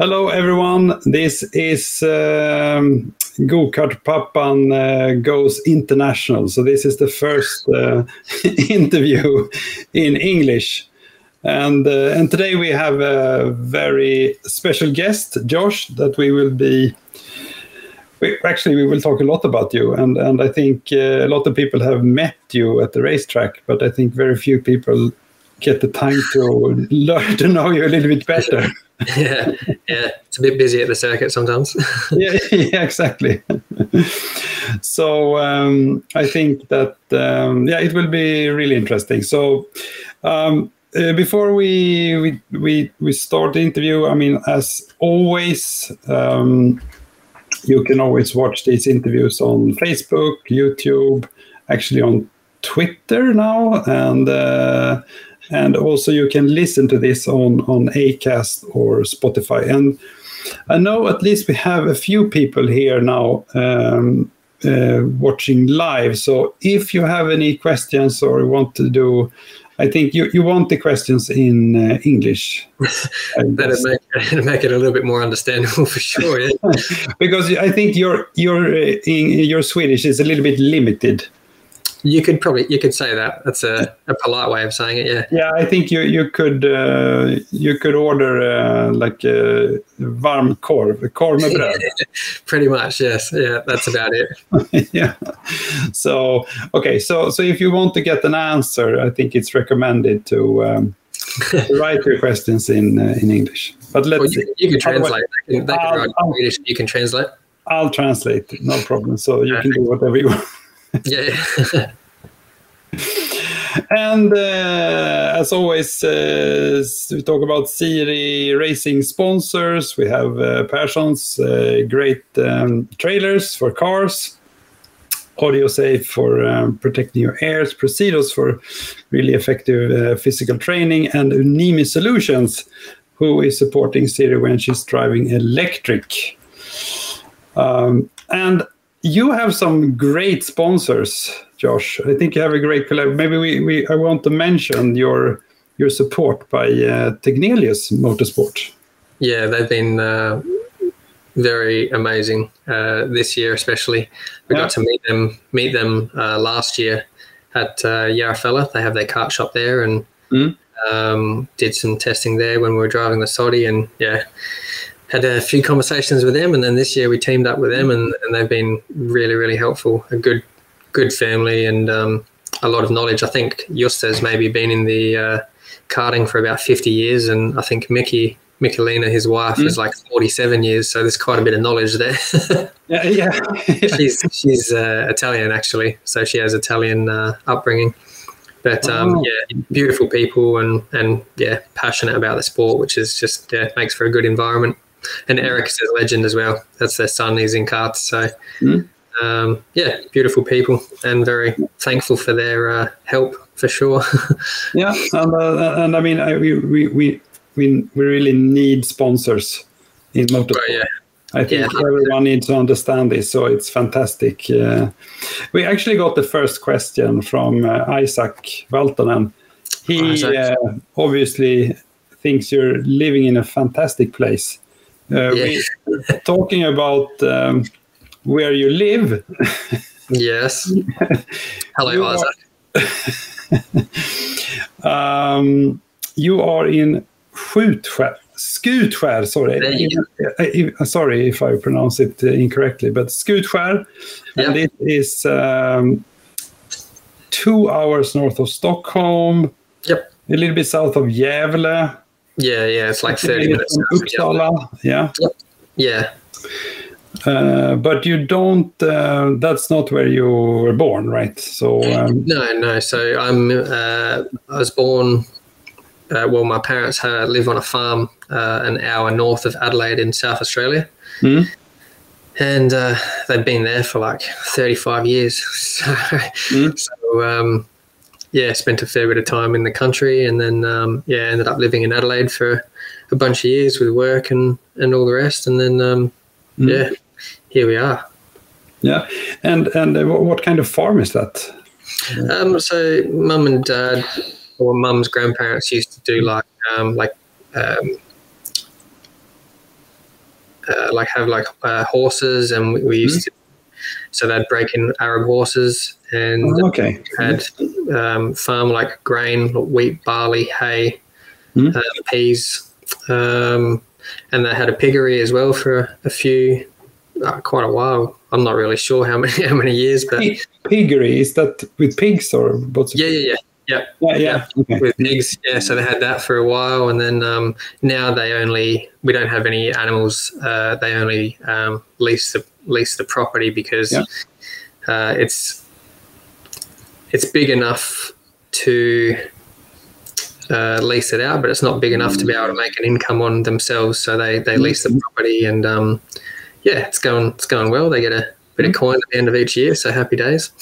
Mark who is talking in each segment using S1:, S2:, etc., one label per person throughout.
S1: Hello, everyone. This is um, Gokartpappan uh, Goes International. So, this is the first uh, interview in English. And, uh, and today we have a very special guest, Josh, that we will be. We, actually, we will talk a lot about you, and, and I think uh, a lot of people have met you at the racetrack, but I think very few people get the time to learn to know you a little bit better.
S2: yeah, yeah, it's a bit busy at the circuit sometimes.
S1: yeah, yeah, exactly. so um, I think that um, yeah, it will be really interesting. So. Um, uh, before we, we we we start the interview, I mean, as always, um, you can always watch these interviews on Facebook, YouTube, actually on Twitter now, and uh, and also you can listen to this on on Acast or Spotify. And I know at least we have a few people here now. Um, uh, watching live. So if you have any questions or want to do I think you, you want the questions in uh, English.
S2: That'd make, make, it a little bit more understandable for sure. Yeah.
S1: because I think your your uh, your Swedish is a little bit limited.
S2: You could probably you could say that. That's a, a polite way of saying it. Yeah.
S1: Yeah, I think you you could uh, you could order uh, like a varm korv, korv med bröd.
S2: Pretty much, yes. Yeah, that's about
S1: it. yeah. So okay, so so if you want to get an answer, I think it's recommended to. Um, write your questions in uh, in English. But let's well,
S2: you, you, can translate. They can, they can. You can translate.
S1: I'll translate. No problem. So you can do whatever you want
S2: yeah.
S1: and uh, as always, uh, we talk about Siri racing sponsors. We have uh, Persson's uh, great um, trailers for cars, Audio Safe for um, protecting your ears, Precedos for really effective uh, physical training, and Unimi Solutions, who is supporting Siri when she's driving electric. Um, and you have some great sponsors, Josh. I think you have a great collab. Maybe we, we I want to mention your your support by uh, Tegnelius Motorsport.
S2: Yeah, they've been uh, very amazing uh, this year, especially. We yeah. got to meet them meet them uh, last year at uh, Järfälla. They have their kart shop there, and mm. um, did some testing there when we were driving the Sodi. And yeah, had a few conversations with them, and then this year we teamed up with them, and, and they've been really, really helpful. A good, good family, and um, a lot of knowledge. I think Justa's maybe been in the uh, karting for about fifty years, and I think Mickey, Michelina, his wife, mm. is like forty-seven years. So there's quite a bit of knowledge there.
S1: yeah, yeah.
S2: she's she's uh, Italian actually, so she has Italian uh, upbringing. But um, oh. yeah, beautiful people and and yeah, passionate about the sport, which is just yeah makes for a good environment. And Eric is a legend as well. That's their son. He's in karts. So, mm. um, yeah, beautiful people and very thankful for their uh, help for sure.
S1: yeah, and, uh, and I mean, I, we, we, we, we really need sponsors in motorsport. Right, yeah. I think yeah. everyone needs to understand this, so it's fantastic. Uh, we actually got the first question from uh, Isaac Valtonen. He uh, obviously thinks you're living in a fantastic place. Uh, yeah. we talking about um, where you live.
S2: yes. Hello, Isaac.
S1: um, you are in Skutskär. Skutskär, sorry. Uh, sorry if I pronounce it incorrectly, but Skutskär. Yeah. And it is um, two hours north of Stockholm.
S2: Yep.
S1: A little bit south of Gävle.
S2: Yeah, yeah, it's like 30 minutes.
S1: Uppsala, yeah.
S2: Yeah.
S1: Uh, but you don't, uh, that's not where you were born, right? So, um...
S2: no, no. So I'm, uh, I was born, uh, well, my parents live on a farm uh, an hour north of Adelaide in South Australia. Mm. And uh, they've been there for like 35 years. So, mm. so um, yeah, spent a fair bit of time in the country, and then um, yeah, ended up living in Adelaide for a bunch of years with work and and all the rest, and then um, mm. yeah, here we are.
S1: Yeah, and and uh, what kind of farm is that?
S2: Um, so mum and dad or mum's grandparents used to do like um, like um, uh, like have like uh, horses, and we, we used to. So they'd break in Arab horses, and
S1: Oh, okay.
S2: had um, farm like grain, wheat, barley, hay,
S1: Mhm.
S2: uh, peas, um, and they had a piggery as well for a few, uh, quite a while. I'm not really sure how many how many years, but
S1: Pig- Piggery is that with pigs or what's it?
S2: yeah, yeah, yeah.
S1: yeah, yeah. Okay.
S2: with pigs. Yeah, so they had that for a while, and then um, now they only we don't have any animals. Uh, they only um, lease the lease the property because
S1: Yeah.
S2: uh, it's it's big enough to uh, lease it out, but it's not big enough to be able to make an income on themselves. So they they lease the property, and um, yeah, it's going it's going well. They get a bit of coin at the end of each year, so happy days.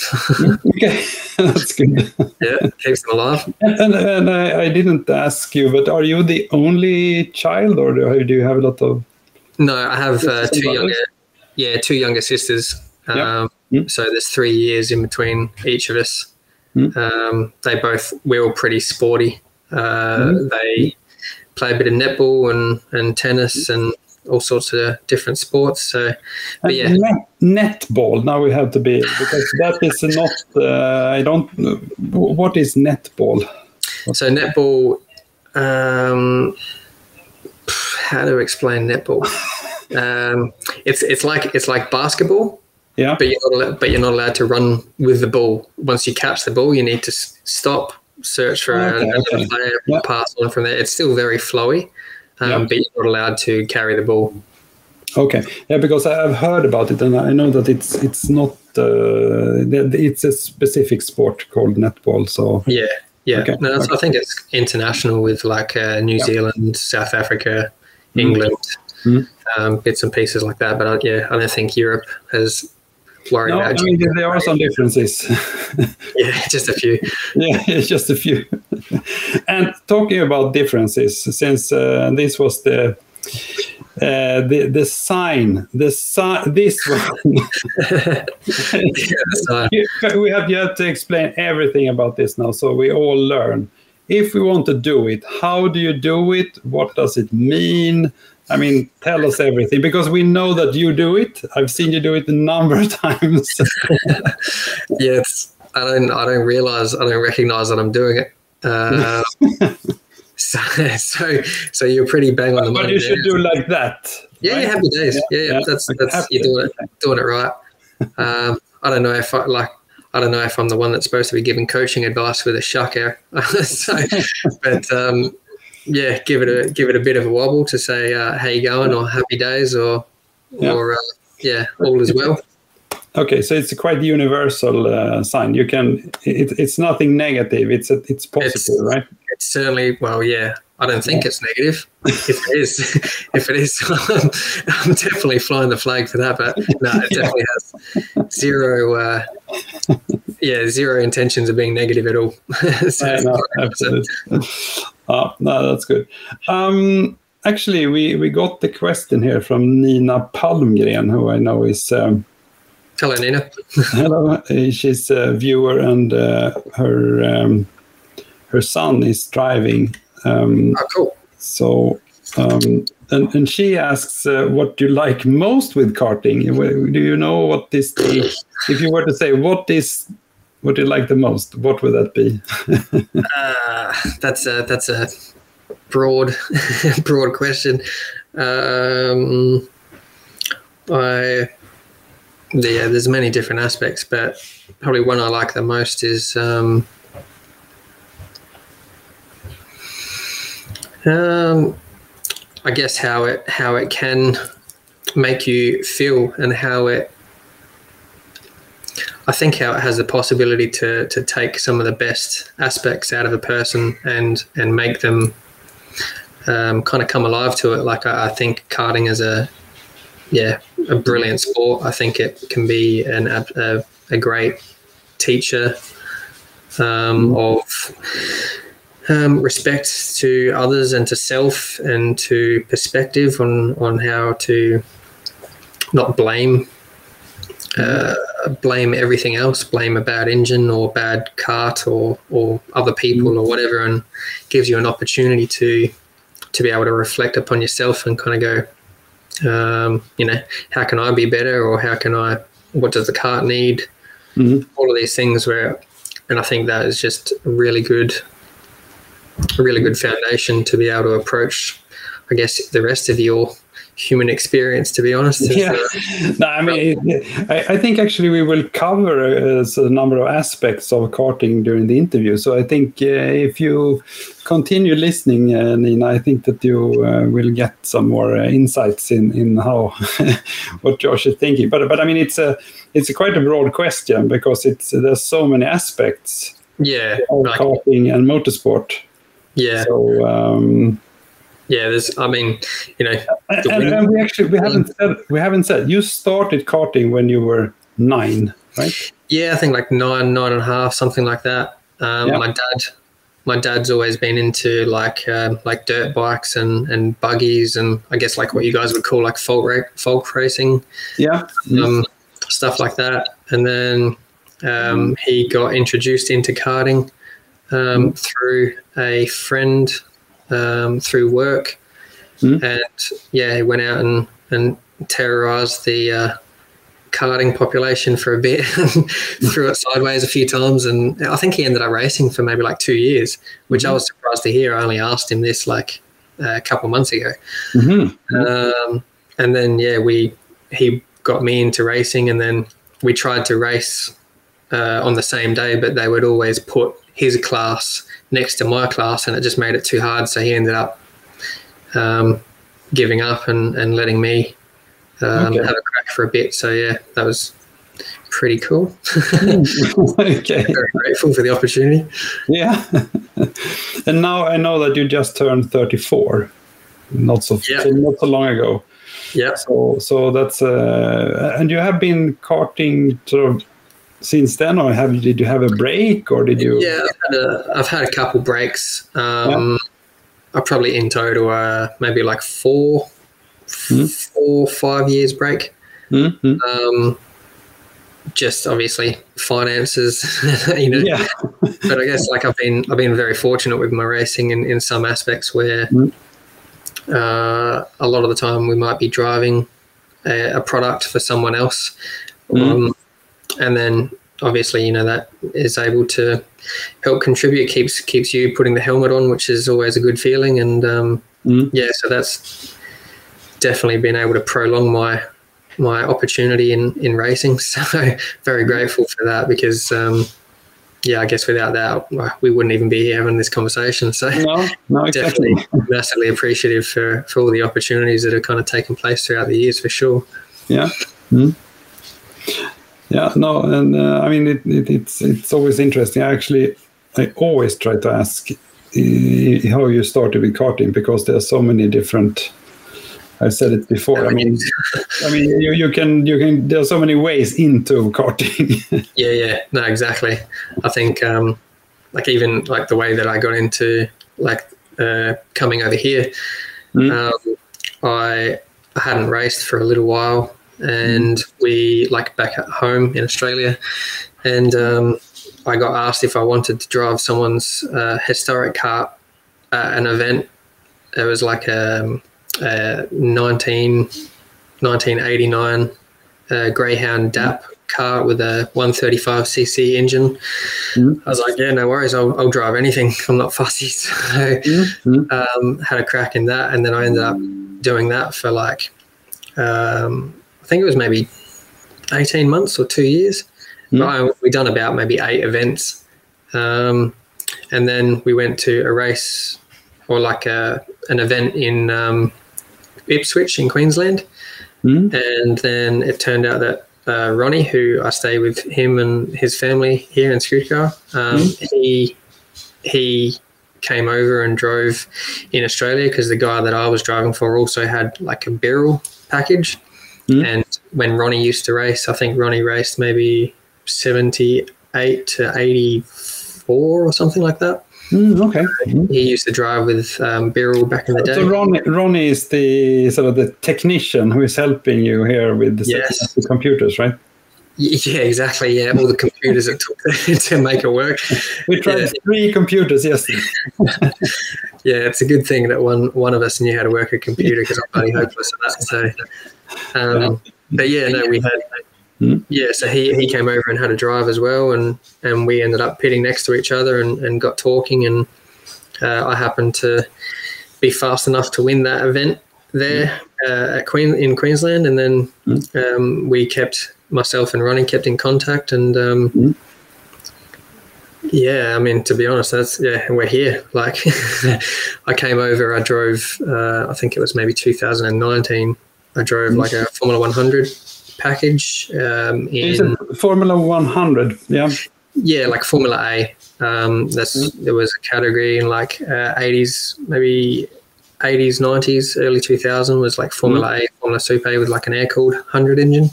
S1: Okay, that's good.
S2: yeah, keeps them alive.
S1: And, and, I, I didn't ask you, but are you the only child, or do you have a lot of?
S2: No, I have uh, two younger, yeah, two younger sisters. Um,
S1: Mm.
S2: So there's three years in between each of us.
S1: Mm.
S2: Um, they both we're all pretty sporty. Uh,
S1: Mm.
S2: They play a bit of netball and and tennis and all sorts of different sports. So, but yeah,
S1: Net, netball. Now we have to be because that is not. Uh, I don't. What is netball?
S2: so netball. Um, how to explain netball? Um, it's it's like it's like basketball.
S1: Yeah.
S2: but you're not allowed, but you're not allowed to run with the ball. Once you catch the ball, you need to stop, search for
S1: Okay,
S2: another
S1: okay.
S2: player,
S1: Yeah.
S2: pass on from there. It's still very flowy, um,
S1: Yeah.
S2: but you're not allowed to carry the ball.
S1: Okay. Yeah, because I- I've heard about it, and I know that it's it's not. Uh, it's a specific sport called netball. So
S2: Yeah, yeah.
S1: Okay,
S2: No, that's,
S1: okay.
S2: I think it's international with like uh, New
S1: Yeah.
S2: Zealand, South Africa,
S1: Mhm.
S2: England,
S1: Mhm.
S2: Um, bits and pieces like that. But uh, yeah, I don't think Europe has worried
S1: no, I mean there are some differences.
S2: Yeah, just a few.
S1: yeah, it's just a few. and talking about differences, since uh, this was the uh, the the sign, the sign, this one.
S2: yeah,
S1: we have have to explain everything about this now, so we all learn. If we want to do it, how do you do it? What does it mean? I mean, tell us everything because we know that you do it. I've seen you do it a number of times.
S2: yes, I don't I don't realize I don't recognize that I'm doing it. Uh, so, so so you're pretty bang on the money.
S1: but you
S2: there.
S1: should do like that.
S2: yeah,
S1: right?
S2: yeah, happy days. Yeah, yeah,
S1: yeah.
S2: that's that's
S1: happy
S2: you're doing it doing it right. Um, I don't know if I like. I don't know if I'm the one that's supposed to be giving coaching advice with a shaka. so, but um, yeah, give it a give it a bit of a wobble to say uh, how you going or happy days or
S1: Yeah.
S2: or uh, yeah, all is well.
S1: Okay, so it's a quite universal uh, sign. You can. It, it's nothing negative. It's a, it's positive, right?
S2: It's certainly well, yeah. I don't think it's negative. If it is, if it is, I'm, definitely flying the flag for that. But no, it definitely has zero. Uh, yeah, zero intentions of being negative at all. so,
S1: Yeah, no, absolutely. Ah, no, that's good. Um, actually, we, we got the question here from Nina Palmgren, who I know is um,
S2: Hello, Nina.
S1: hello. She's a viewer, and uh, her um, her son is driving. Um,
S2: Oh, cool.
S1: so. Um, and, and she asks uh, what you like most with karting. Do you know what is the, if you were to say what is what do you like the most, what would that be?
S2: Uh, that's a that's a broad broad question. Um, I yeah, there's many different aspects, but probably one I like the most is um, um, I guess how it how it can make you feel and how it I think how it has the possibility to to take some of the best aspects out of a person and and make them um, kind of come alive to it. Like I, I think karting is a yeah a brilliant sport. I think it can be an a, a great teacher um, of um, respect to others and to self and to perspective on on how to not blame uh, blame everything else, blame a bad engine or bad cart or or other people or whatever, and gives you an opportunity to to be able to reflect upon yourself and kind of go, um, you know, how can I be better or how can I? What does the cart need?
S1: Mhm.
S2: All of these things where, and I think that is just a really good, a really good foundation to be able to approach, I guess, the rest of your human experience. To be honest,
S1: Yeah. No, I mean, I, I think actually we will cover uh, a number of aspects of karting during the interview. So I think uh, if you continue listening, uh, Nina, I think that you uh, will get some more uh, insights in in how what Josh is thinking. But but I mean, it's a it's a quite a broad question because it's there's so many aspects
S2: yeah,
S1: of
S2: like,
S1: karting and motorsport.
S2: yeah,
S1: So. Um,
S2: yeah. There's, I mean, you know,
S1: and, and we actually we haven't said we haven't said you started karting when you were nine, right?
S2: Yeah, I think like nine, nine and a half, something like that. Um,
S1: Yeah.
S2: My dad, my dad's always been into like um like dirt bikes and and buggies and I guess like what you guys would call like folk ra- folk racing,
S1: Yeah.
S2: um, stuff like that. And then um, he got introduced into karting um, through a friend um, through work,
S1: Mm.
S2: and yeah, he went out and and terrorized the. Uh, karting population for a bit, threw it sideways a few times, and I think he ended up racing for maybe like two years, which I was surprised to hear. I only asked him this like a couple months ago,
S1: hmm
S2: um, and then yeah, we he got me into racing, and then we tried to race uh, on the same day, but they would always put his class next to my class, and it just made it too hard. So he ended up um, giving up and, and letting me um,
S1: Okay.
S2: have a crack for a bit. So yeah, that was pretty cool.
S1: okay.
S2: Very grateful for the opportunity.
S1: Yeah. and now I know that you just turned 34, not so
S2: Yeah.
S1: not so long ago.
S2: Yeah.
S1: So so that's uh, and you have been karting sort of since then, or have did you have a break, or did you?
S2: Yeah, I've had a, I've had a couple breaks. Um, I probably in total uh, maybe like four,
S1: Hmm.
S2: four, five years break.
S1: Mhm.
S2: Um, just obviously finances, you know.
S1: Yeah.
S2: But I guess like I've been I've been very fortunate with my racing in, in some aspects where
S1: Mm.
S2: uh, a lot of the time we might be driving a, a product for someone else,
S1: Mm.
S2: um, and then obviously you know that is able to help contribute keeps keeps you putting the helmet on, which is always a good feeling, and um,
S1: Mm.
S2: yeah, so that's definitely been able to prolong my my opportunity in in racing. So very grateful for that because um, yeah, I guess without that we wouldn't even be here having this conversation. So
S1: No, no, exactly.
S2: definitely massively appreciative for for all the opportunities that have kind of taken place throughout the years for sure.
S1: Yeah. Mm. Yeah, no, and uh, I mean it, it, it's it's always interesting. I actually I always try to ask uh, how you started with karting because there are so many different. I've said it before. I mean, I mean, you, you can you can. There are so many ways into karting.
S2: Yeah, yeah, no, exactly. I think um, like even like the way that I got into like uh, coming over here,
S1: Mm.
S2: um, I I hadn't raced for a little while, and we like back at home in Australia, and um, I got asked if I wanted to drive someone's uh, historic car at an event. It was like a, a 19, 1989 uh, Greyhound DAP car with a 135cc engine.
S1: Mhm.
S2: I was like, yeah, no worries. I'll, I'll drive anything. I'm not fussy. So
S1: Mhm.
S2: um, had a crack in that, and then I ended up doing that for like, um, think it was maybe 18 months or two years. I, we done about maybe eight events, um, and then we went to a race or like a, an event in um, Ipswich in Queensland,
S1: Mm.
S2: and then it turned out that uh, Ronnie, who I stay with him and his family here in Skutskär, um, he he came over and drove in Australia because the guy that I was driving for also had like a Birel package.
S1: Mm.
S2: And when Ronnie used to race, I think Ronnie raced maybe 78 to 84 or something like that.
S1: Mm, okay. Mm.
S2: He used to drive with um, Birel back in the day.
S1: So Ronnie, Ronnie is the sort of the technician who is helping you here with the,
S2: Yes.
S1: the computers, right?
S2: Yeah, exactly. Yeah, all the computers it took to make it work.
S1: We tried
S2: Yeah.
S1: three computers yesterday.
S2: Yeah, it's a good thing that one one of us knew how to work a computer because I'm bloody hopeless at that. So, um, but yeah, no, we had.
S1: Hmm.
S2: Yeah, so he, he came over and had a drive as well, and, and we ended up pitting next to each other and, and got talking, and uh, I happened to be fast enough to win that event there uh, at Queen in Queensland, and then um, we kept myself and Ronnie kept in contact, and um. Yeah, I mean to be honest, that's yeah, we're here. Like I came over, I drove, uh, I think it was maybe 2019. I drove like a Formula 100 package um, in
S1: Formula 100? Yeah.
S2: yeah, like Formula A. Um, that's there was a category in like uh, 80s, maybe 80s, 90s, early 2000 was like Formula A, Formula Super A with like an air cooled 100 engine.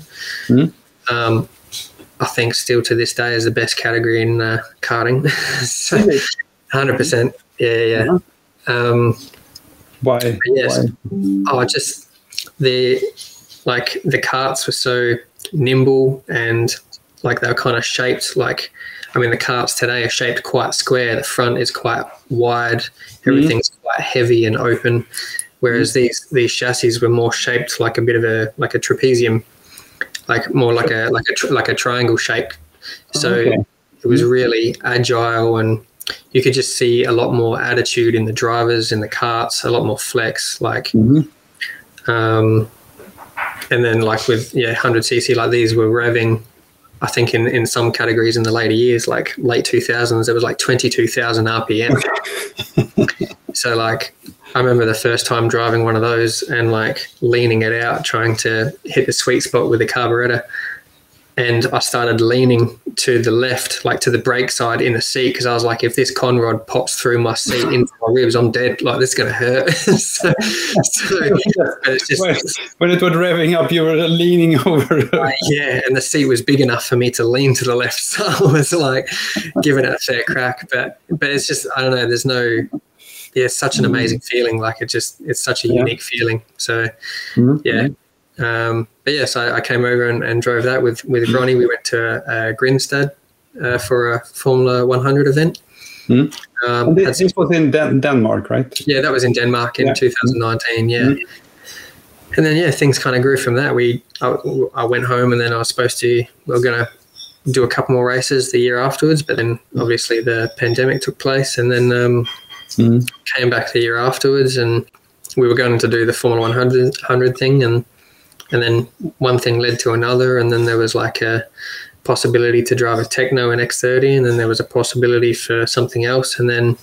S1: Mhm.
S2: Um, I think still to this day is the best category in uh, karting. so, 100%. Yeah, yeah. Um,
S1: Why?
S2: Yes.
S1: Why?
S2: oh, just the like the carts were so nimble and like they were kind of shaped like I mean the carts today are shaped quite square. The front is quite wide. Everything's quite heavy and open. Whereas these these chassis were more shaped like a bit of a like a trapezium, like more like a like a tr- like a triangle shape. So
S1: Okay.
S2: it was really agile and you could just see a lot more attitude in the drivers in the carts, a lot more flex. Like
S1: Mhm.
S2: um, and then like with yeah 100 cc like these were revving i think in, in some categories in the later years like late 2000s there was like 22000 rpm so like i remember the first time driving one of those and like leaning it out trying to hit the sweet spot with the carburetor and I started leaning to the left, like to the brake side in the seat, because I was like, if this conrod pops through my seat into my ribs, I'm dead. Like this is gonna hurt. so, so it's just
S1: When- when it was revving up, you were leaning over.
S2: yeah, and the seat was big enough for me to lean to the left, so I was like giving it a fair crack. But but it's just I don't know. There's no yeah, it's such an amazing feeling. Like it just it's such a
S1: Yeah.
S2: unique feeling. So
S1: Mhm.
S2: yeah. Um, but yes, I, I came over and, and drove that with with Ronnie. We went to uh, Grindsted uh, for a Formula 100 event.
S1: Mhm.
S2: Um,
S1: And this, this was in Dan- Denmark, right?
S2: yeah, that was in Denmark in
S1: Yeah.
S2: 2019. Yeah.
S1: Mhm.
S2: And then, yeah, things kind of grew from that. We, I, I went home and then I was supposed to, we were going to do a couple more races the year afterwards, but then obviously the pandemic took place and then um,
S1: Mhm.
S2: came back the year afterwards and we were going to do the Formula 100, 100 thing and, and then one thing led to another and then there was like a possibility to drive a Tecno in X30 and then there was a possibility for something else and then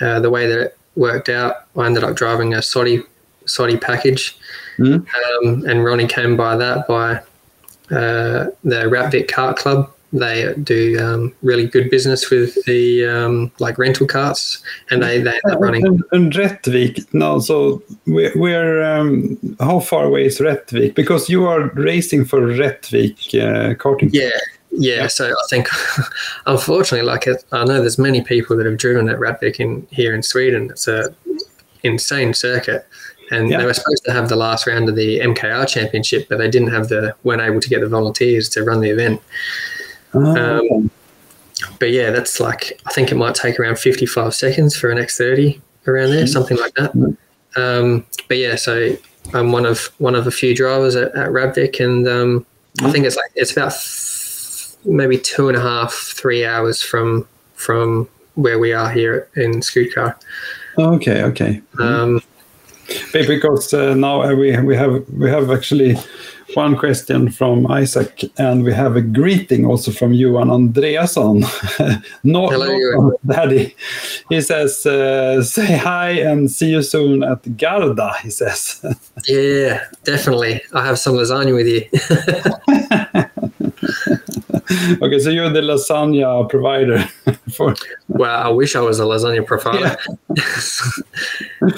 S2: uh, the way that it worked out, I ended up driving a Sodi Sodi package,
S1: Mhm.
S2: um, and Ronnie came by that by uh, the Rättvik Kart Club. They do um, really good business with the um, like rental carts, and they they end up running.
S1: And, and Rättvik, no, so we're, we're um, how far away is Rättvik? Because you are racing for Rättvik uh, karting.
S2: Yeah, yeah. So I think, unfortunately, like it, I know there's many people that have driven at Rättvik in here in Sweden. It's a insane circuit, and
S1: Yeah.
S2: they were supposed to have the last round of the MKR Championship, but they didn't have the weren't able to get the volunteers to run the event.
S1: Ah,
S2: Um, But yeah, that's like I think it might take around 55 seconds for an X30 around there, something like that. Um, but yeah, so I'm one of one of a few drivers at, at Rättvik, and um, I think it's like it's about th- maybe two and a half, three hours from from where we are here in Skutskär.
S1: okay, okay.
S2: Um,
S1: Be- Because uh, now uh, we we have we have actually one question from Isaac, and we have a greeting also from Johan Andreasson. no,
S2: Hello.
S1: Daddy. He says, uh, "Say hi and see you soon at Garda." He says.
S2: yeah, definitely. I have some lasagna with you.
S1: okay, so you're the lasagna provider for.
S2: well, I wish I was a lasagna provider.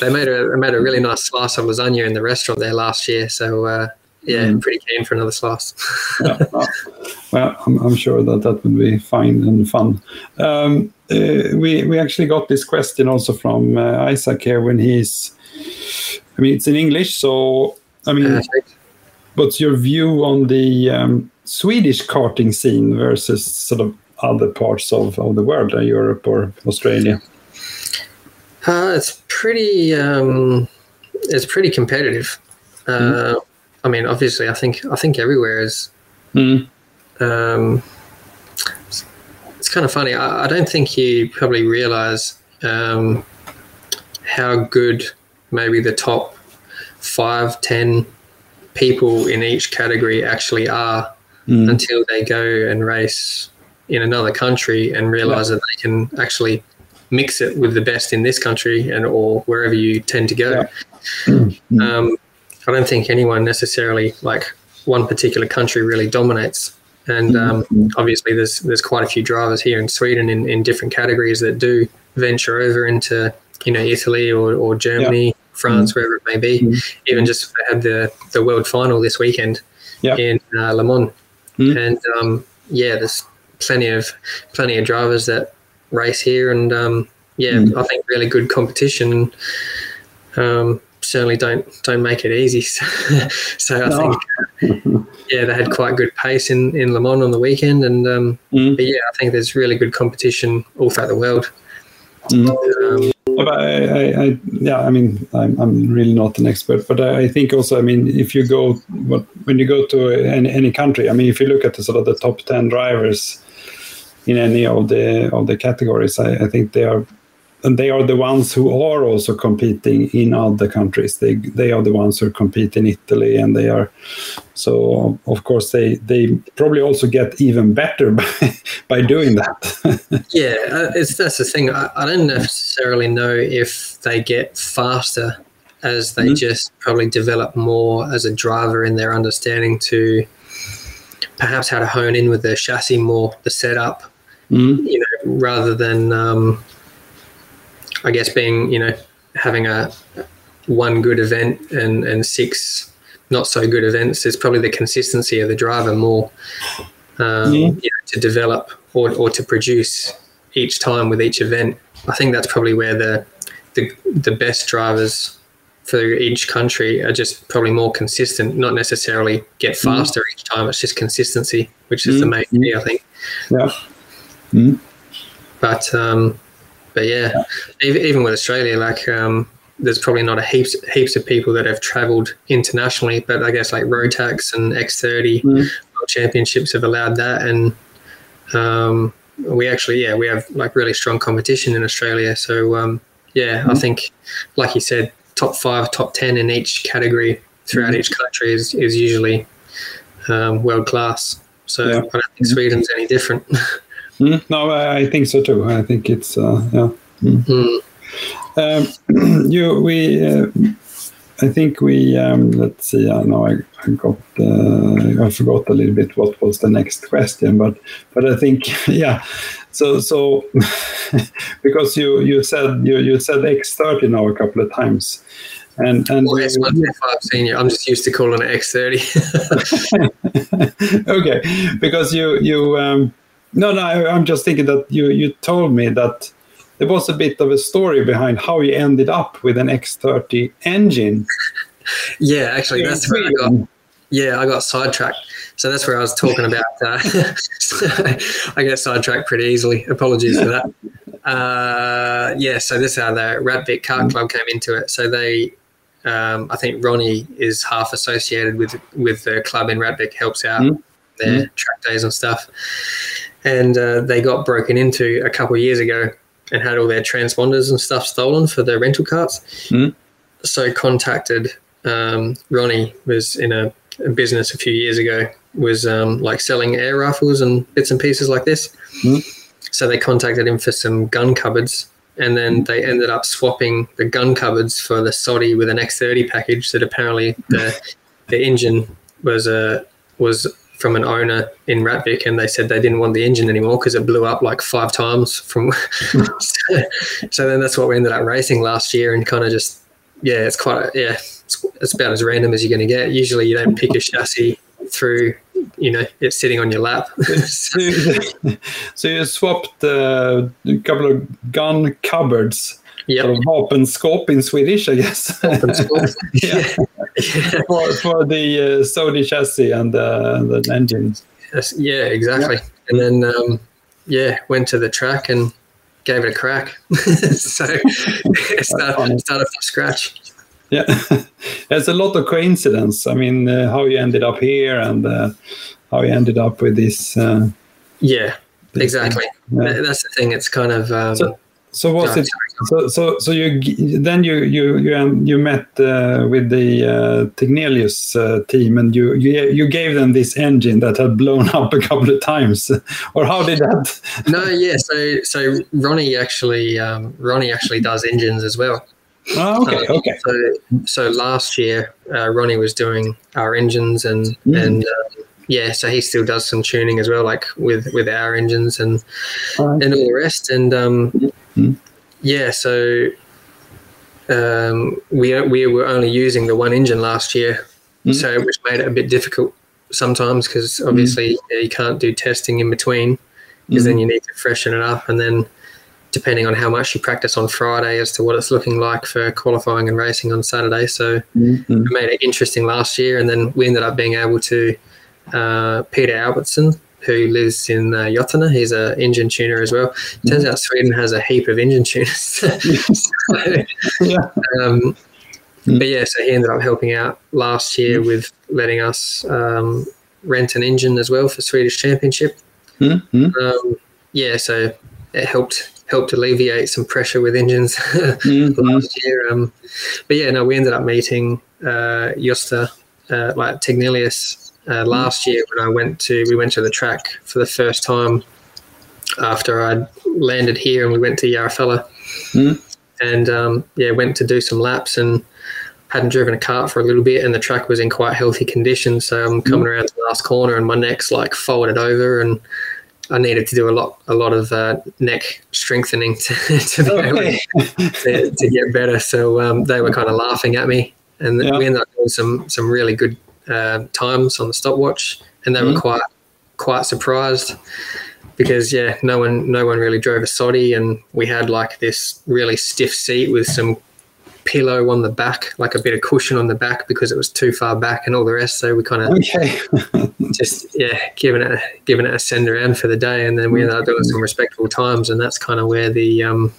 S2: they made a made a really nice slice of lasagna in the restaurant there last year. So uh, yeah,
S1: Mm.
S2: pretty keen for another slice.
S1: Yeah, well, I'm, I'm sure that that would be fine and fun. Um, uh, we we actually got this question also from uh, Isaac here when he's. I mean, it's in English, so I mean,
S2: Perfect.
S1: what's your view on the um, Swedish karting scene versus sort of other parts of, of the world, uh, Europe or Australia?
S2: Uh, it's pretty um, it's pretty competitive. Uh, mm. I mean, obviously, I think I think everywhere is. Mm. Um, it's, it's, kind of funny. I, I, don't think you probably realize um, how good maybe the top five, ten people in each category actually are mm. until they go and race in another country and realize yeah. that they can actually mix it with the best in this country and or wherever you tend to go. Yeah. Um, I don't think anyone necessarily like one particular country really dominates. And um, mm-hmm. obviously, there's there's quite a few drivers here in Sweden in, in different categories that do venture over into you know Italy or, or Germany, yeah. France, mm-hmm. wherever it may be. Mm-hmm. Even just had the the world final this weekend in uh, Le Mans, mm-hmm. and um, yeah, there's plenty of plenty of drivers that race here, and um, yeah, mm. I think really good competition. Um, certainly don't don't make it easy. So, I no. think yeah, they had quite good pace in in Le Mans on the weekend, and um, mm. but yeah, I think there's really good competition all throughout the world.
S1: Mm. Um, but I, I, I, yeah, I mean, I'm, I'm really not an expert, but I, I think also, I mean, if you go, when you go to any, any country, I mean, if you look at the sort of the top ten drivers in any of the of the categories. I, I think they are and they are the ones who are also competing in other countries. They they are the ones who compete in Italy, and they are so of course they they probably also get even better by by doing that.
S2: yeah, uh, it's that's the thing. I, I, don't necessarily know if they get faster as they mm-hmm. just probably develop more as a driver in their understanding to perhaps how to hone in with their chassis more, the setup, mm. you know, rather than um, I guess being you know having a one good event and and six not so good events. is probably the consistency of the driver more um, yeah. you know, to develop or, or to produce each time with each event. I think that's probably where the the, the best drivers for each country are just probably more consistent, not necessarily get faster mm. each time. It's just consistency, which is mm. the main key, I think.
S1: Yeah. Mm.
S2: But um, but yeah, yeah, even with Australia, like um, there's probably not a heaps heaps of people that have travelled internationally, but I guess like Rotax and X30 mm. World Championships have allowed that, and um, we actually yeah we have like really strong competition in Australia. So um, yeah, mm. I think like you said, top five, top ten in each category throughout mm. each country is is usually um, world class. So yeah. I don't think Sweden's any different.
S1: Mm, no, I think so too. I think it's uh, yeah. Mm. Um, you we. Uh, I think we um, let's see. I know I, I got uh, I forgot a little bit what was the next question, but but I think yeah. So so because you you said you you said X thirty now a couple of times, and and
S2: well, S125 senior. I'm just used to calling it X30.
S1: okay, because you you um, no, no, I'm just thinking that you you told me that there was a bit of a story behind how you ended up with an X30 engine.
S2: yeah, actually, that's where I got. Yeah, I got sidetracked. So that's where I was talking about. Uh, I get sidetracked pretty easily. Apologies for that. Uh, yeah, so this is how the Rättvik Kart mm. Club came into it. So they, um, I think Ronnie is half associated with with the club in Rättvik, helps out mm. their mm. track days and stuff and uh, they got broken into a couple of years ago and had all their transponders and stuff stolen for their rental carts. Mm. So contacted um, Ronnie was in a, a, business a few years ago was um, like selling air rifles and bits and pieces like this. Mm. So they contacted him for some gun cupboards. And then they ended up swapping the gun cupboards for the Sodi with an X30 package that apparently the, the engine was a uh, was from an owner in Rättvik, and they said they didn't want the engine anymore because it blew up like five times. From so, so, then that's what we ended up racing last year, and kind of just yeah, it's quite a, yeah, it's, it's about as random as you're going to get. Usually, you don't pick a chassis through you know it's sitting on your lap.
S1: so you swapped uh, a couple of gun cupboards
S2: Yep.
S1: sort of vapenskåp in Swedish, I guess.
S2: yeah.
S1: yeah. for, for the uh, Sodi chassis and uh, the engine.
S2: Yes, yeah, exactly. And then, um, yeah, went to the track and gave it a crack. so started, started from scratch.
S1: Yeah, there's a lot of coincidence. I mean, uh, how you ended up here and uh, how you ended up with this. Uh,
S2: yeah, exactly. Yeah. That's the thing. It's kind of. Um,
S1: so, so was it? So so so you then you you you um, you met uh, with the uh, Tegnelius uh, team and you, you you gave them this engine that had blown up a couple of times, or how did that?
S2: no, yeah. So so Ronnie actually um, Ronnie actually does engines as well.
S1: Oh, okay, um, okay.
S2: So, so last year, uh, Ronnie was doing our engines, and mm. and uh, yeah, so he still does some tuning as well, like with with our engines and right. and all the rest. And um, mm-hmm. yeah, so um, we we were only using the one engine last year, mm-hmm. so which made it a bit difficult sometimes because obviously mm-hmm. you can't do testing in between because then mm-hmm. you need to freshen it up and then depending on how much you practice on Friday as to what it's looking like for qualifying and racing on Saturday. So mm-hmm. it made it interesting last year, and then we ended up being able to uh, Peter Albertson, who lives in uh, Götene. He's an engine tuner as well. Mm-hmm. Turns out Sweden has a heap of engine tuners. so, yeah. Um, but yeah, so he ended up helping out last year mm-hmm. with letting us um, rent an engine as well for Swedish Championship.
S1: Mm-hmm.
S2: Um, yeah, so it helped helped alleviate some pressure with engines mm-hmm. last year. Um, but yeah, no, we ended up meeting uh, Josta, uh, like Tegnelius uh, last year when I went to we went to the track for the first time after I landed here and we went to Järfälla
S1: mm.
S2: and um, yeah went to do some laps and hadn't driven a kart for a little bit and the track was in quite healthy condition so I'm coming mm. around to the last corner and my neck's like folded over and I needed to do a lot a lot of uh, neck strengthening to, to okay. to, to, get better so um, they were kind of laughing at me and yeah. we ended up doing some some really good uh, times on the stopwatch, and they mm-hmm. were quite quite surprised because yeah, no one no one really drove a Sodi, and we had like this really stiff seat with some pillow on the back, like a bit of cushion on the back because it was too far back and all the rest. So we kind of
S1: okay.
S2: just yeah, giving it a, giving it a send around for the day, and then we ended up doing some respectable times, and that's kind of where the um,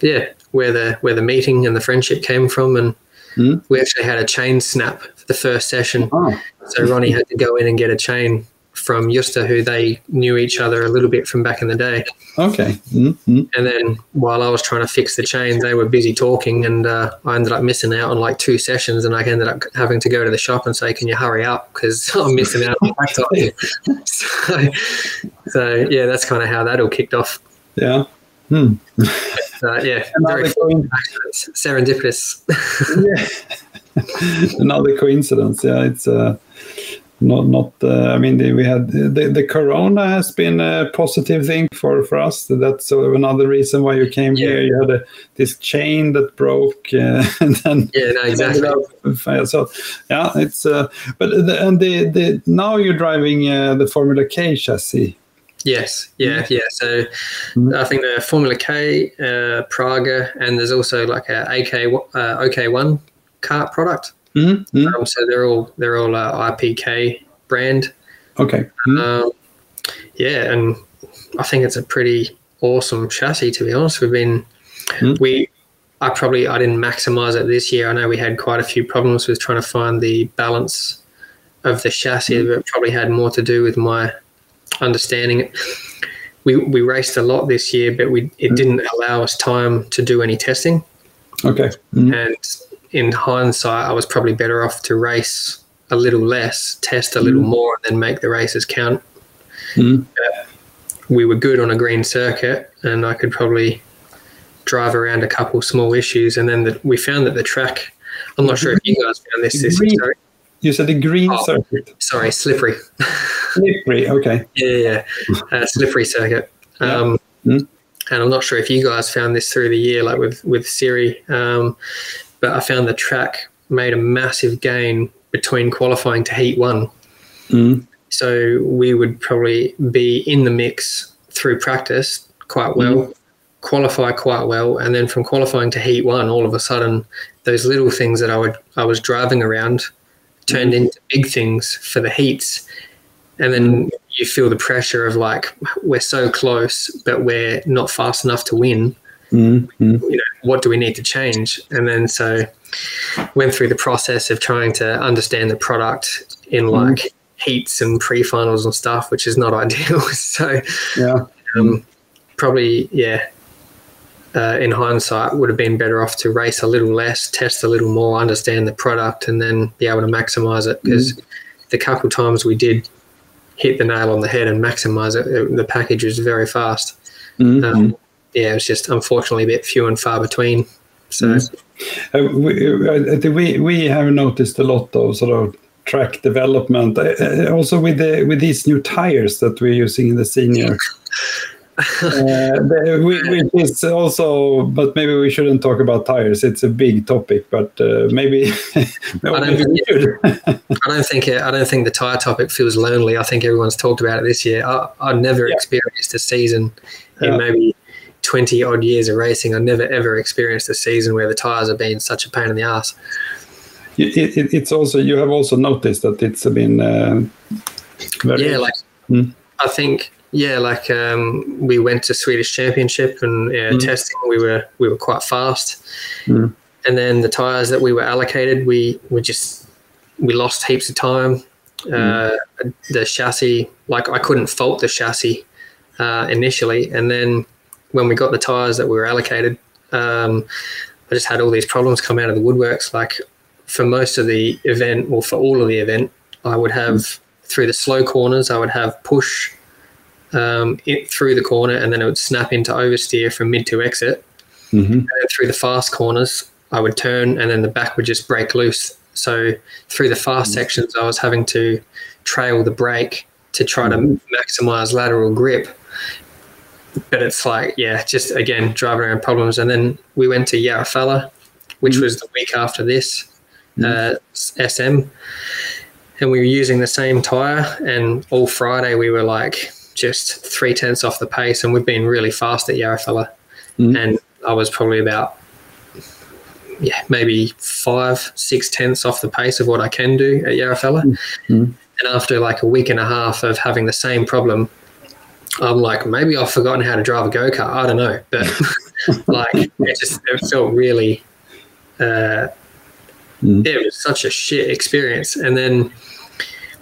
S2: yeah where the where the meeting and the friendship came from, and
S1: mm.
S2: we actually had a chain snap the first session. Oh. So Ronnie had to go in and get a chain from Yusta, who they knew each other a little bit from back in the day.
S1: Okay. Mm-hmm.
S2: And then while I was trying to fix the chain, they were busy talking, and uh, I ended up missing out on like two sessions, and I ended up having to go to the shop and say, "Can you hurry up? Because I'm missing out on the so, so yeah, that's kind of how that all kicked off.
S1: Yeah. Hmm.
S2: uh, yeah, very serendipitous.
S1: yeah. Another coincidence. Yeah, it's uh, not not. Uh, I mean, the, we had the, the corona has been a positive thing for for us. That's sort of another reason why you came yeah. here. You had a, this chain that broke, uh, and then
S2: yeah, no, exactly.
S1: So yeah, it's uh, but the, and the the now you're driving uh, the Formula K chassis.
S2: Yes, yeah, yeah. So mm-hmm. I think the Formula K, uh, Praga, and there's also like a AK uh, OK1 kart product.
S1: Mm-hmm.
S2: Um, so they're all they're all uh, IPK brand.
S1: Okay. Mm-hmm.
S2: Um, yeah, and I think it's a pretty awesome chassis. To be honest, we've been mm-hmm. we. I probably I didn't maximize it this year. I know we had quite a few problems with trying to find the balance of the chassis, mm-hmm. but probably had more to do with my understanding it. We, we raced a lot this year, but we it didn't allow us time to do any testing.
S1: Okay.
S2: Mm-hmm. And in hindsight, I was probably better off to race a little less, test a little mm-hmm. more, and then make the races count.
S1: Mm-hmm.
S2: We were good on a green circuit, and I could probably drive around a couple small issues. And then the, we found that the track. I'm not sure if you guys found this. this
S1: green, you said the green oh, circuit.
S2: Sorry, slippery.
S1: slippery. Okay.
S2: Yeah, yeah, uh, slippery circuit. Um,
S1: yeah. mm.
S2: And I'm not sure if you guys found this through the year, like with with Siri, um, but I found the track made a massive gain between qualifying to Heat One.
S1: Mm.
S2: So we would probably be in the mix through practice quite well. Mm. qualify quite well, and then from qualifying to heat one, all of a sudden, those little things that I would I was driving around turned
S1: Mm-hmm.
S2: into big things for the heats, and then you feel the pressure of like we're so close, but we're not fast enough to win.
S1: Mm, mm,
S2: You know, what do we need to change? And then so went through the process of trying to understand the product in like heats and pre-finals and stuff, which is not ideal. so
S1: yeah.
S2: um, probably yeah uh, in hindsight would have been better off to race a little less test a little more understand the product and then be able to maximize it because the couple times we did hit the nail on the head and maximize it, it the package was very fast
S1: Mm,
S2: um, yeah it was just unfortunately a bit few and far between so
S1: Mm. Uh, we, I think we we have noticed a lot of sort of track development. Uh, uh, also with the with these new tires that we're using in the senior. uh, which is also, but maybe we shouldn't talk about tires. It's a big topic, but uh, maybe, maybe we should.
S2: I don't think it, I don't think the tire topic feels lonely. I think everyone's talked about it this year. I, I've never
S1: Yeah.
S2: experienced a season
S1: Yeah.
S2: in maybe twenty odd years of racing. I've never ever experienced a season where the tires have been such a pain in the ass.
S1: It, it, it's also you have also noticed that it's been uh, very
S2: Yeah, like
S1: Mm.
S2: I think yeah, like um, we went to Swedish Championship and yeah,
S1: Mm.
S2: testing. We were we were quite fast,
S1: Mm.
S2: and then the tires that we were allocated, we we just we lost heaps of time. Uh, the chassis, like I couldn't fault the chassis uh, initially, and then when we got the tires that we were allocated, um, I just had all these problems come out of the woodworks. Like for most of the event, or for all of the event, I would have through the slow corners, I would have push um, it through the corner, and then it would snap into oversteer from mid to exit.
S1: Mhm.
S2: And through the fast corners, I would turn, and then the back would just break loose. So through the fast sections, I was having to trail the brake to try to maximize lateral grip. But it's like, yeah, just again driving around problems. And then we went to Järfälla, which
S1: Mhm.
S2: was the week after this, uh, SM, and we were using the same tire. And all Friday we were like just three tenths off the pace, and we've been really fast at Järfälla.
S1: Mhm.
S2: And I was probably about yeah, maybe five, six tenths off the pace of what I can do at Järfälla.
S1: Mhm.
S2: And after like a week and a half of having the same problem, I'm like, maybe I've forgotten how to drive a go kart. I don't know, but like it just it felt really, uh,
S1: Mm.
S2: it was such a shit experience. And then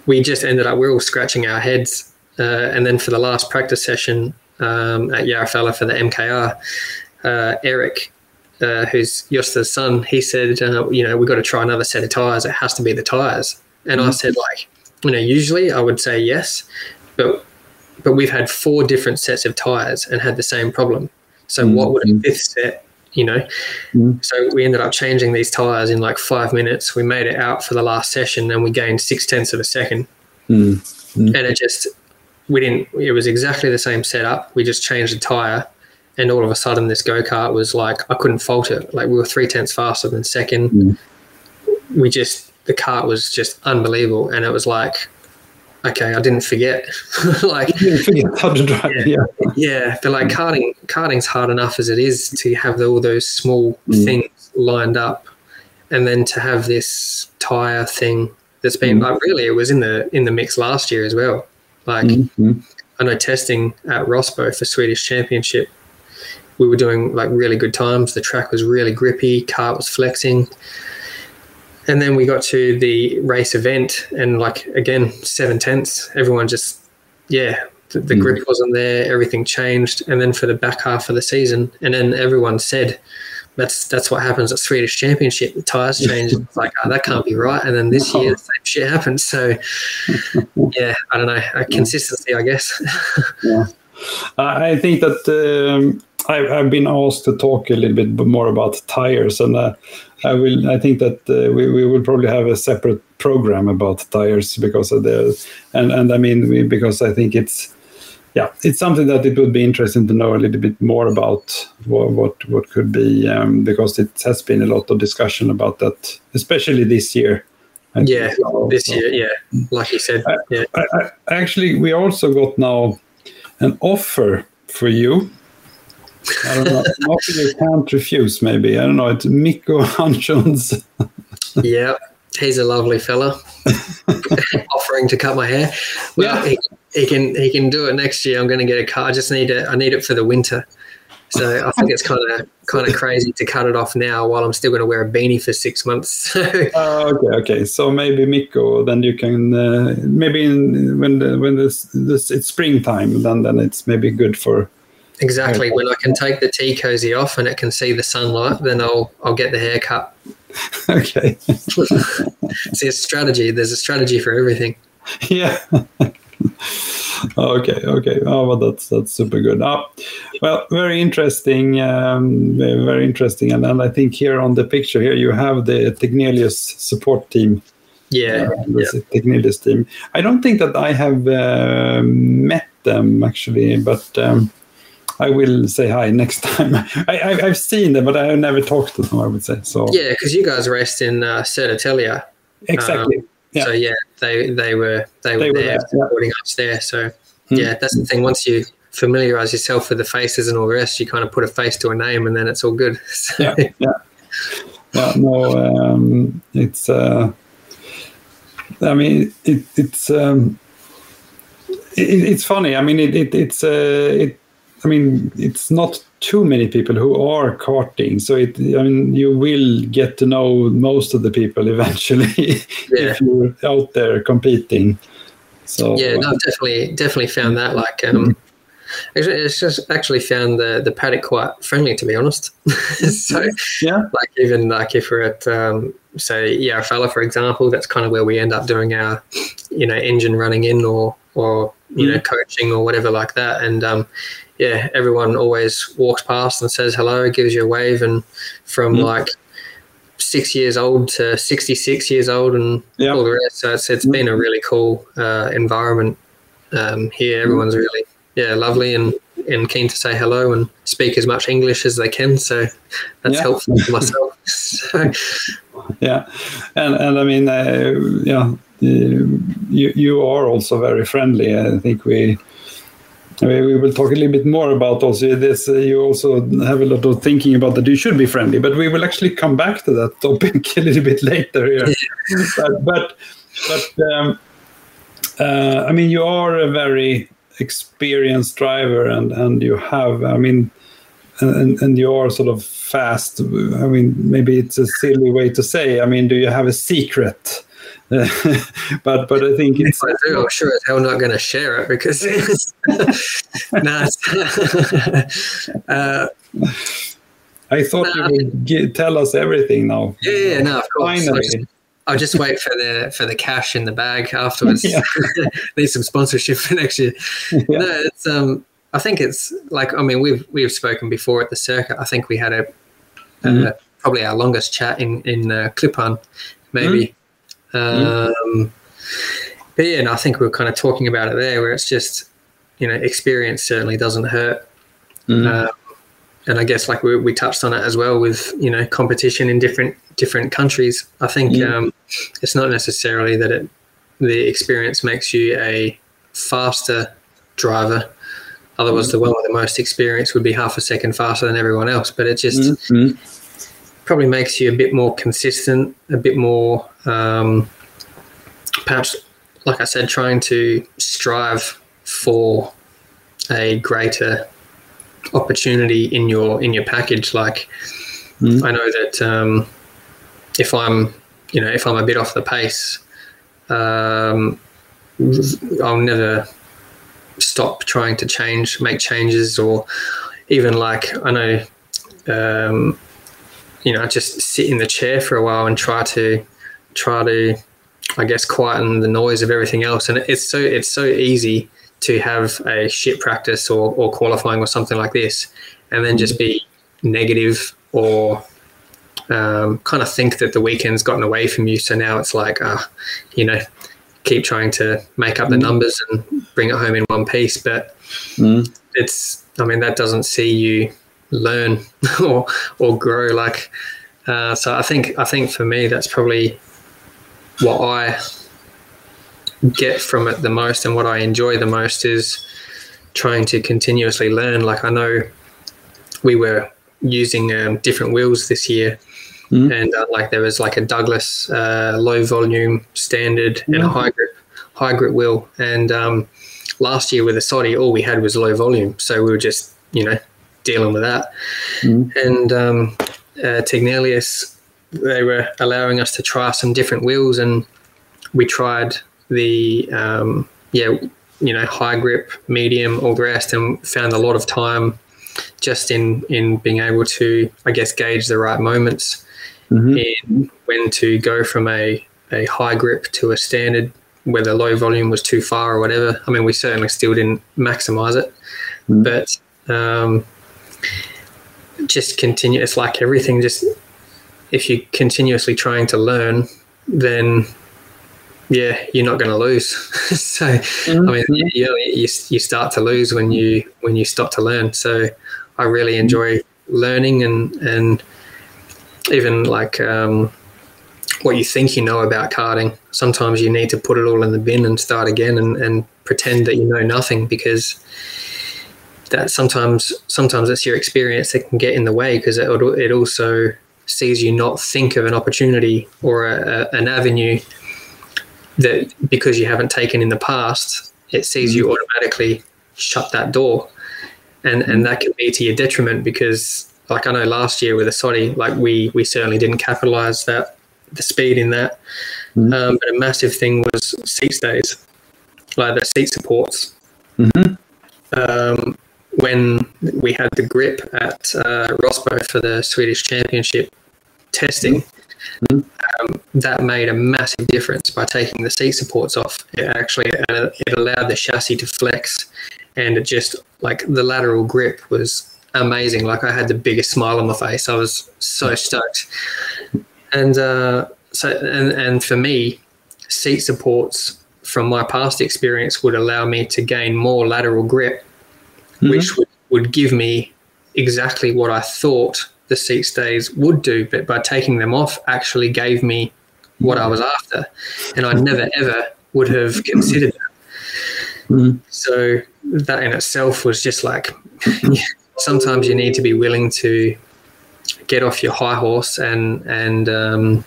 S2: we just ended up we are all scratching our heads. Uh, and then for the last practice session um, at Järfälla for the MKR, uh, Eric uh, who's Josta's son, he said, uh, you know, we've got to try another set of tires. It has to be the tires. And I said, like, you know, usually I would say yes, but but we've had four different sets of tires and had the same problem. So what would a
S1: Mhm.
S2: fifth set, you know?
S1: Mhm.
S2: So we ended up changing these tires in like five minutes. We made it out for the last session and we gained six tenths of a second
S1: Mm.
S2: and it just we didn't it was exactly the same setup we just changed the tire and all of a sudden this go-kart was like i couldn't fault it like we were three tenths faster than second
S1: Mm.
S2: we just the cart was just unbelievable and it was like okay i didn't forget like
S1: You forget how to drive. Yeah.
S2: yeah but like karting karting's hard enough as it is to have all those small
S1: Mm.
S2: things lined up and then to have this tire thing that's been
S1: Mm.
S2: like really it was in the in the mix last year as well like
S1: Mhm.
S2: I know testing at Rosbo for Swedish Championship, we were doing like really good times. The track was really grippy, car was flexing. And then we got to the race event, and like again, seven tenths. Everyone just, yeah, the, the
S1: Mm.
S2: grip wasn't there. Everything changed. And then for the back half of the season, and then everyone said, "That's that's what happens at Swedish Championship. The tires change." It's like oh, that can't be right. And then this year, the same shit happened. So, yeah, I don't know. Uh, consistency, I guess.
S1: I I think that um, I've, I've been asked to talk a little bit more about tires, and uh, I will. I think that uh, we, we will probably have a separate program about tires because of the and and I mean we, because I think it's yeah it's something that it would be interesting to know a little bit more about what what, what could be um, because it has been a lot of discussion about that, especially this year. I.
S2: Yeah,
S1: So-
S2: this year, yeah, like you said, yeah.
S1: I, I, actually, we also got now an offer for you I don't know. Not you can't refuse. Maybe I don't know. It's Mikko Hanssons.
S2: yeah, he's a lovely fella. offering to cut my hair. Well, yeah. he, he can he can do it next year. I'm going to get a cut. I just need it. I need it for the winter. So I think it's kind of kind of crazy to cut it off now while I'm still going to wear a beanie for six months. uh,
S1: okay, okay. So maybe Mikko, then you can uh, maybe in, when the, when this this it's springtime, then then it's maybe good for.
S2: Exactly. When I can take the tea cozy off and it can see the sunlight, then I'll I'll get the haircut.
S1: okay.
S2: see a strategy. There's a strategy for everything.
S1: Yeah. okay, okay. Oh, well, that's that's super good. Oh, well, very interesting, um, very, very interesting. And, and I think here on the picture here you have the Tegnelius support team.
S2: Yeah,
S1: uh, the yeah. Tegnelius team. I don't think that I have uh, met them actually, but. Um, I will say hi next time. I, have seen them, but I have never talked to them. I would say so.
S2: Yeah, because you guys raced in uh.
S1: Exactly.
S2: Um, yeah. So yeah, they they were they, they were, there, there supporting yeah. us there. So hmm. yeah, that's the thing. Once you familiarize yourself with the faces and all the rest, you kind of put a face to a name, and then it's all good.
S1: So. Yeah, yeah, yeah. No, um, it's. Uh, I mean, it, it's. Um, it, it's funny. I mean, it, it it's. Uh, it. I mean, it's not too many people who are karting. So it, I mean, you will get to know most of the people eventually yeah. if you're out there competing. So
S2: yeah, no, I've definitely definitely found that. Like, um, it's just actually found the the paddock quite friendly, to be honest. so
S1: yeah,
S2: like even like if we're at um, say Järfälla, for example, that's kind of where we end up doing our you know engine running in or or you mm. know coaching or whatever like that, and um, yeah, everyone always walks past and says hello, gives you a wave, and from mm. like six years old to 66 years old and yep. all the rest. So it's, it's mm. been a really cool uh, environment um, here. Everyone's mm. really, yeah, lovely and, and keen to say hello and speak as much English as they can. So that's yeah. helpful for myself. so.
S1: Yeah. And, and I mean, uh, yeah, you, you are also very friendly. I think we, we will talk a little bit more about also this. Uh, you also have a lot of thinking about that you should be friendly, but we will actually come back to that topic a little bit later here. but but, but um, uh, I mean, you are a very experienced driver, and and you have, I mean, and and you are sort of fast. I mean, maybe it's a silly way to say. I mean, do you have a secret? but but I think
S2: it's. I do, I'm sure as hell not going to share it because it's, no,
S1: uh, I thought no, you would get, tell us everything now.
S2: Yeah, yeah, no, of course. Finally. I'll just, I'll just wait for the for the cash in the bag afterwards. Need some sponsorship for next year. Yeah. No, it's um. I think it's like I mean we've we've spoken before at the circuit. I think we had a mm-hmm. uh, probably our longest chat in in uh, Klippan, maybe. Mm-hmm um, but yeah, and I think we are kind of talking about it there, where it's just you know experience certainly doesn't hurt. Mm-hmm. Um, and I guess like we, we, touched on it as well with you know competition in different different countries. I think mm-hmm. um, it's not necessarily that it the experience makes you a faster driver. Otherwise, mm-hmm. the one with the most experience would be half a second faster than everyone else. But it just mm-hmm probably makes you a bit more consistent, a bit more, um, perhaps, like I said, trying to strive for a greater opportunity in your in your package. Like mm. I know that um, if I'm, you know, if I'm a bit off the pace, um, I'll never stop trying to change, make changes, or even like I know um, you know, just sit in the chair for a while and try to try to, I guess, quieten the noise of everything else. And it's so it's so easy to have a shit practice or, or qualifying or something like this, and then just be negative or um, kind of think that the weekend's gotten away from you. So now it's like, uh, you know, keep trying to make up the mm. numbers and bring it home in one piece. But mm. it's, I mean, that doesn't see you learn or or grow. Like, uh, so I think I think for me that's probably what I get from it the most, and what I enjoy the most is trying to continuously learn. Like I know we were using um, different wheels this year.
S1: Mhm.
S2: And uh, like there was like a Douglas uh, low volume standard and a high grip high grip wheel. And um, last year with the Sodi, all we had was low volume, so we were just you know dealing with that.
S1: Mhm.
S2: And um, uh, Tignelius, they were allowing us to try some different wheels, and we tried the um, yeah you know high grip, medium, all the rest, and found a lot of time just in in being able to I guess gauge the right moments
S1: Mhm.
S2: in when to go from a, a high grip to a standard, whether low volume was too far or whatever. I mean, we certainly still didn't maximize it,
S1: Mhm.
S2: but um, just continue. It's like everything. Just if you're continuously trying to learn, then yeah, you're not going to lose. so I mean, you, you you start to lose when you when you stop to learn. So I really enjoy learning and and even like um, what you think you know about karting. Sometimes you need to put it all in the bin and start again and, and pretend that you know nothing because that sometimes sometimes it's your experience that can get in the way because it, it also sees you not think of an opportunity or a, a, an avenue that because you haven't taken in the past it sees you automatically shut that door and and that can be to your detriment because like I know last year with the Sodi, like we we certainly didn't capitalize that the speed in that.
S1: Mhm.
S2: Um, but a massive thing was seat stays, like the seat supports.
S1: Mhm.
S2: Um, when we had the grip at uh, Rosbo for the Swedish Championship testing,
S1: Mhm.
S2: um, that made a massive difference by taking the seat supports off. It actually uh, it allowed the chassis to flex, and it just like the lateral grip was amazing. Like I had the biggest smile on my face. I was so stoked. And uh, so, and, and for me, seat supports from my past experience would allow me to gain more lateral grip,
S1: Mhm.
S2: which would, would give me exactly what I thought the seat stays would do. But by taking them off, actually gave me what I was after. And I never ever would have considered that.
S1: Mhm.
S2: So that in itself was just like sometimes you need to be willing to get off your high horse and and um,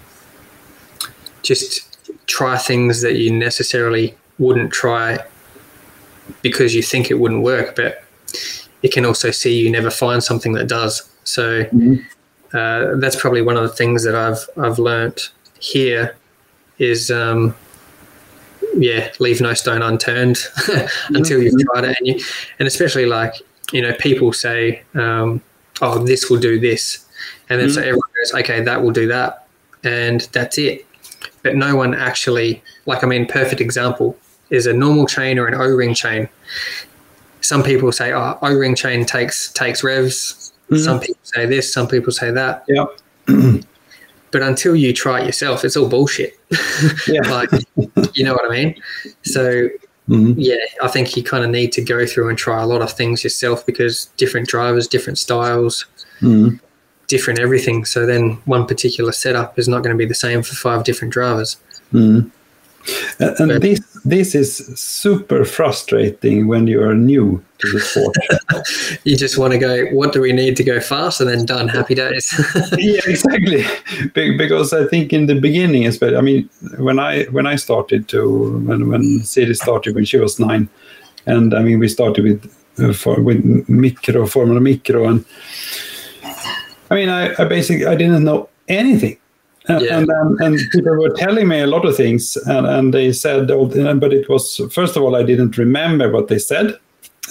S2: just try things that you necessarily wouldn't try because you think it wouldn't work, but it can also see you never find something that does. So
S1: Mhm.
S2: uh, that's probably one of the things that I've I've learnt here is um, yeah, leave no stone unturned until you've tried it, and you and especially like you know people say, um, oh, this will do this, and then so everyone goes, okay, that will do that, and that's it. But no one actually like I mean, perfect example is a normal chain or an O-ring chain. Some people say, oh, O-ring chain takes takes revs.
S1: Mhm.
S2: Some people say this, some people say that.
S1: Yeah.
S2: But until you try it yourself, it's all bullshit.
S1: Yeah.
S2: like, you know what I mean? So,
S1: Mhm.
S2: yeah, I think you kind of need to go through and try a lot of things yourself because different drivers, different styles,
S1: Mhm.
S2: different everything. So then one particular setup is not going to be the same for five different drivers.
S1: Mhm. And, and this this is super frustrating when you are new to the sport.
S2: You just want to go, what do we need to go fast? And then done, happy days.
S1: yeah, exactly. Be- Because I think in the beginning, especially, I mean, when I when I started to when when Siri started when she was nine, and I mean we started with uh, for with micro Formula Micro, and I mean I, I basically I didn't know anything. And,
S2: Yeah.
S1: and then and people were telling me a lot of things, and, and they said, oh, but it was first of all I didn't remember what they said.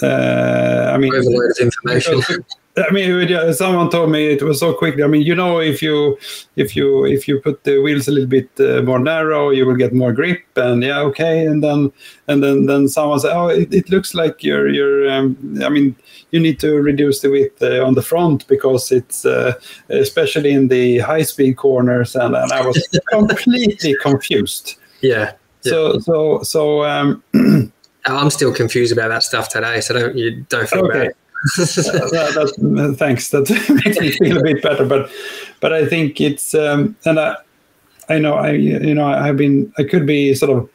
S1: Uh, I mean,
S2: information.
S1: I mean, yeah, someone told me it was so quickly. I mean, you know, if you if you if you put the wheels a little bit uh, more narrow, you will get more grip, and yeah, okay. And then and then then someone said, oh, it, it looks like you're you're. Um, I mean, you need to reduce the width uh, on the front because it's uh, especially in the high speed corners, and, and I was completely confused.
S2: Yeah.
S1: So so so. Um,
S2: I'm still confused about that stuff today. So don't, you don't feel
S1: Okay.
S2: bad.
S1: that, that, thanks. That makes me feel a bit better. But but I think it's um, and I I know I you know I've been I could be sort of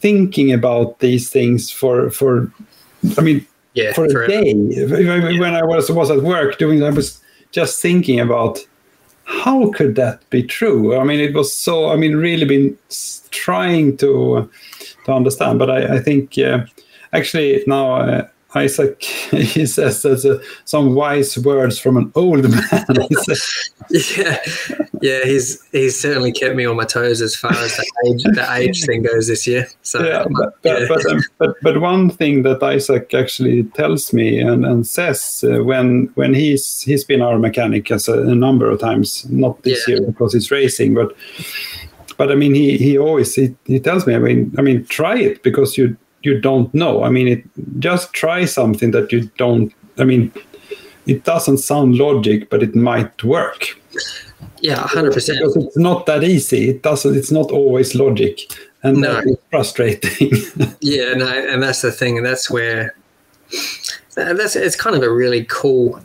S1: thinking about these things for for I mean
S2: Yeah,
S1: for a
S2: forever.
S1: day. When I was was at work doing, I was just thinking about how could that be true. I mean, it was so. I mean, really been trying to to understand. But I, I think uh, actually now. Uh, Isaac, he says there's uh, some wise words from an old man.
S2: Yeah, yeah, he's he's certainly kept me on my toes as far as the age the age thing goes this year. So
S1: yeah, but but,
S2: yeah.
S1: but, um, but but one thing that Isaac actually tells me and, and says uh, when when he's he's been our mechanic as a, a number of times, not this
S2: Yeah.
S1: year because it's racing, but but I mean he he always he, he tells me I mean I mean try it because you you don't know. I mean it just try something that you don't. I mean it doesn't sound logic, but it might work
S2: yeah, hundred percent.
S1: because it's not that easy. It doesn't. It's not always logic, and
S2: No.
S1: frustrating.
S2: Yeah, no, and that's the thing, and that's where that's it's kind of a really cool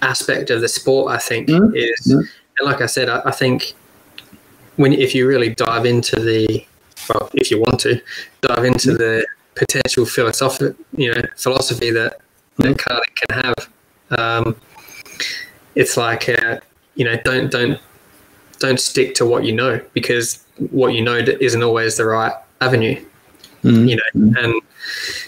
S2: aspect of the sport. I think
S1: Mm,
S2: is,
S1: yeah.
S2: and like I said, I, I think when if you really dive into the well, if you want to dive into
S1: Mm.
S2: the potential philosophy, you know, philosophy that
S1: Mm.
S2: that karting can have, um, it's like uh, you know, don't don't don't stick to what you know because what you know isn't always the right avenue
S1: Mm.
S2: you know and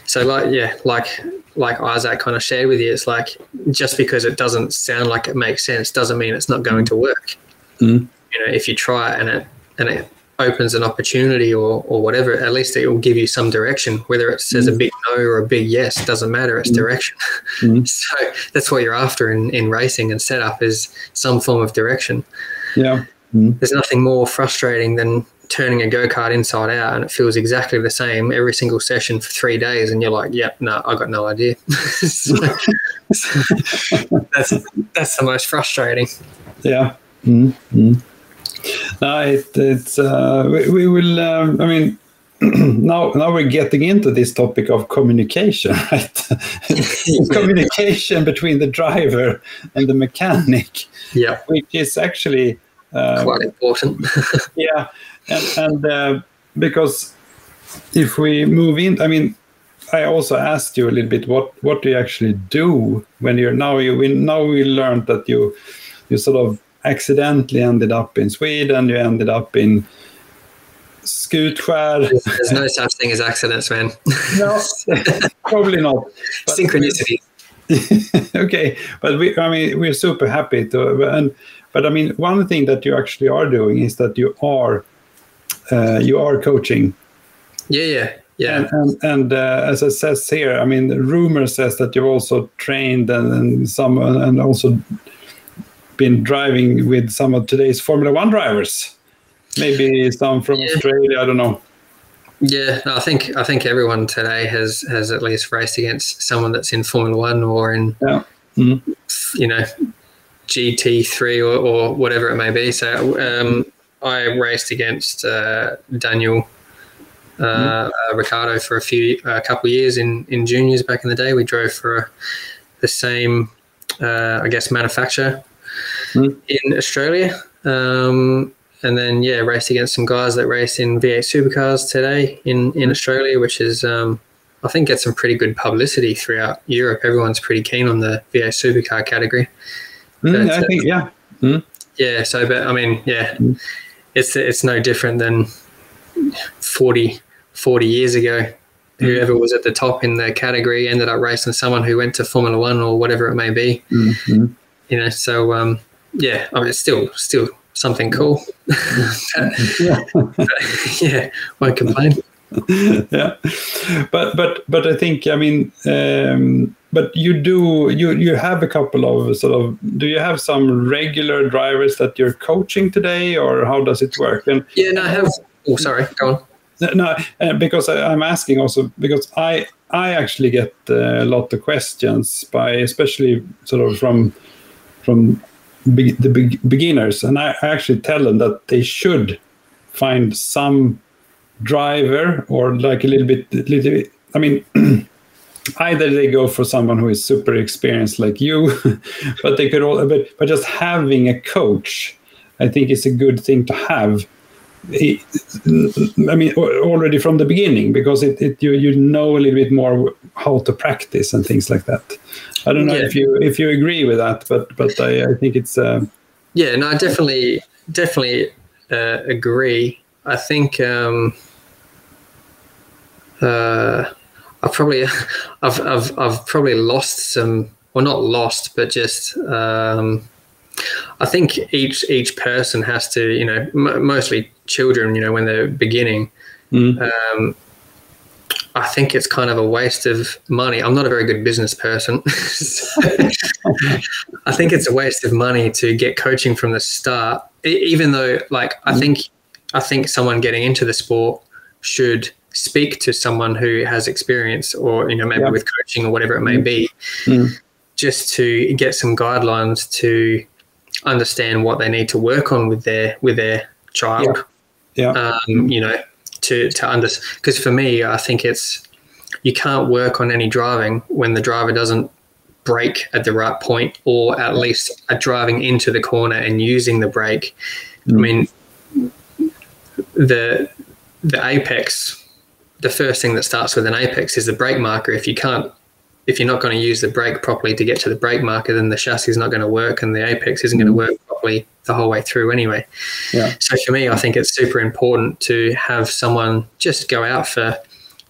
S2: so like yeah like like isaac kind of shared with you it's like just because it doesn't sound like it makes sense doesn't mean it's not going to work
S1: Mm.
S2: You know if you try it and it and it opens an opportunity or or whatever at least it will give you some direction. Whether it says a big no or a big yes doesn't matter. It's direction.
S1: Mm.
S2: so that's what you're after in in racing and setup is some form of direction.
S1: Yeah.
S2: there's nothing more frustrating than turning a go-kart inside out and it feels exactly the same every single session for three days and you're like yep no i got no idea. So- that's that's the most frustrating.
S1: Yeah. Mm. No, it, it's uh, we, we will. Um, I mean, now now we're getting into this topic of communication, right? communication between the driver and the mechanic,
S2: yeah
S1: which is actually uh,
S2: quite important
S1: yeah and, and uh, because if we move in i mean i also asked you a little bit what what do you actually do when you're now you we now we learned that you you sort of accidentally ended up in sweden you ended up in Skutskär.
S2: there's no such thing as accidents man.
S1: No probably not. But-
S2: synchronicity.
S1: Okay, but we, I mean, we're super happy to, and but I mean, one thing that you actually are doing is that you are, uh, you are coaching,
S2: yeah yeah yeah.
S1: And and, and uh, as it says here, I mean, the rumor says that you've also trained and, and some and also been driving with some of today's Formula One drivers, maybe some from
S2: Yeah.
S1: Australia. I don't know.
S2: Yeah, no, I think I think everyone today has has at least raced against someone that's in Formula One or in
S1: Yeah. Mhm.
S2: you know GT three or, or whatever it may be. So um, I raced against uh, Daniel uh, uh, Ricciardo for a few a couple of years in in juniors back in the day. We drove for the same uh, I guess manufacturer
S1: Mhm.
S2: in Australia. Um, and then yeah, raced against some guys that race in V8 supercars today in in Australia, which is um, I think gets some pretty good publicity throughout Europe. Everyone's pretty keen on the V8 supercar category.
S1: Mm, I think yeah.
S2: Yeah, so but I mean, yeah,
S1: Mm.
S2: it's it's no different than 40, 40 years ago. Whoever was at the top in the category ended up racing someone who went to Formula One or whatever it may be.
S1: Mhm.
S2: You know, so um, yeah, I mean, it's still still something cool.
S1: Yeah.
S2: yeah, won't complain.
S1: yeah but but but i think i mean um but you do you you have a couple of sort of do you have some regular drivers that you're coaching today or how does it work and
S2: Yeah, no, I have. Oh, sorry, go on.
S1: no, uh, because I, i'm asking also because i i actually get uh, a lot of questions by especially sort of from from be, the be, beginners and I, actually tell them that they should find some driver or like a little bit little bit i mean either they go for someone who is super experienced like you but they could all but, but just having a coach i think is a good thing to have I mean, already from the beginning, because it, it you you know a little bit more how to practice and things like that. I don't know yeah. if you if you agree with that, but but I, I think it's. Uh,
S2: yeah, no, I definitely definitely uh, agree. I think um, uh, I've probably I've, I've I've probably lost some, well, not lost, but just. Um, I think each each person has to, you know, m- mostly children, you know, when they're beginning. Mm. Um, I think it's kind of a waste of money. I'm not a very good business person. so I think it's a waste of money to get coaching from the start, even though, like, I mm. think, I think someone getting into the sport should speak to someone who has experience, or you know, maybe yeah. with coaching or whatever it may mm. be, mm. just to get some guidelines to understand what they need to work on with their with their child.
S1: Yeah. yeah.
S2: Um, you know, to to understand because for me, I think it's you can't work on any driving when the driver doesn't brake at the right point or at least at driving into the corner and using the brake. Mm. I mean, the the apex, the first thing that starts with an apex is the brake marker. If you can't if you're not going to use the brake properly to get to the brake marker, then the chassis is not going to work and the apex isn't going to mm. work properly the whole way through anyway.
S1: Yeah.
S2: So for me, I think it's super important to have someone just go out for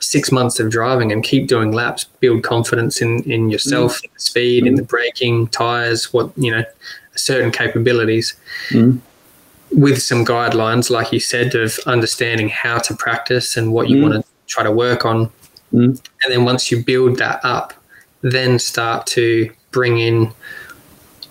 S2: six months of driving and keep doing laps, build confidence in, in yourself, mm. in the speed, mm. in the braking, tires, what, you know, certain capabilities.
S1: Mm.
S2: With some guidelines, like you said, of understanding how to practice and what you mm. want to try to work on.
S1: Mm.
S2: And then once you build that up, then start to bring in,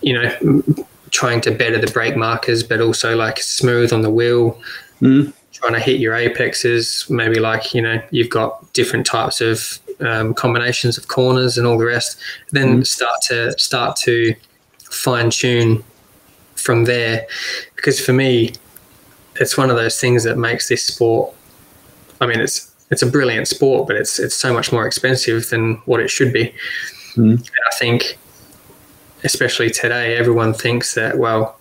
S2: you know, trying to better the brake markers, but also like smooth on the wheel,
S1: mm.
S2: trying to hit your apexes. Maybe like, you know, you've got different types of um, combinations of corners and all the rest. Then mm. start to start to fine tune from there. Because for me, it's one of those things that makes this sport. I mean, it's it's a brilliant sport, but it's it's so much more expensive than what it should be.
S1: Mm.
S2: I think, especially today, everyone thinks that well,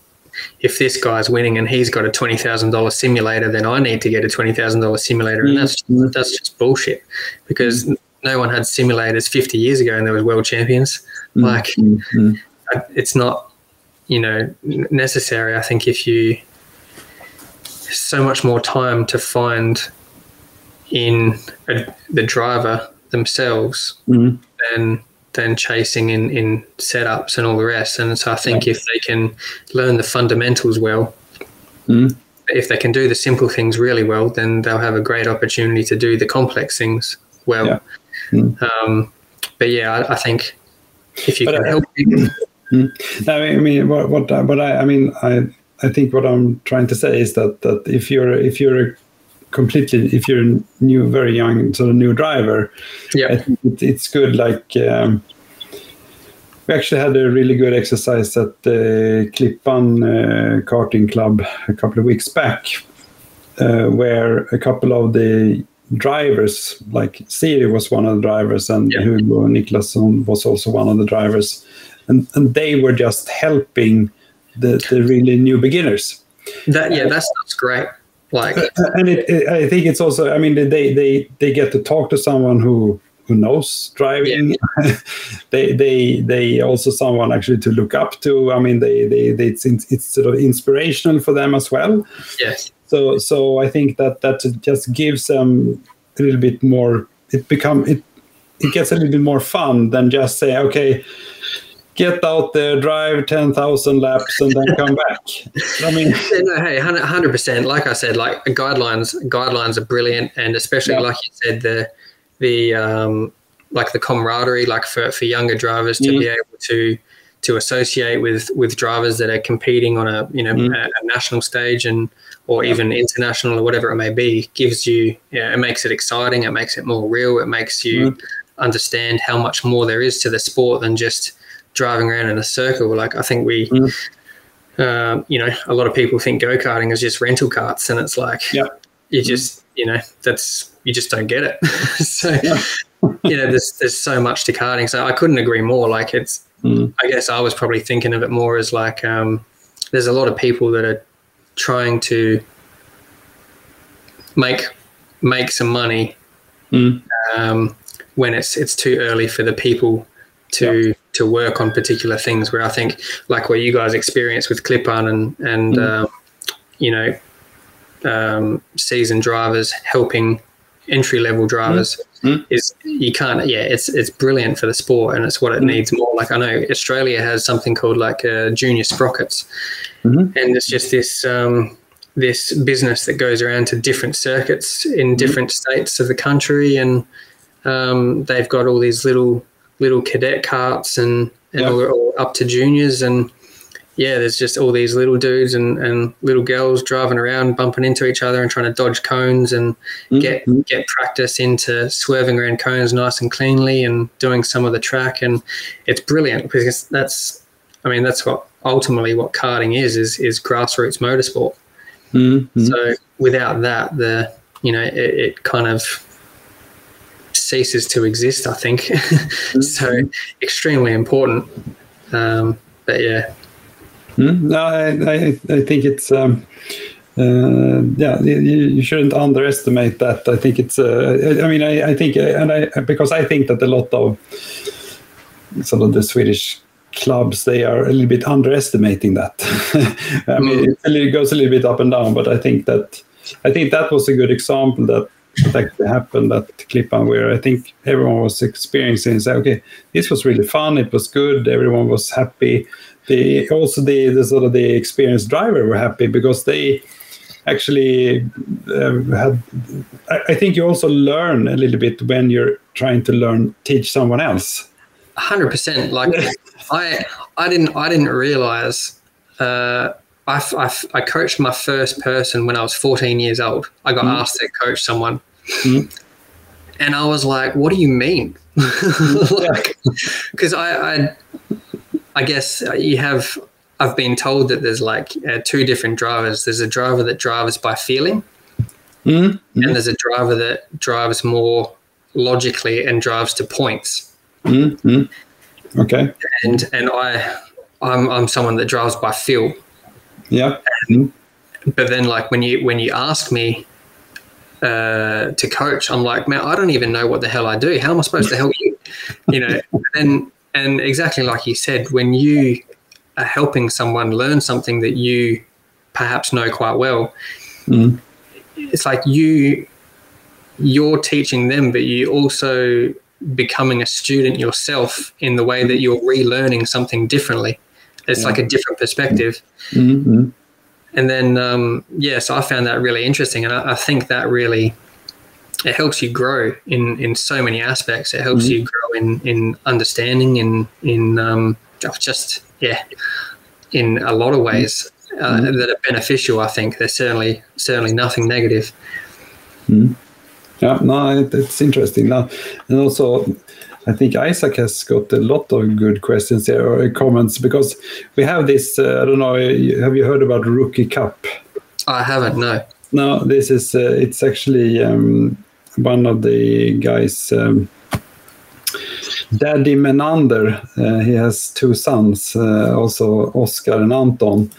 S2: if this guy's winning and he's got a twenty thousand dollar simulator, then I need to get a twenty thousand dollar simulator, and that's mm. that's just bullshit because mm. no one had simulators fifty years ago, and there was world champions.
S1: Mm.
S2: Like,
S1: mm.
S2: it's not you know necessary. I think if you so much more time to find in a, the driver themselves
S1: mm.
S2: than than chasing in, in setups and all the rest. And so I think yeah. if they can learn the fundamentals well,
S1: mm.
S2: if they can do the simple things really well, then they'll have a great opportunity to do the complex things well.
S1: Yeah. Mm.
S2: Um, but yeah, I, I, think if you but can I, help people.
S1: Mm. I mean, what, what, but I, I mean, I, I think what I'm trying to say is that, that if you're, if you're a completely if you're a new very young sort of new driver
S2: yeah.
S1: It, it's good like um, we actually had a really good exercise at the Klippan uh, karting club a couple of weeks back uh, where a couple of the drivers like Siri was one of the drivers and
S2: yeah.
S1: Hugo Niklasson was also one of the drivers. And, and they were just helping the, the really new beginners.
S2: That yeah that's that's great like, uh,
S1: and it, it, I think it's also. I mean, they they they get to talk to someone who who knows driving. Yeah. they they they also someone actually to look up to. I mean, they they, they it's it's sort of inspirational for them as well.
S2: Yes.
S1: So so I think that that just gives them a little bit more. It become it it gets a little bit more fun than just say okay get out there, drive 10,000 laps, and then come back. I mean,
S2: no, hey, 100 percent. Like I said, like guidelines, guidelines are brilliant, and especially yeah. like you said, the the um, like the camaraderie, like for, for younger drivers to mm. be able to to associate with with drivers that are competing on a you know mm. a, a, national stage and or yeah. even international or whatever it may be gives you yeah it makes it exciting it makes it more real it makes you mm. understand how much more there is to the sport than just driving around in a circle. Like I think we, mm. uh, you know, a lot of people think go karting is just rental carts, and it's like
S1: yep.
S2: you just, you know, that's you just don't get it. so you know, there's there's so much to karting. So I couldn't agree more. Like it's,
S1: mm.
S2: I guess I was probably thinking of it more as like um, there's a lot of people that are trying to make make some money
S1: Mm.
S2: um, when it's it's too early for the people to to work on particular things. Where I think, like what you guys experience with Klippan and and
S1: Mm.
S2: um, you know um, seasoned drivers helping entry level drivers
S1: Mm.
S2: is you can't yeah it's it's brilliant for the sport and it's what it
S1: Mm.
S2: needs more like i know australia has something called like uh, junior sprockets
S1: Mhm.
S2: and it's just this um, this business that goes around to different circuits in different states of the country and um, they've got all these little little cadet carts and and all, up to juniors and yeah, there's just all these little dudes and, and little girls driving around, bumping into each other and trying to dodge cones and
S1: Mm.
S2: get get practice into swerving around cones nice and cleanly and doing some of the track. And it's brilliant because that's, I mean, that's what ultimately what karting is is is grassroots motorsport.
S1: Mm. Mm.
S2: So without that, the you know it, it kind of ceases to exist. I think so. Extremely important. Um, but yeah.
S1: Mm, No, I, I, I think it's um, uh, yeah. You, you shouldn't underestimate that. I think it's. Uh, I I mean, I, I think, uh, and I because I think that a lot of sort of the Swedish clubs they are a little bit underestimating that. I mean,
S2: Mm.
S1: it goes a little bit up and down, but I think that I think that was a good example that that actually happened at Klippan where I think everyone was experiencing and say, okay, this was really fun, it was good, everyone was happy. The also the, the sort of the experienced driver were happy because they actually um, had. I, I think you also learn a little bit when you're trying to learn teach someone else.
S2: hundred percent. Like I, I didn't, I didn't realize. Uh, I, I, I coached my first person when I was 14 years old. I got
S1: Mm.
S2: asked to coach someone,
S1: Mm.
S2: and I was like, "What do you mean?" like, because I, I, I guess you have. I've been told that there's like uh, two different drivers. There's a driver that drives by feeling,
S1: Mm.
S2: and there's a driver that drives more logically and drives to points.
S1: Mm. Mm. Okay.
S2: and and I I'm I'm someone that drives by feel.
S1: Yeah.
S2: But then like when you when you ask me uh, to coach, I'm like, man, I don't even know what the hell I do. How am I supposed to help you? You know, and and exactly like you said, when you are helping someone learn something that you perhaps know quite well,
S1: Mm.
S2: it's like you you're teaching them, but you also becoming a student yourself in the way that you're relearning something differently. It's like a different perspective.
S1: Mm. Mm.
S2: And then, um, yeah, so I found that really interesting. And I, I think that really, it helps you grow in, in so many aspects. It helps
S1: Mhm.
S2: you grow in, in understanding in, in um, just, yeah, in a lot of ways uh, that are beneficial. I think there's certainly, certainly nothing negative.
S1: Yeah, no, it, it's interesting now, and also I think Isaac has got a lot of good questions here or comments because we have this. Uh, I don't know. Have you heard about Rookie Cup?
S2: I haven't, no.
S1: No, this is. Uh, it's actually um, one of the guys. Um, Daddy Menander, uh, he has two sons, uh, also Oscar and Anton,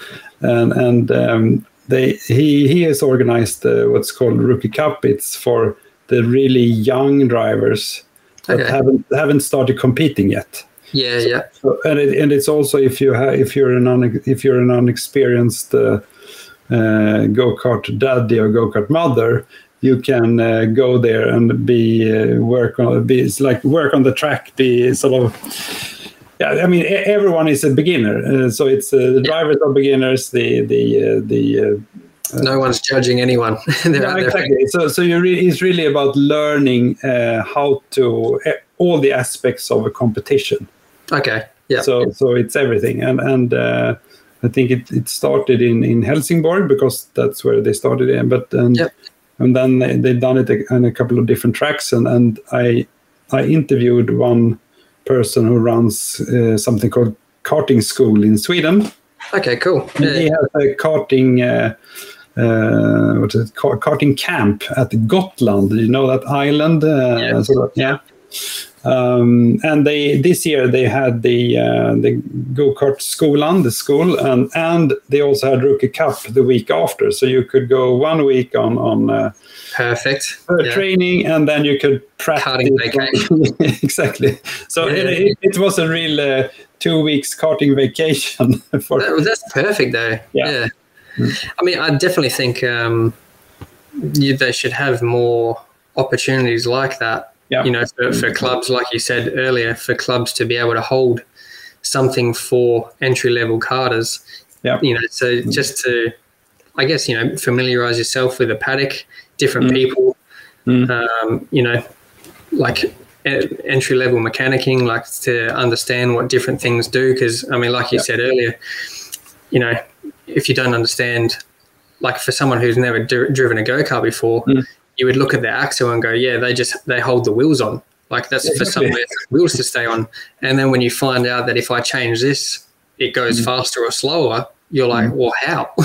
S1: and and um, they he he has organized uh, what's called Rookie Cup. It's for the really young drivers that
S2: Okay.
S1: haven't haven't started competing yet.
S2: Yeah, yeah.
S1: So, and it, and it's also if you have if you're an un, if you're an unexperienced uh, uh, go kart daddy or go kart mother, you can uh, go there and be uh, work on be it's like work on the track. Be sort of yeah. I mean, everyone is a beginner, uh, so it's uh, the drivers are beginners. The the uh, the uh,
S2: No one's judging anyone.
S1: Yeah, exactly. So, so re- it's really about learning uh, how to uh, all the aspects of a competition.
S2: Okay. Yeah.
S1: So, so it's everything, and and uh, I think it, it started in in Helsingborg because that's where they started in. But and
S2: Yep.
S1: and then they, they've done it on a couple of different tracks, and and I I interviewed one person who runs uh, something called karting school in Sweden.
S2: okay, cool.
S1: And he has a karting, uh, uh, what is it, Kar- karting camp at Gotland. You know that island? Uh,
S2: Yeah.
S1: so that- yeah. Um, and they this year they had the uh, the go kart skolan, the school, and and they also had Rookie Cup the week after, so you could go one week on on uh,
S2: perfect
S1: yeah. training, and then you could practice. exactly. So yeah. it, it, it, was a real uh, two weeks karting vacation.
S2: For that's perfect, though. Yeah. I mean, I definitely think um, you, they should have more opportunities like that yeah. You know, for, for clubs, like you said earlier, for clubs to be able to hold something for entry level karters. Yeah. You know, so just to, I guess, you know, familiarize yourself with a paddock, different mm. people, mm. Um, you know, like entry level mechanicking, like to understand what different things do. Because, I mean, like you yeah. said earlier, you know, if you don't understand, like for someone who's never d- driven a go kart before, mm you would look at the axle and go, yeah, they just they hold the wheels on. Like that's for some wheels to stay on. And then when you find out that if I change this, it goes mm. faster or slower, you're like, mm. well, how?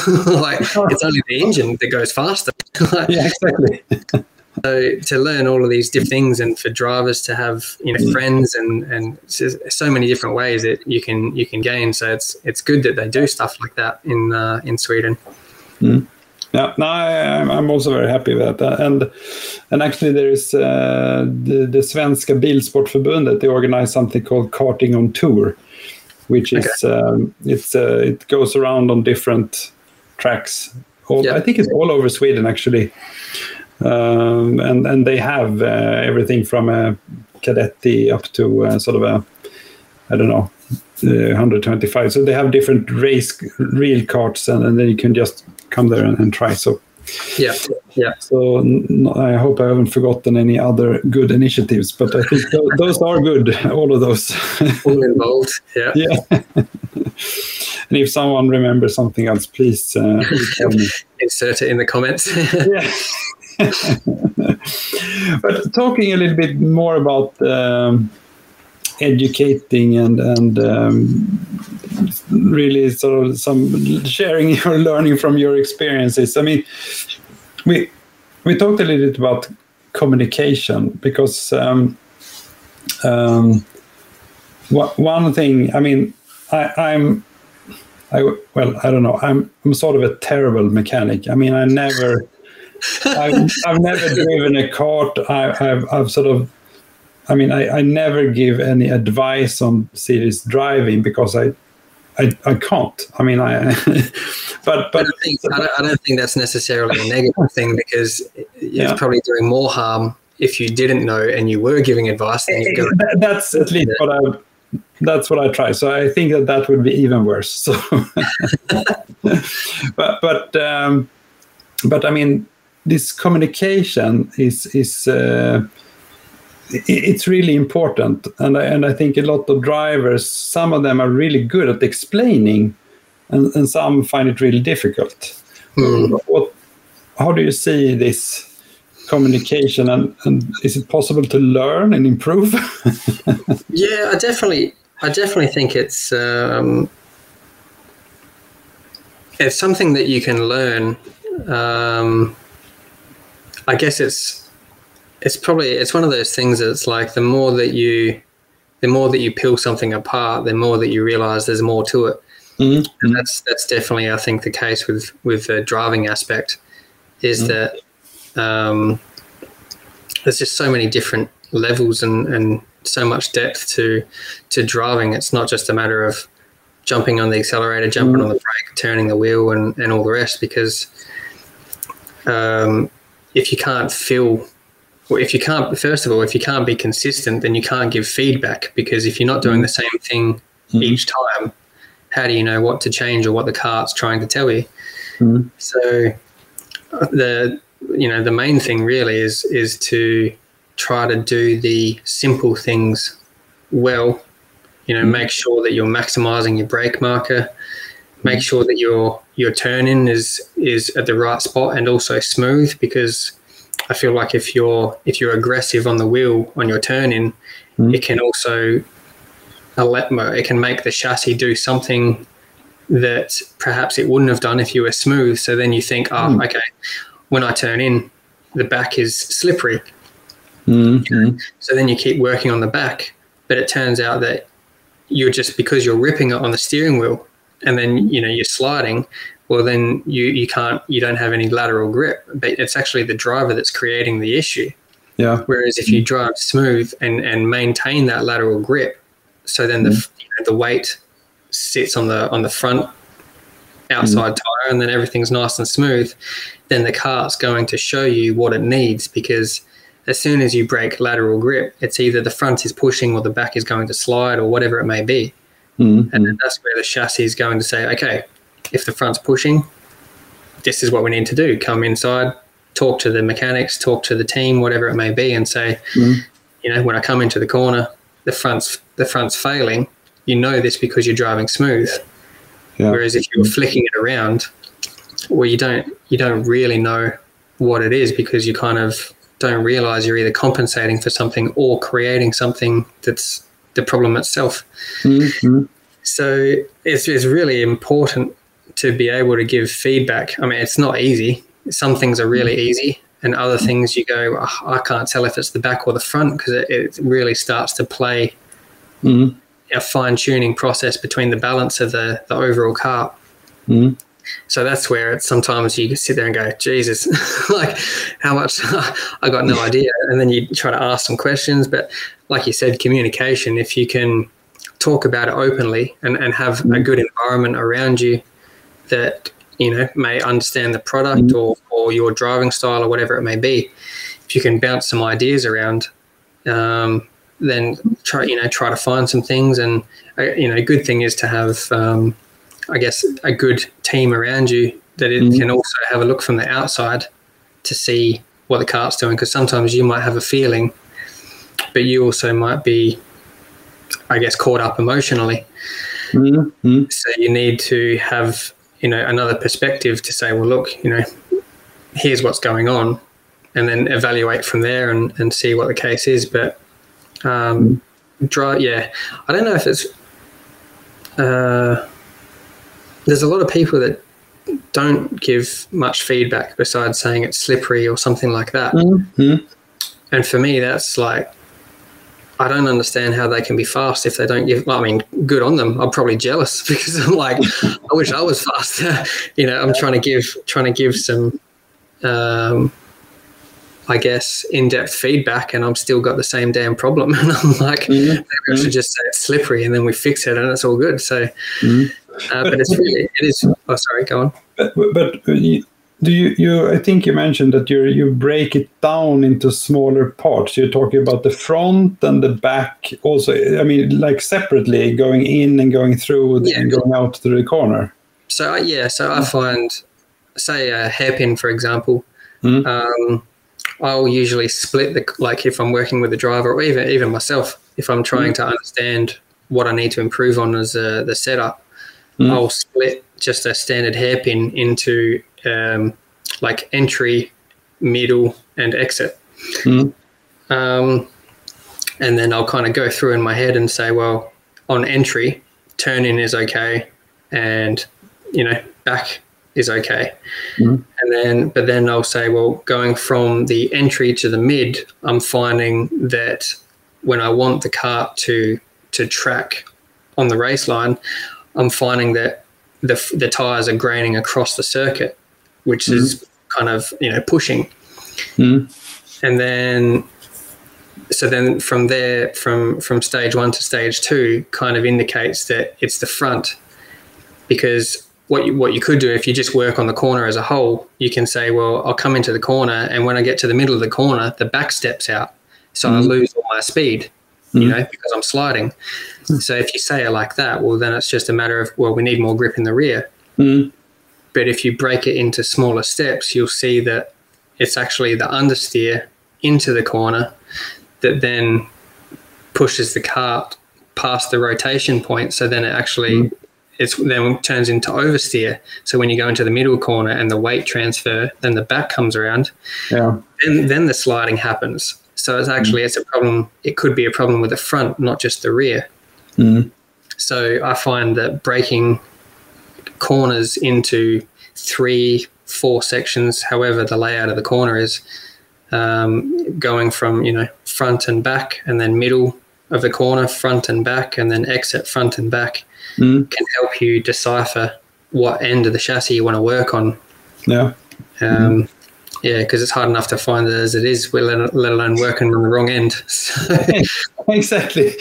S2: like it's only the engine that goes faster.
S1: yeah, exactly.
S2: so to learn all of these different things, and for drivers to have you know mm. friends and and so many different ways that you can you can gain. So it's it's good that they do stuff like that in uh, in Sweden.
S1: Mm. Yeah, no, I, am also very happy with that. And and actually, there is uh, the, the Svenska Bilsportförbundet. They organize something called Karting on Tour, which is okay. um, it's uh, it goes around on different tracks. All, yeah. I think it's all over Sweden actually, um, and and they have uh, everything from a cadetti up to uh, sort of a I don't know 125. So they have different race real carts, and, and then you can just come there and, and try. So
S2: yeah, yeah.
S1: So I hope I haven't forgotten any other good initiatives, but I think th- those are good. All of those.
S2: All involved. Yeah.
S1: Yeah. and if someone remembers something else, please uh,
S2: insert it in the comments. yeah.
S1: but talking a little bit more about um, educating and and um, really sort of some sharing your learning from your experiences. I mean, we we talked a little bit about communication because um, um, one thing. I mean, I, I'm. I, well, I don't know. I'm, I'm sort of a terrible mechanic. I mean, I never, I've, I've never driven a cart. I, I've, I've sort of I mean, I, I never give any advice on serious driving because I, I, I can't. I mean, I, but but I
S2: don't, think, I, don't, I don't, think, that's necessarily a negative thing because it's yeah. probably doing more harm if you didn't know and you were giving advice. Then you
S1: that, that's at least what I. That's what I try. So I think that that would be even worse. So, but but um, but I mean, this communication is is. Uh, it's really important and I, and I think a lot of drivers some of them are really good at explaining and, and some find it really difficult mm. what, how do you see this communication and, and is it possible to learn and improve
S2: yeah i definitely i definitely think it's um, it's something that you can learn um, i guess it's it's probably it's one of those things that's like the more that you the more that you peel something apart the more that you realize there's more to it mm-hmm. and that's that's definitely i think the case with with the driving aspect is mm-hmm. that um, there's just so many different levels and and so much depth to to driving it's not just a matter of jumping on the accelerator jumping mm-hmm. on the brake turning the wheel and and all the rest because um, if you can't feel well, if you can't, first of all, if you can't be consistent, then you can't give feedback because if you're not doing the same thing mm-hmm. each time, how do you know what to change or what the cart's trying to tell you? Mm-hmm. So uh, the you know the main thing really is is to try to do the simple things well. You know, mm-hmm. make sure that you're maximizing your brake marker. Make mm-hmm. sure that your your turning is is at the right spot and also smooth because I feel like if you're if you're aggressive on the wheel on your turning, mm. it can also it can make the chassis do something that perhaps it wouldn't have done if you were smooth. So then you think, oh, mm. okay, when I turn in, the back is slippery.
S1: Mm-hmm.
S2: So then you keep working on the back, but it turns out that you're just because you're ripping it on the steering wheel, and then you know you're sliding. Well, then you you can't you don't have any lateral grip, but it's actually the driver that's creating the issue.
S1: Yeah.
S2: Whereas if you drive smooth and and maintain that lateral grip, so then the mm-hmm. you know, the weight sits on the on the front outside mm-hmm. tire, and then everything's nice and smooth. Then the cart's going to show you what it needs because as soon as you break lateral grip, it's either the front is pushing or the back is going to slide or whatever it may be.
S1: Mm-hmm.
S2: And then that's where the chassis is going to say, okay, if the front's pushing, this is what we need to do. Come inside, talk to the mechanics, talk to the team, whatever it may be, and say,
S1: Mhm.
S2: you know, when I come into the corner, the front's the front's failing. You know this because you're driving smooth.
S1: Yeah.
S2: Whereas if you're flicking it around, well, you don't you don't really know what it is because you kind of don't realize you're either compensating for something or creating something that's the problem itself.
S1: Mhm.
S2: So it's, it's really important to be able to give feedback. I mean, it's not easy. Some things are really easy, and other things you go, "Oh, I can't tell if it's the back or the front because it, it really starts to play
S1: Mhm.
S2: a fine tuning process between the balance of the, the overall car.
S1: Mhm.
S2: So that's where it's sometimes you sit there and go, Jesus, like how much I got no idea. And then you try to ask some questions. But like you said, communication, if you can talk about it openly and, and have a good environment around you that, you know, may understand the product or, or your driving style or whatever it may be, if you can bounce some ideas around, um, then try, you know, try to find some things. And, uh, you know, a good thing is to have, um, I guess, a good team around you that it
S1: Mhm.
S2: can also have a look from the outside to see what the cart's doing. Because sometimes you might have a feeling, but you also might be, I guess, caught up emotionally.
S1: Mhm.
S2: So you need to have, you know, another perspective to say, well, look, you know, here's what's going on, and then evaluate from there and, and see what the case is. But um, dry, yeah, I don't know if it's. Uh, there's a lot of people that don't give much feedback besides saying it's slippery or something like that.
S1: Mhm.
S2: And for me, that's like, I don't understand how they can be fast if they don't give. I mean, good on them. I'm probably jealous because I'm like, I wish I was faster. you know, I'm trying to give trying to give some, um, I guess, in-depth feedback, and I'm still got the same damn problem. And I'm like,
S1: Mhm.
S2: maybe I should just say it's slippery, and then we fix it, and it's all good. So,
S1: Mhm.
S2: uh, but it's really, it is. Oh, sorry, go on.
S1: But, but you- do you, you? I think you mentioned that you you break it down into smaller parts. You're talking about the front and the back. Also, I mean, like separately, going in and going through
S2: Yeah.
S1: and going out to the corner.
S2: So uh, yeah, so I find, say a hairpin for example,
S1: Mhm.
S2: um, I'll usually split the like if I'm working with the driver or even even myself if I'm trying to understand what I need to improve on as uh, the setup,
S1: Mhm.
S2: I'll split just a standard hairpin into um, like entry, middle, and exit.
S1: Mhm.
S2: Um, and then I'll kind of go through in my head and say, well, on entry, turn in is okay, and you know, back is okay.
S1: Mhm.
S2: And then, but then I'll say, well, going from the entry to the mid, I'm finding that when I want the cart to to track on the race line, I'm finding that the the tires are graining across the circuit, which is kind of you know pushing.
S1: Mhm.
S2: And then so then from there from from stage one to stage two kind of indicates that it's the front because what you, what you could do if you just work on the corner as a whole you can say well i'll come into the corner and when i get to the middle of the corner the back steps out so i
S1: Mhm.
S2: lose all my speed you
S1: Mhm.
S2: know because i'm sliding so if you say it like that well then it's just a matter of well we need more grip in the rear. But if you break it into smaller steps, you'll see that it's actually the understeer into the corner that then pushes the cart past the rotation point. So then it actually it's then turns into oversteer. So when you go into the middle corner and the weight transfer, then the back comes around,
S1: Yeah.
S2: then then the sliding happens. So it's actually it's a problem. It could be a problem with the front, not just the rear.
S1: Mhm.
S2: So I find that breaking corners into three, four sections, however the layout of the corner is, um, going from you know front and back, and then middle of the corner, front and back, and then exit front and back,
S1: Mm.
S2: can help you decipher what end of the chassis you want to work on.
S1: Yeah.
S2: Um, Yeah, because it's hard enough to find it as it is, let, let alone working on the wrong end. So,
S1: exactly.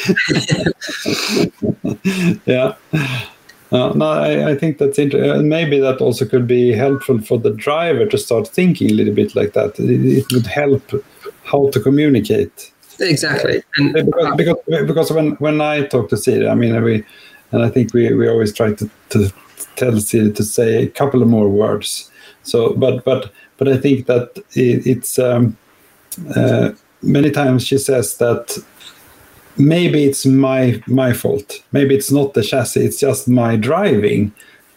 S1: yeah. Uh, no, I, I think that's interesting. Maybe that also could be helpful for the driver to start thinking a little bit like that. It, it would help how to communicate.
S2: exactly. And
S1: Because, because, because when, when I talk to Siri, I mean, we, and I think we, we always try to, to tell Siri to say a couple of more words. So, but but but I think that it, it's um, uh, many times she says that maybe it's my my fault. Maybe it's not the chassis. It's just my driving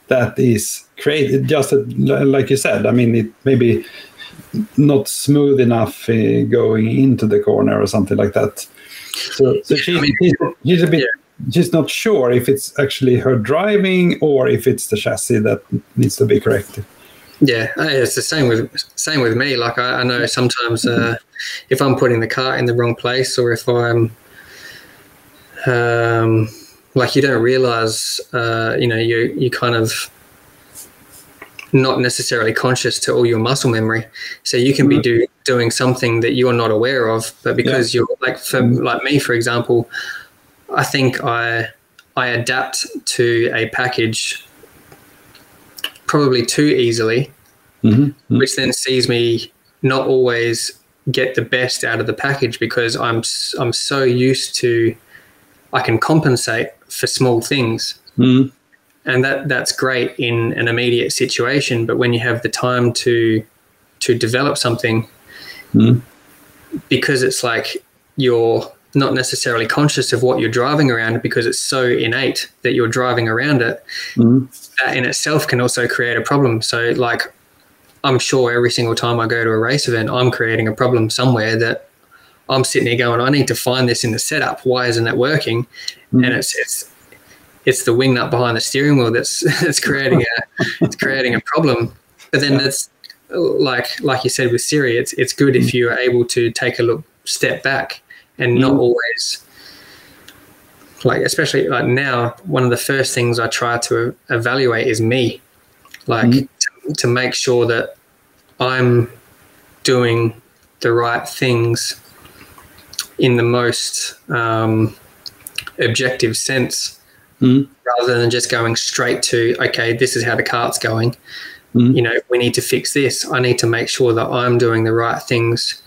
S1: that is created. Just like you said. I mean, it maybe not smooth enough uh, going into the corner or something like that. So, so she,
S2: I mean,
S1: she's, she's a bit.
S2: yeah.
S1: She's not sure if it's actually her driving or if it's the chassis that needs to be corrected.
S2: Yeah, it's the same with same with me. Like I, I know sometimes uh, if I'm putting the cart in the wrong place, or if I'm um, like you don't realize, uh, you know, you you kind of not necessarily conscious to all your muscle memory. So you can be do, doing something that you're not aware of, but because you're like for like me, for example, I think I I adapt to a package probably too easily,
S1: Mm-hmm.
S2: which then sees me not always get the best out of the package because I'm I'm so used to I can compensate for small things.
S1: Mm-hmm.
S2: And that that's great in an immediate situation, but when you have the time to to develop something
S1: Mhm.
S2: because it's like you're not necessarily conscious of what you're driving around because it's so innate that you're driving around it
S1: Mhm.
S2: that in itself can also create a problem. So, like, I'm sure every single time I go to a race event, I'm creating a problem somewhere that I'm sitting here going, I need to find this in the setup. Why isn't it working? And it's it's it's the wing nut behind the steering wheel that's that's creating a it's creating a problem. But then it's like like you said with Siri, it's it's good if you are able to take a look step back and not
S1: Mm.
S2: always like especially like now one of the first things i try to evaluate is me like
S1: Mhm.
S2: to, to make sure that i'm doing the right things in the most um, objective sense
S1: Mhm.
S2: rather than just going straight to okay this is how the cart's going
S1: Mhm.
S2: you know we need to fix this i need to make sure that i'm doing the right things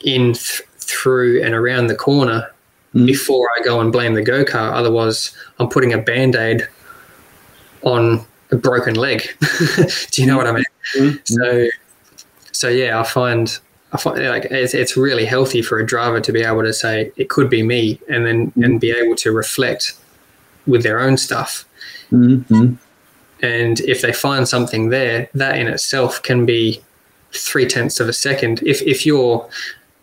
S2: in th- through and around the corner
S1: Mhm.
S2: before I go and blame the go kart. Otherwise, I'm putting a band aid on a broken leg. Do you know what I mean?
S1: Mhm.
S2: So, so yeah, I find I find like it's, it's really healthy for a driver to be able to say it could be me, and then and be able to reflect with their own stuff.
S1: Mhm.
S2: And if they find something there, that in itself can be three tenths of a second. If if you're,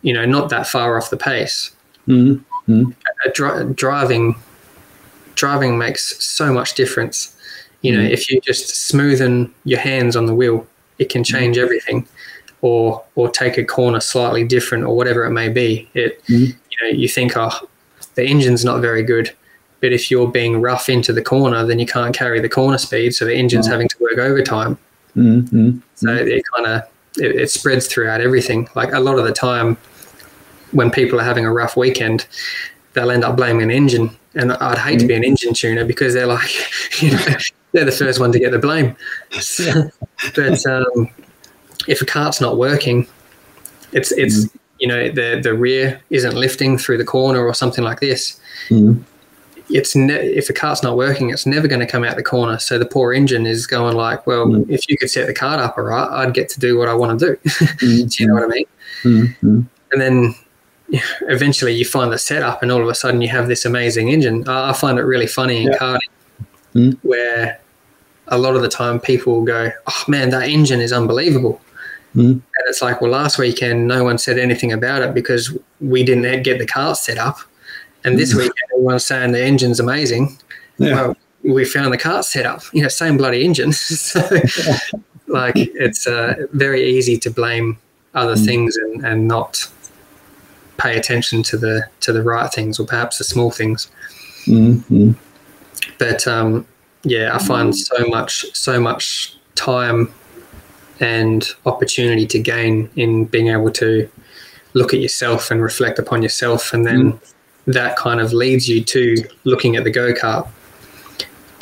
S2: you know, not that far off the pace,
S1: Mhm.
S2: uh, dri- driving driving makes so much difference. You know,
S1: Mm.
S2: if you just smoothen your hands on the wheel, it can change everything. Or or take a corner slightly different, or whatever it may be. It
S1: Mm.
S2: you know you think oh the engine's not very good, but if you're being rough into the corner, then you can't carry the corner speed, so the engine's
S1: Oh.
S2: having to work overtime.
S1: Mhm.
S2: So it kind of it, it spreads throughout everything. Like a lot of the time, when people are having a rough weekend, they'll end up blaming an engine. And I'd hate to be an engine tuner because they're like, you know, they're the first one to get the blame. But um, if a cart's not working, it's it's you know the the rear isn't lifting through the corner or something like this.
S1: Mhm.
S2: It's ne- if the cart's not working, it's never going to come out the corner. So the poor engine is going like, well,
S1: Mm.
S2: if you could set the cart up all right, I'd get to do what I want to do. Do you know what I mean?
S1: Mhm.
S2: And then eventually you find the setup, and all of a sudden you have this amazing engine. I I find it really funny in
S1: Yeah.
S2: karting
S1: Mm.
S2: where a lot of the time people will go, "Oh man, that engine is unbelievable,"
S1: Mm.
S2: and it's like, well, last weekend no one said anything about it because we didn't get the cart set up, and this
S1: Mm.
S2: weekend everyone's saying the engine's amazing.
S1: Yeah.
S2: Well, we found the cart set up, you know, same bloody engine. so, like, it's uh, very easy to blame other things and, and not pay attention to the to the right things or perhaps the small things.
S1: Mm-hmm.
S2: But um, yeah, I find so much so much time and opportunity to gain in being able to look at yourself and reflect upon yourself, and then
S1: Mm.
S2: that kind of leads you to looking at the go kart.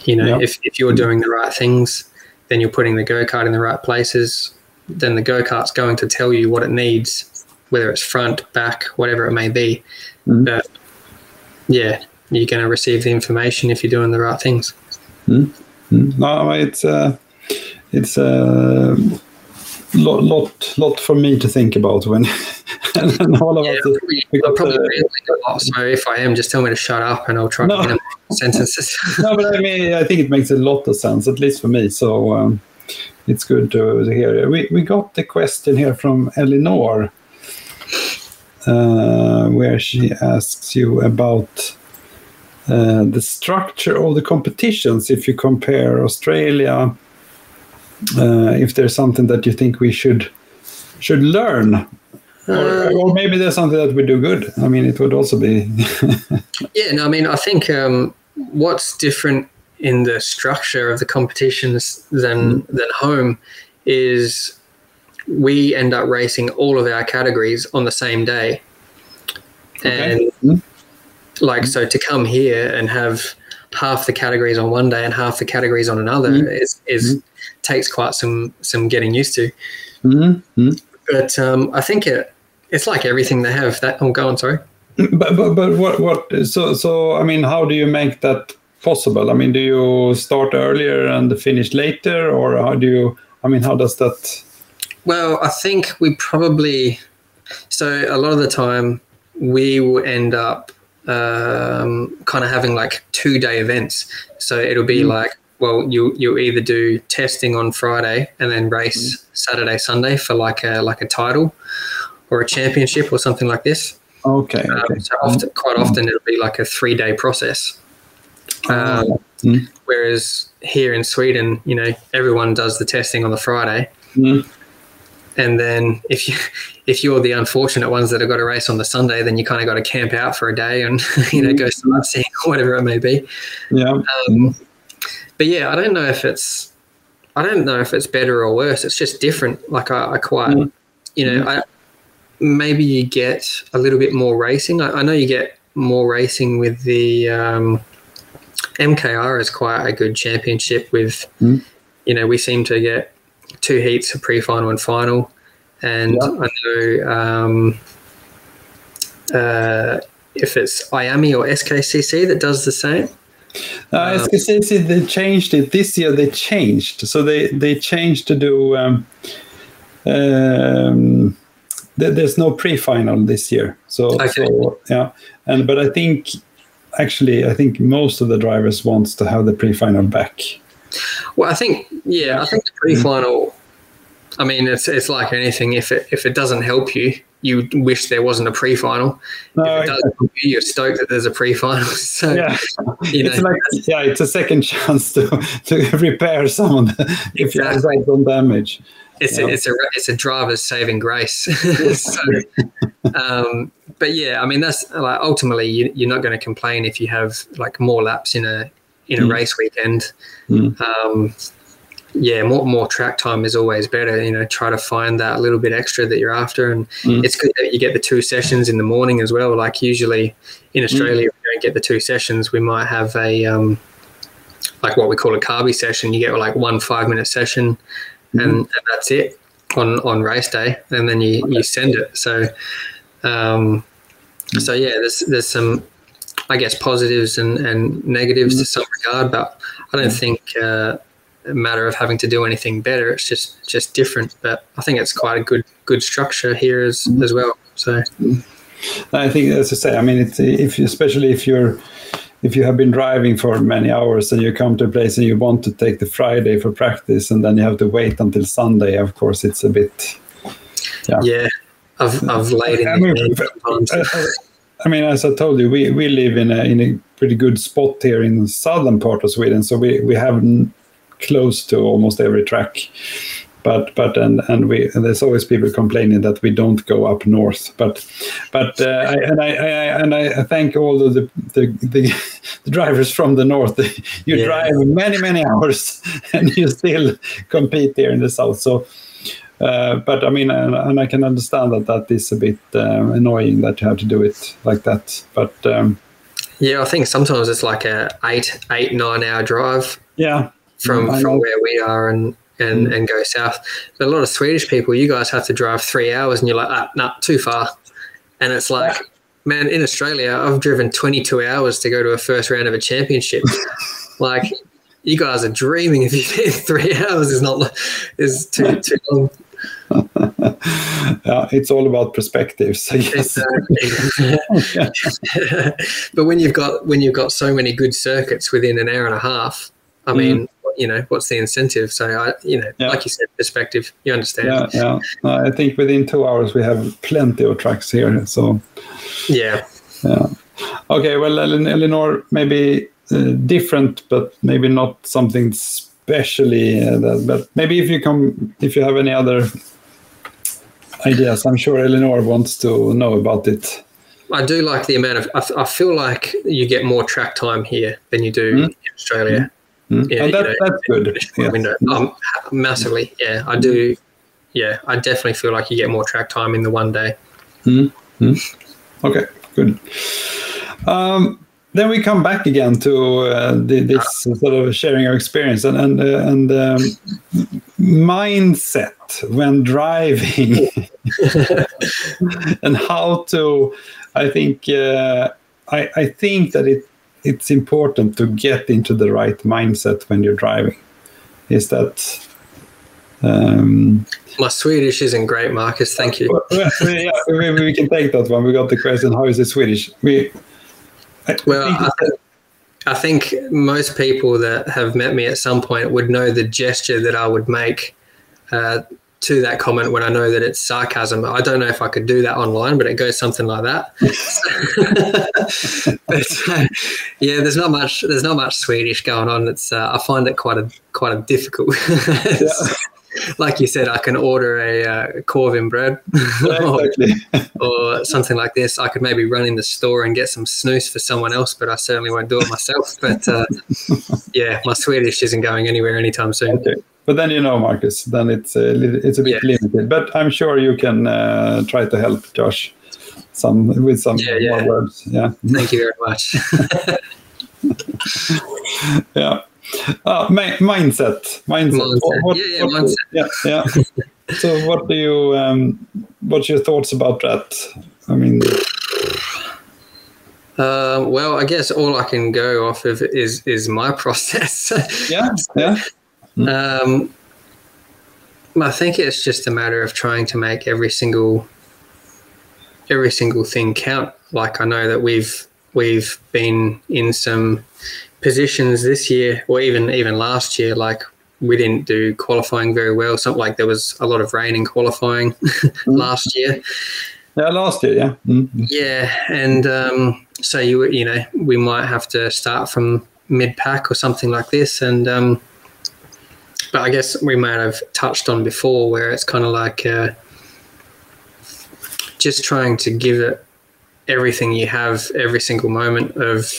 S2: You know,
S1: Yeah.
S2: if if you're doing the right things, then you're putting the go kart in the right places. Then the go kart's going to tell you what it needs, whether it's front, back, whatever it may be.
S1: Mhm.
S2: But yeah, you're going to receive the information if you're doing the right things.
S1: Mm. No, it's uh, it's a lot, lot, lot for me to think about when and all of
S2: Yeah,
S1: us.
S2: I'm probably,
S1: we
S2: I'm probably
S1: the-
S2: a lot, so if I am, just tell me to shut up and I'll try
S1: No.
S2: to minimize sentences.
S1: no, but I mean, I think it makes a lot of sense, at least for me. So um, it's good to, hear. We we got the question here from Eleanor, uh, where she asks you about. Uh, the structure of the competitions, if you compare Australia, uh, if there's something that you think we should should learn, or, or maybe there's something that we do good. I mean, it would also be.
S2: Yeah, no, I mean, I think um, what's different in the structure of the competitions than than home is we end up racing all of our categories on the same day, and
S1: Okay. Mm.
S2: like so to come here and have half the categories on one day and half the categories on another
S1: Mm.
S2: is is takes quite some some getting used to.
S1: Mhm, mhm.
S2: But um, I think it it's like everything they have that. Oh, go on, sorry.
S1: But, but but what what so so I mean how do you make that possible? I mean do you start earlier and finish later or how do you I mean how does that
S2: Well, I think we probably so a lot of the time we will end up um, kind of having like two day events. So it'll be like well you you either do testing on Friday and then race Saturday Sunday for like a like a title or a championship or something like this.
S1: okay
S2: Um,
S1: okay
S2: so often, quite often it'll be like a three day process. Um,
S1: Mm.
S2: Whereas here in Sweden, you know, everyone does the testing on the Friday,
S1: Mm.
S2: and then if you if you're the unfortunate ones that have got to race on the Sunday, then you kind of got to camp out for a day and you know go sightseeing or whatever it may be.
S1: yeah
S2: Um, but yeah, I don't know if it's I don't know if it's better or worse. It's just different. Like I, I quite
S1: Mm.
S2: you know I maybe you get a little bit more racing. I, I know you get more racing with the um, MKR is quite a good championship with
S1: Mm.
S2: you know we seem to get two heats, a pre-final and final, and
S1: Yeah.
S2: I know. Um, uh, if it's IAME or SKCC that does the same,
S1: uh, SKCC they changed it this year they changed so they they changed to do um, um, there- there's no pre-final this year so,
S2: Okay.
S1: so yeah and but I think actually I think most of the drivers wants to have the pre-final back
S2: Well, I think yeah, I think the pre-final. I mean, it's it's like anything. If it if it doesn't help you, you wish there wasn't a pre-final.
S1: No,
S2: if it does you, you're stoked that there's a pre-final. So
S1: yeah,
S2: you know,
S1: it's like yeah, it's a second chance to to repair someone if you have
S2: Exactly.
S1: some damage.
S2: it's
S1: yeah.
S2: a, it's a it's a driver's saving grace. so, um, but yeah, I mean that's like ultimately you, you're not going to complain if you have like more laps in a in a
S1: Mm.
S2: race weekend.
S1: Mm.
S2: Um, yeah, more more track time is always better. You know, try to find that little bit extra that you're after, and
S1: Mm.
S2: it's good that you get the two sessions in the morning as well. Like usually in Australia, if you don't get the two sessions, we might have a um, like what we call a carby session. You get like one five minute session, and, and that's it on on race day, and then you you send it. So, um, so yeah, there's there's some. I guess positives and, and negatives to some regard, but I don't think uh, a matter of having to do anything better. It's just just different. But I think it's quite a good good structure here as as well. So
S1: I think, as I say, I mean, it's if especially if you're if you have been driving for many hours and you come to a place and you want to take the Friday for practice and then you have to wait until Sunday. Of course, it's a bit.
S2: yeah, I've I've laid in
S1: I mean,
S2: the. Uh,
S1: I- uh, I mean, as I told you, we, we live in a in a pretty good spot here in the southern part of Sweden, so we we have close to almost every track. but but and and we and there's always people complaining that we don't go up north but but uh, I, and I, I, and I thank all the the, the, the drivers from the north you yeah. drive many many hours and you still compete here in the south so uh, but I mean, and, and, I can understand that that is a bit uh, annoying that you have to do it like that. But um,
S2: yeah, I think sometimes it's like a eight, eight, nine hour drive.
S1: Yeah,
S2: from from where we are and and mm. and go south. But a lot of Swedish people, you guys have to drive three hours, and you're like, ah, nah, too far. And it's like, man, in Australia, I've driven 22 hours to go to a first round of a championship. like, you guys are dreaming if you think three hours is not is too too long.
S1: yeah, it's all about perspective. So yes.
S2: but when you've got when you've got so many good circuits within an hour and a half, I mm. Mean, you know, what's the incentive? So I, you know, yeah. like you said, perspective. You understand?
S1: Yeah, yeah. I think within two hours we have plenty of tracks here. So
S2: yeah,
S1: yeah. Okay, well, eleanor maybe uh, different, but maybe not something especially uh, that, but maybe if you come if you have any other ideas i'm sure eleanor wants to know about it
S2: i do like the amount of i, I feel like you get more track time here than you do mm. in australia
S1: mm. Yeah, and that, know, that's good
S2: yeah. window. Um, massively yeah i do yeah i definitely feel like you get more track time in the one day
S1: mm. okay good um, then we come back again to uh, the, this sort of sharing our experience and and uh, and um, mindset when driving and how to. I think uh, I, I think that it it's important to get into the right mindset when you're driving. Is that um,
S2: my Swedish isn't great, Marcus. Thank you.
S1: yeah, we, we, can take that one. We got the question: How is it Swedish? We
S2: well, I think, I think most people that have met me at some point would know the gesture that I would make uh, to that comment when I know that it's sarcasm. I don't know if I could do that online, but it goes something like that. but uh, yeah, there's not much. There's not much Swedish going on. It's uh, I find it quite a quite a difficult. yeah like you said, I can order a uh, korv i bröd or, or, something like this. I could maybe run in the store and get some snus for someone else, but I certainly won't do it myself. But uh, yeah, my Swedish isn't going anywhere anytime soon.
S1: Okay. But then you know, Marcus, then it's a, it's a bit yeah. limited. But I'm sure you can uh, try to help Josh some with some yeah, yeah. more words. Yeah.
S2: Thank you very much.
S1: yeah. Uh, mindset. Mindset.
S2: mindset. What, yeah, yeah,
S1: what,
S2: mindset.
S1: yeah, yeah. so, what do you? Um, what's your thoughts about that? I mean.
S2: Uh, well, I guess all I can go off of is is my process.
S1: yeah, yeah.
S2: Um, I think it's just a matter of trying to make every single every single thing count. Like I know that we've we've been in some positions this year or even even last year like we didn't do qualifying very well something like there was a lot of rain in qualifying mm-hmm. last year
S1: yeah last year yeah
S2: mm-hmm. yeah and um, so you you know we might have to start from mid pack or something like this and um, but I guess we might have touched on before where it's kind of like uh, just trying to give it everything you have every single moment of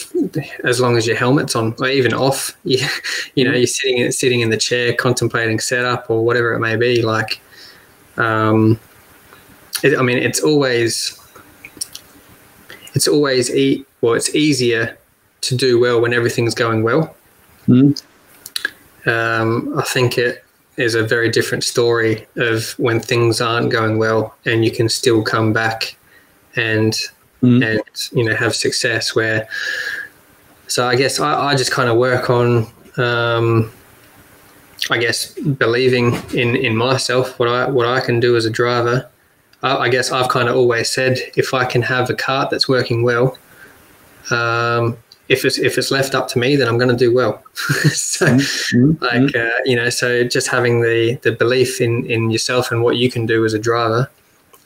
S2: as long as your helmet's on or even off. You, you know you're sitting sitting in the chair contemplating setup or whatever it may be like um it, i mean it's always it's always e- well it's easier to do well when everything's going well.
S1: Mm.
S2: Um, i think it is a very different story of when things aren't going well and you can still come back and mm. and you know have success. Where so I guess I, I just kind of work on. Um, I guess believing in, in myself, what I what I can do as a driver. I, I guess I've kind of always said if I can have a cart that's working well, um, if it's if it's left up to me, then I'm going to do well. so, mm-hmm. like uh, you know, so just having the the belief in in yourself and what you can do as a driver,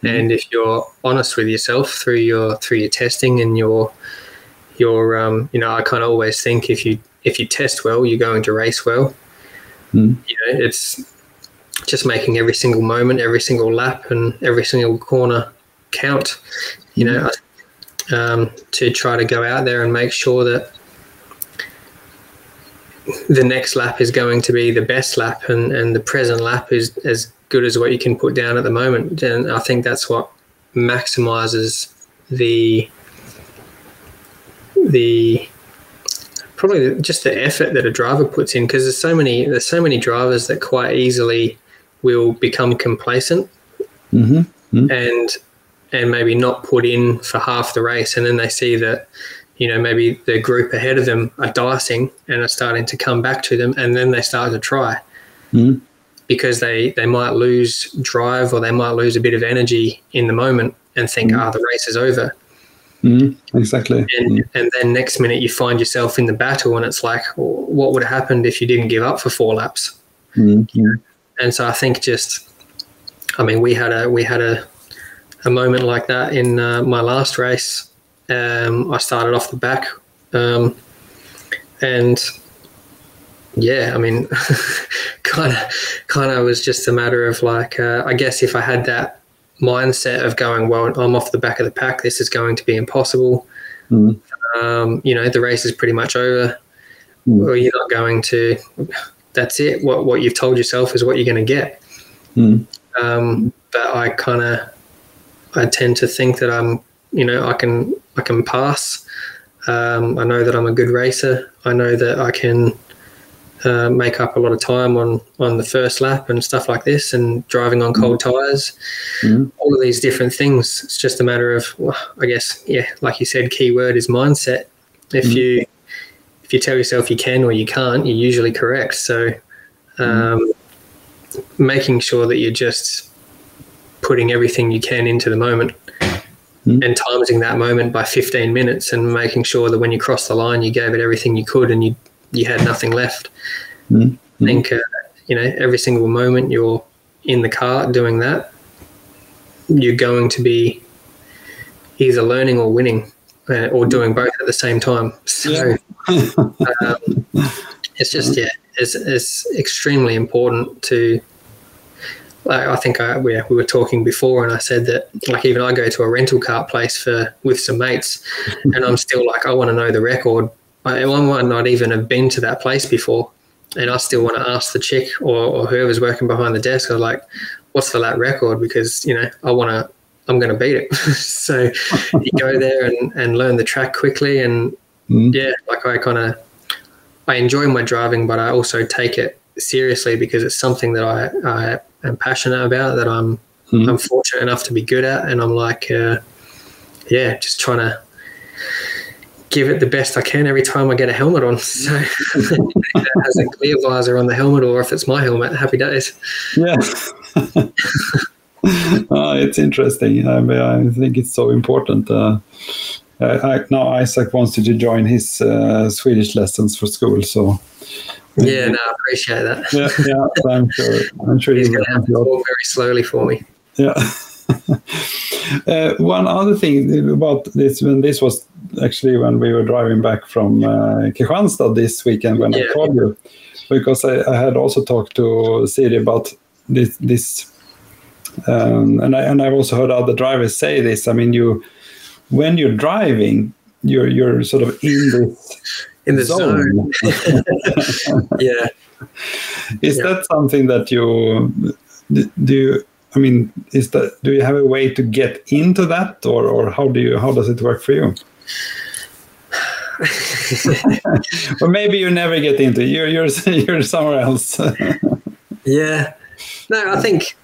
S2: Mm-hmm. And if you're honest with yourself through your through your testing and your your um, you know, I kind of always think if you if you test well, you're going to race well.
S1: Mm.
S2: You know, it's just making every single moment, every single lap, and every single corner count. You know, um, to try to go out there and make sure that the next lap is going to be the best lap, and, and the present lap is as good as what you can put down at the moment. And I think that's what maximizes the the probably just the effort that a driver puts in because there's so many there's so many drivers that quite easily will become complacent
S1: Mm-hmm. Mm-hmm.
S2: and and maybe not put in for half the race and then they see that you know maybe the group ahead of them are dicing and are starting to come back to them and then they start to try
S1: Mhm.
S2: because they they might lose drive or they might lose a bit of energy in the moment and think ah the race is over
S1: Mm-hmm. Exactly.
S2: and and then next minute you find yourself in the battle and it's like what would have happened if you didn't give up for four laps
S1: Mm-hmm.
S2: and so I think just, I mean, we had a we had a a moment like that in uh, my last race. Um, I started off the back, um, and yeah, I mean, kind of kind of was just a matter of like, uh, I guess if I had that mindset of going, well, I'm off the back of the pack, this is going to be impossible.
S1: Mhm.
S2: Um, you know, the race is pretty much over,
S1: Mm.
S2: or you're not going to. That's it. What what you've told yourself is what you're going to get.
S1: Mm.
S2: Um, but I kind of, I tend to think that I'm, you know, I can I can pass. Um, I know that I'm a good racer. I know that I can uh, make up a lot of time on on the first lap and stuff like this, and driving on cold tires.
S1: Mhm.
S2: All of these different things. It's just a matter of, well, I guess, yeah, like you said, key word is mindset. If
S1: Mhm.
S2: you if you tell yourself you can or you can't, you're usually correct. So, um, making sure that you're just putting everything you can into the moment
S1: Mhm.
S2: and timing that moment by 15 minutes and making sure that when you cross the line, you gave it everything you could and you you had nothing left.
S1: Mhm.
S2: I think uh, you know every single moment you're in the car doing that, you're going to be either learning or winning, uh, or doing both at the same time. So
S1: Yeah.
S2: um, it's just yeah, it's, it's extremely important to. Like I think I, we, we were talking before, and I said that like even I go to a rental car place for with some mates, and I'm still like I want to know the record. I, I might not even have been to that place before, and I still want to ask the chick or, or whoever's working behind the desk. I was like, "What's the lap record?" Because you know I want to. I'm going to beat it. so you go there and, and learn the track quickly, and
S1: Mhm.
S2: yeah, like I kind of I enjoy my driving, but I also take it seriously because it's something that I, I am passionate about, that I'm
S1: Mhm.
S2: I'm fortunate enough to be good at, and I'm like, uh, yeah, just trying to give it the best I can every time I get a helmet on. So it has a clear visor on the helmet, or if it's my helmet, happy days.
S1: Yeah. uh, it's interesting. I, mean, I think it's so important. Uh, I, now Isaac wants you to join his uh, Swedish lessons for school, so
S2: Yeah, no, I appreciate that.
S1: yeah, yeah. I'm sure. I'm sure
S2: He's
S1: he
S2: going to have to walk very slowly for me.
S1: Yeah. uh, one other thing about this, when this was actually when we were driving back from uh, Kristianstad this weekend when I called you, because I, I had also talked to Siri about this, this um, and I and I've also heard other drivers say this. I mean, you when you're driving, you're you're sort of in this
S2: In the zone. Yeah.
S1: Is
S2: Yeah.
S1: that something that you do? You, I mean, is that do you have a way to get into that, or or how do you how does it work for you? or maybe you never get into. it. You're you're you're somewhere else.
S2: Yeah. No, I think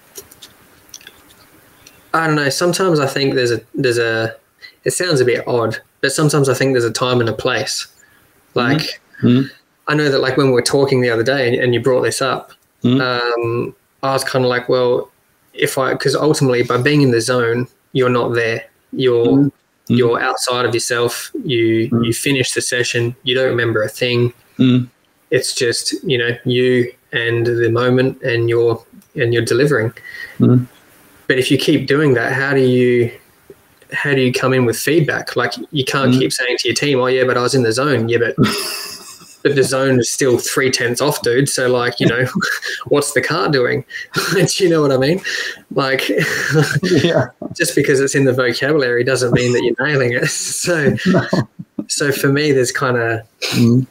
S2: I don't know. Sometimes I think there's a there's a it sounds a bit odd, but sometimes I think there's a time and a place. Like
S1: Mhm.
S2: I know that like when we were talking the other day and, and you brought this up,
S1: Mhm.
S2: um, I was kind of like, well, if I because ultimately by being in the zone, you're not there. You're
S1: Mhm.
S2: you're outside of yourself. You
S1: Mhm.
S2: you finish the session. You don't remember a thing it's just you know you and the moment and you're and you're delivering but if you keep doing that how do you how do you come in with feedback like you can't
S1: Mhm.
S2: keep saying to your team oh yeah but i was in the zone yeah but but the zone is still three tenths off, dude. So like, you know, what's the car doing? Do you know what I mean? Like, yeah. just because it's in the vocabulary doesn't mean that you're nailing it. So, no. so for me, there's kind of, mm.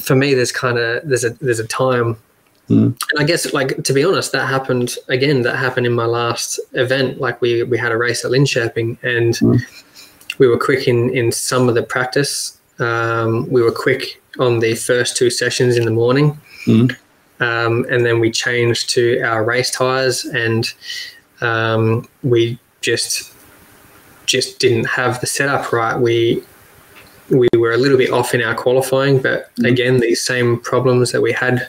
S2: for me, there's kind of there's a there's a time. Mm. And I guess, like to be honest, that happened again. That happened in my last event. Like we we had a race at Linköping, and mm. we were quick in in some of the practice. Um, we were quick on the first two sessions in the morning. Mm. Um, and then we changed to our race tires, and um, we just just didn't have the setup right. We we were a little bit off in our qualifying, but mm. again, these same problems that we had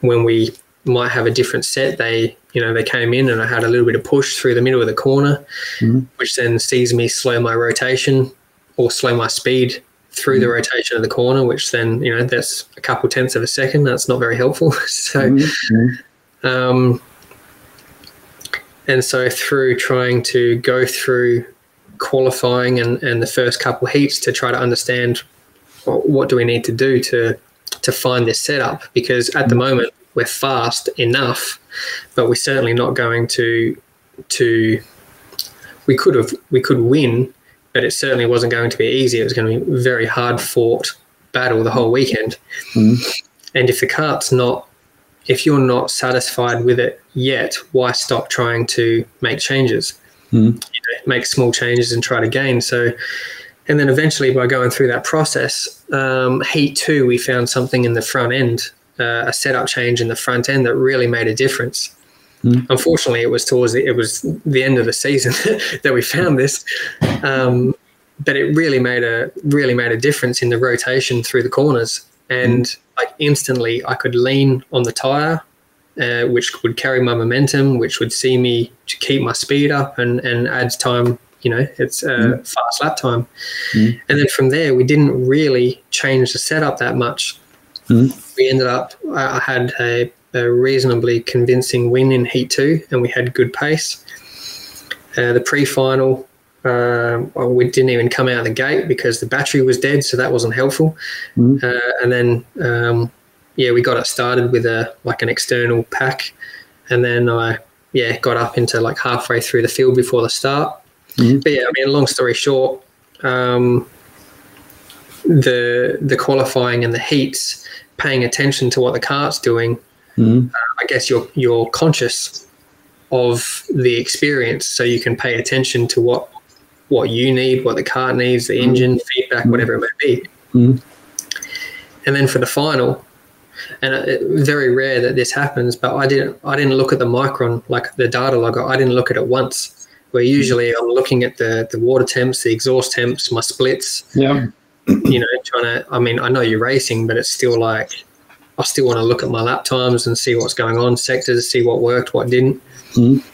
S2: when we might have a different set, they you know they came in and I had a little bit of push through the middle of the corner, mm. which then sees me slow my rotation or slow my speed through mm the rotation of the corner, which then you know that's a couple tenths of a second. That's not very helpful. so, mm-hmm. um, and so through trying to go through qualifying and, and the first couple heats to try to understand well, what do we need to do to to find this setup because at the mm. moment we're fast enough, but we're certainly not going to to we could have we could win but it certainly wasn't going to be easy. It was going to be a very hard fought battle the whole weekend. Mm. And if the cart's not, if you're not satisfied with it yet, why stop trying to make changes? Mm. You know, make small changes and try to gain. So, and then eventually by going through that process, um, heat two, we found something in the front end, uh, a setup change in the front end that really made a difference. Mm. Unfortunately, it was towards the, it was the end of the season that we found this, um, but it really made a really made a difference in the rotation through the corners. And mm. like instantly, I could lean on the tire, uh, which would carry my momentum, which would see me to keep my speed up and and adds time. You know, it's a mm. fast lap time. Mm. And then from there, we didn't really change the setup that much. Mm. We ended up. I had a a reasonably convincing win in Heat 2, and we had good pace. Uh, the pre final, uh, well, we didn't even come out of the gate because the battery was dead, so that wasn't helpful. Mm. Uh, and then, um, yeah, we got it started with a like an external pack, and then I yeah got up into like halfway through the field before the start. Mm. But yeah, I mean, long story short, um, the the qualifying and the heats, paying attention to what the cart's doing mm. uh, I guess you're you're conscious of the experience, so you can pay attention to what what you need, what the car needs, the engine mm. feedback, mm. whatever it may be. Mm. And then for the final, and it, uh, very rare that this happens, but I didn't I didn't look at the MyChron like the data logger. I didn't look at it once. Where usually I'm looking at the the water temps, the exhaust temps, my splits.
S1: Yeah.
S2: you know, trying to. I mean, I know you're racing, but it's still like I still want to look at my lap times and see what's going on, sectors, see what worked, what didn't. Mm.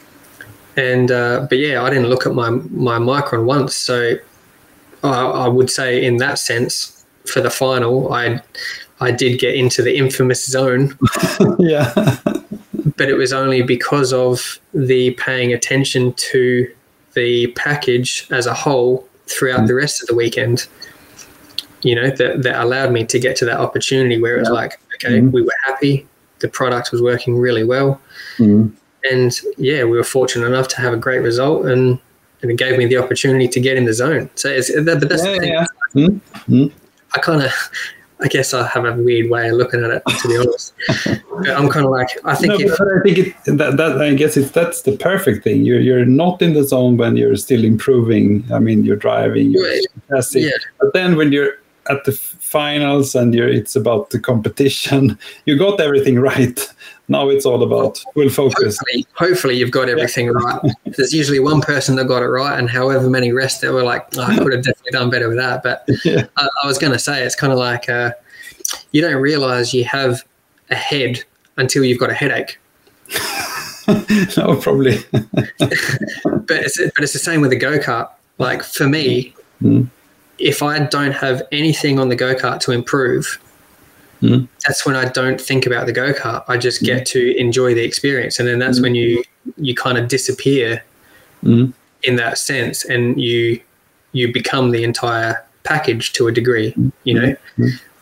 S2: And uh, but yeah, I didn't look at my my MyChron once, so I, I would say in that sense for the final, I I did get into the infamous zone.
S1: yeah.
S2: but it was only because of the paying attention to the package as a whole throughout mm. the rest of the weekend. You know, that, that allowed me to get to that opportunity where it was yeah. like, Okay, mm-hmm. we were happy. The product was working really well, mm-hmm. and yeah, we were fortunate enough to have a great result, and and it gave me the opportunity to get in the zone. So, it's, but that's yeah, the thing. Yeah. Mm-hmm. I kind of, I guess I have a weird way of looking at it, to be honest. I'm kind of like, I think. No,
S1: if, I think it, that, that I guess it's that's the perfect thing. You're you're not in the zone when you're still improving. I mean, you're driving, you're right. yeah. but then when you're at the finals and you're it's about the competition. You got everything right. Now it's all about full focus.
S2: Hopefully, hopefully you've got everything yeah. right. There's usually one person that got it right, and however many rest that were like, oh, I could have definitely done better with that. But yeah. I, I, was going to say it's kind of like uh, you don't realize you have a head until you've got a headache.
S1: no, probably.
S2: but it's but it's the same with the go kart. Like for me, mm if I don't have anything on the go kart to improve, mm. that's when I don't think about the go kart. I just get mm. to enjoy the experience, and then that's when you you kind of disappear hmm. in that sense, and you you become the entire package to a degree, you know.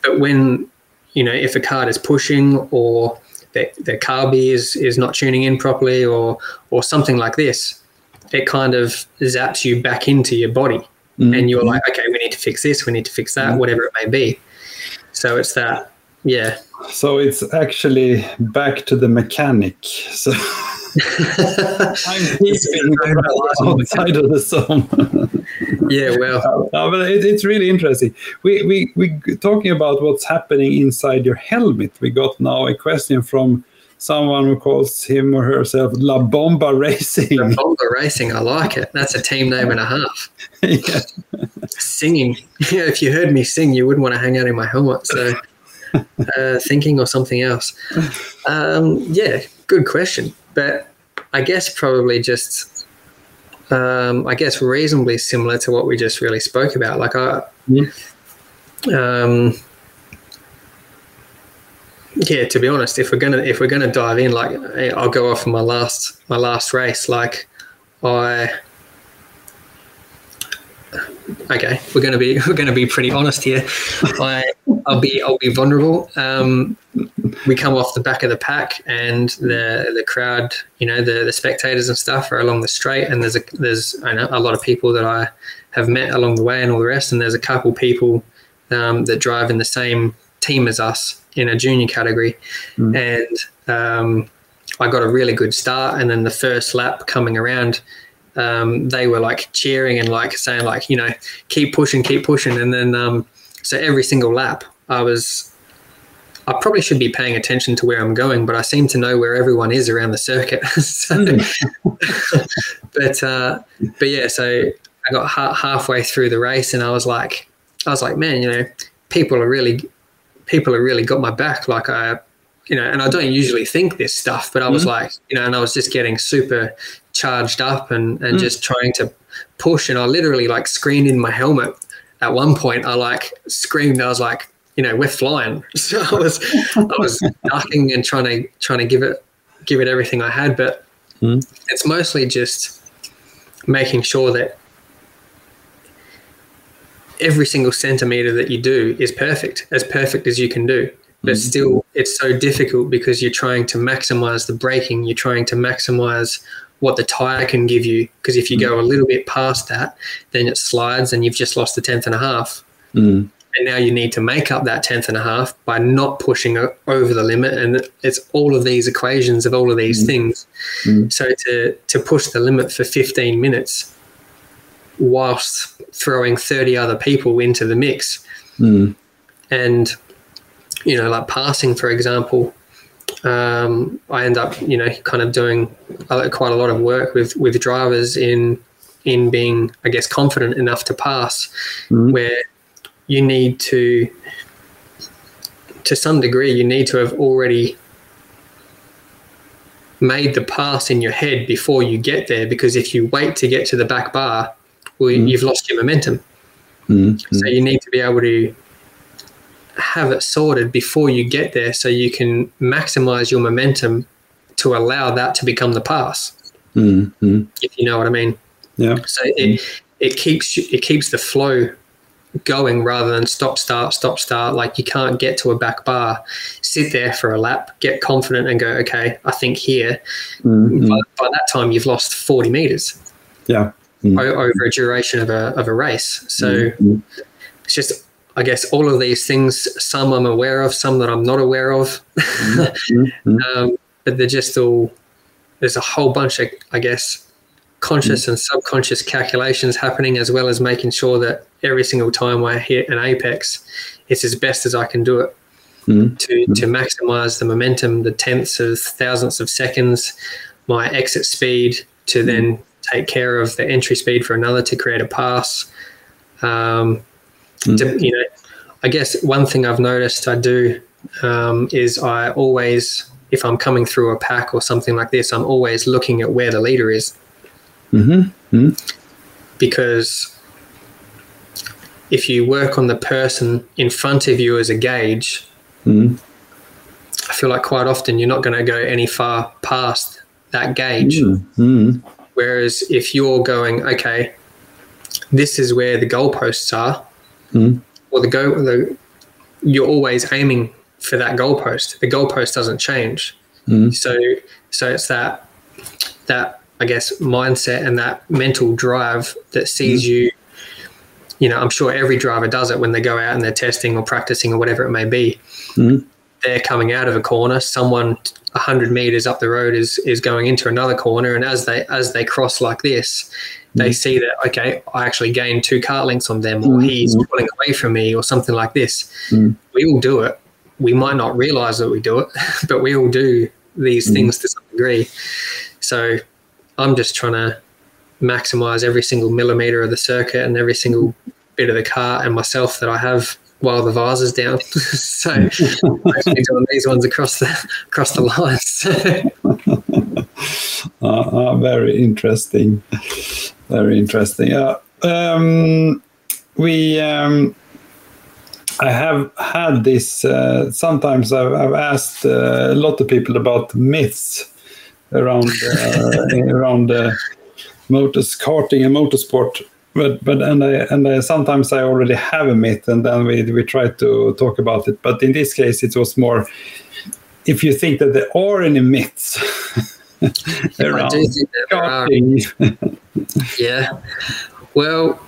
S2: But when you know, if a card is pushing or their, their carby is, is not tuning in properly or, or something like this, it kind of zaps you back into your body. Mm-hmm. And you're like, okay, we need to fix this, we need to fix that, mm-hmm. whatever it may be. So it's that, yeah.
S1: So it's actually back to the mechanic. So I'm keeping outside of the zone.
S2: yeah, well,
S1: uh, but it, it's really interesting. We we we talking about what's happening inside your helmet. We got now a question from someone who calls him or herself La Bomba Racing.
S2: La Bomba Racing, I like it. That's a team name and a half. yeah. Singing. Yeah, if you heard me sing, you wouldn't want to hang out in my helmet. So, uh, thinking or something else. Um, yeah, good question. But I guess probably just, um, I guess reasonably similar to what we just really spoke about. Like I, yeah. um, yeah, to be honest, if we're gonna if we're gonna dive in, like I'll go off my last my last race. Like I, okay, we're gonna be we're gonna be pretty honest here. I I'll be I'll be vulnerable. Um, we come off the back of the pack, and the the crowd, you know, the the spectators and stuff are along the straight, and there's a there's I know a lot of people that I have met along the way, and all the rest, and there's a couple people um, that drive in the same team as us in a junior category, mm. and um, I got a really good start. And then the first lap coming around, um, they were like cheering and like saying like you know keep pushing, keep pushing. And then um, so every single lap, I was. I probably should be paying attention to where I'm going, but I seem to know where everyone is around the circuit. so, mm. but uh, but yeah, so I got ha- halfway through the race, and I was like, I was like, man, you know, people are really people are really got my back. Like I, you know, and I don't usually think this stuff, but I was mm like, you know, and I was just getting super charged up and, and mm just trying to push. And I literally like screamed in my helmet. At one point, I like screamed. I was like, you know, we're flying. So I was, I was ducking and trying to trying to give it give it everything I had. But mm it's mostly just making sure that every single centimeter that you do is perfect, as perfect as you can do. But mm-hmm. still, it's so difficult because you're trying to maximize the braking, you're trying to maximize what the tire can give you. Because if you go a little bit past that, then it slides and you've just lost the tenth and a half. Mm. And now you need to make up that tenth and a half by not pushing over the limit. And it's all of these equations of all of these mm. things. Mm. So to, to push the limit for 15 minutes whilst throwing 30 other people into the mix. Mm. And, you know, like passing, for example, um, I end up, you know, kind of doing quite a lot of work with, with drivers in in being, I guess, confident enough to pass, mm. where you need to, to some degree, you need to have already made the pass in your head before you get there. Because if you wait to get to the back bar, well, mm. you've lost your momentum. Mm. So you need to be able to have it sorted before you get there so you can maximize your momentum to allow that to become the pass. Mm. If you know what I mean.
S1: Yeah.
S2: So it it keeps it keeps the flow going rather than stop start stop start like you can't get to a back bar sit there for a lap get confident and go okay i think here mm-hmm. by, by, that time you've lost 40 meters
S1: yeah
S2: mm. over a duration of a, of a race. So mm. it's just, I guess, all of these things, some I'm aware of, some that I'm not aware of. Mm-hmm. um, but they're just all, there's a whole bunch of, I guess, conscious mm. and subconscious calculations happening, as well as making sure that every single time I hit an apex, it's as best as I can do it. Mm. To, to maximize the momentum, the tenths of thousandths of seconds, my exit speed to mm. then take care of the entry speed for another to create a pass. Um, mm. you know, I guess one thing I've noticed I do um, is I always, if I'm coming through a pack or something like this, I'm always looking at where the leader is. Mm-hmm. Mm-hmm. Because if you work on the person in front of you as a gauge, mm-hmm. I feel like quite often you're not going to go any far past that gauge. Mm-hmm. Whereas if you're going, okay, this is where the goalposts are, mm. or the go, the, you're always aiming for that goalpost. The goalpost doesn't change.
S1: Mhm.
S2: So so it's that that I guess mindset and that mental drive that sees you. You know, I'm sure every driver does it when they go out and they're testing or practicing or whatever it may be.
S1: Mhm.
S2: They're coming out of a corner. Someone hundred meters up the road is is going into another corner, and as they as they cross like this, they see that okay, I actually gained two cart lengths on them, or he's pulling away from me, or something like this.
S1: Mhm.
S2: We all do it. We might not realize that we do it, but we all do these
S1: Mhm.
S2: things to some degree. So I'm just trying to maximize every single millimeter of the circuit and every single bit of the car and myself that I have while the vase is down. so I'm doing these ones across the across the lines.
S1: Uh, uh, very interesting. Very interesting. Uh, um, we, um, I have had this. Uh, sometimes I've, I've asked uh, a lot of people about myths around uh, around uh, motors, karting, and motorsport. But but and I and I, sometimes I already have a myth, and then we we try to talk about it. But in this case, it was more if you think that there are any myths
S2: I
S1: around
S2: do think there are. Yeah. Well,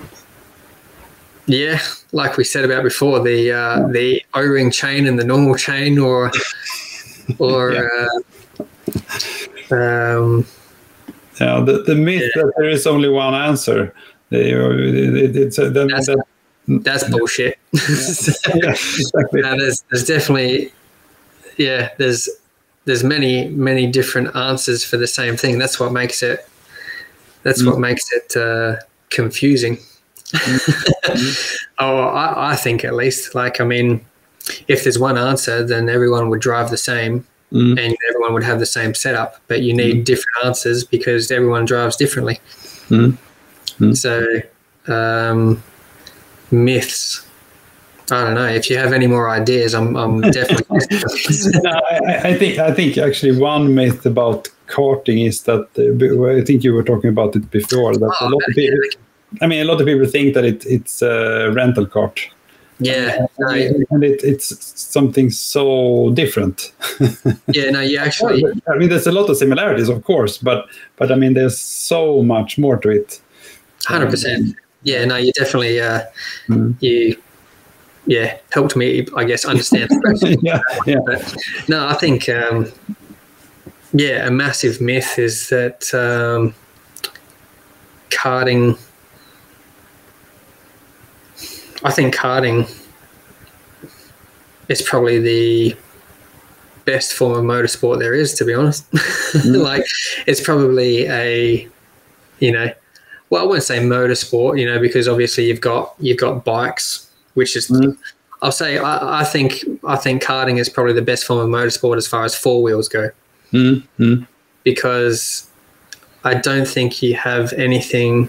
S2: yeah, like we said about before, the uh, the O-ring chain and the normal chain, or or uh, um,
S1: Yeah, the, the myth that there is only one answer. They, it, it's, uh, then,
S2: That's-
S1: that,
S2: that's bullshit.
S1: yeah, exactly.
S2: No, there's there's definitely yeah there's there's many many different answers for the same thing. That's what makes it that's what makes it uh, confusing. oh, I, I think at least. Like I mean, if there's one answer, then everyone would drive the same.
S1: Mm.
S2: And everyone would have the same setup, but you need different answers because everyone drives differently.
S1: Mm. Mm.
S2: So, um, myths. I don't know. If you have any more ideas, I'm, I'm definitely.
S1: No, I, I- I think I think actually one myth about karting is that uh, b- I think you were talking about it before that a
S2: Oh,
S1: lot of people. I mean, a lot of people think that it, it's a rental cart,
S2: yeah, no,
S1: and it, it's something so different.
S2: yeah, no. You actually,
S1: I mean, there's a lot of similarities, of course, but but I mean, there's so much more to it.
S2: hundred percent. Yeah, no. You definitely, uh,
S1: Mm.
S2: you, yeah, helped me. I guess understand.
S1: yeah, yeah.
S2: But no, I think, um, yeah, a massive myth is that um, karting. I think karting is probably the best form of motorsport there is, to be honest. like, it's probably a, you know, well, I won't say motorsport, you know, because obviously you've got you've got bikes, which is
S1: Mhm.
S2: I'll say I, I think I think karting is probably the best form of motorsport as far as four wheels go
S1: Mm, mm,
S2: because I don't think you have anything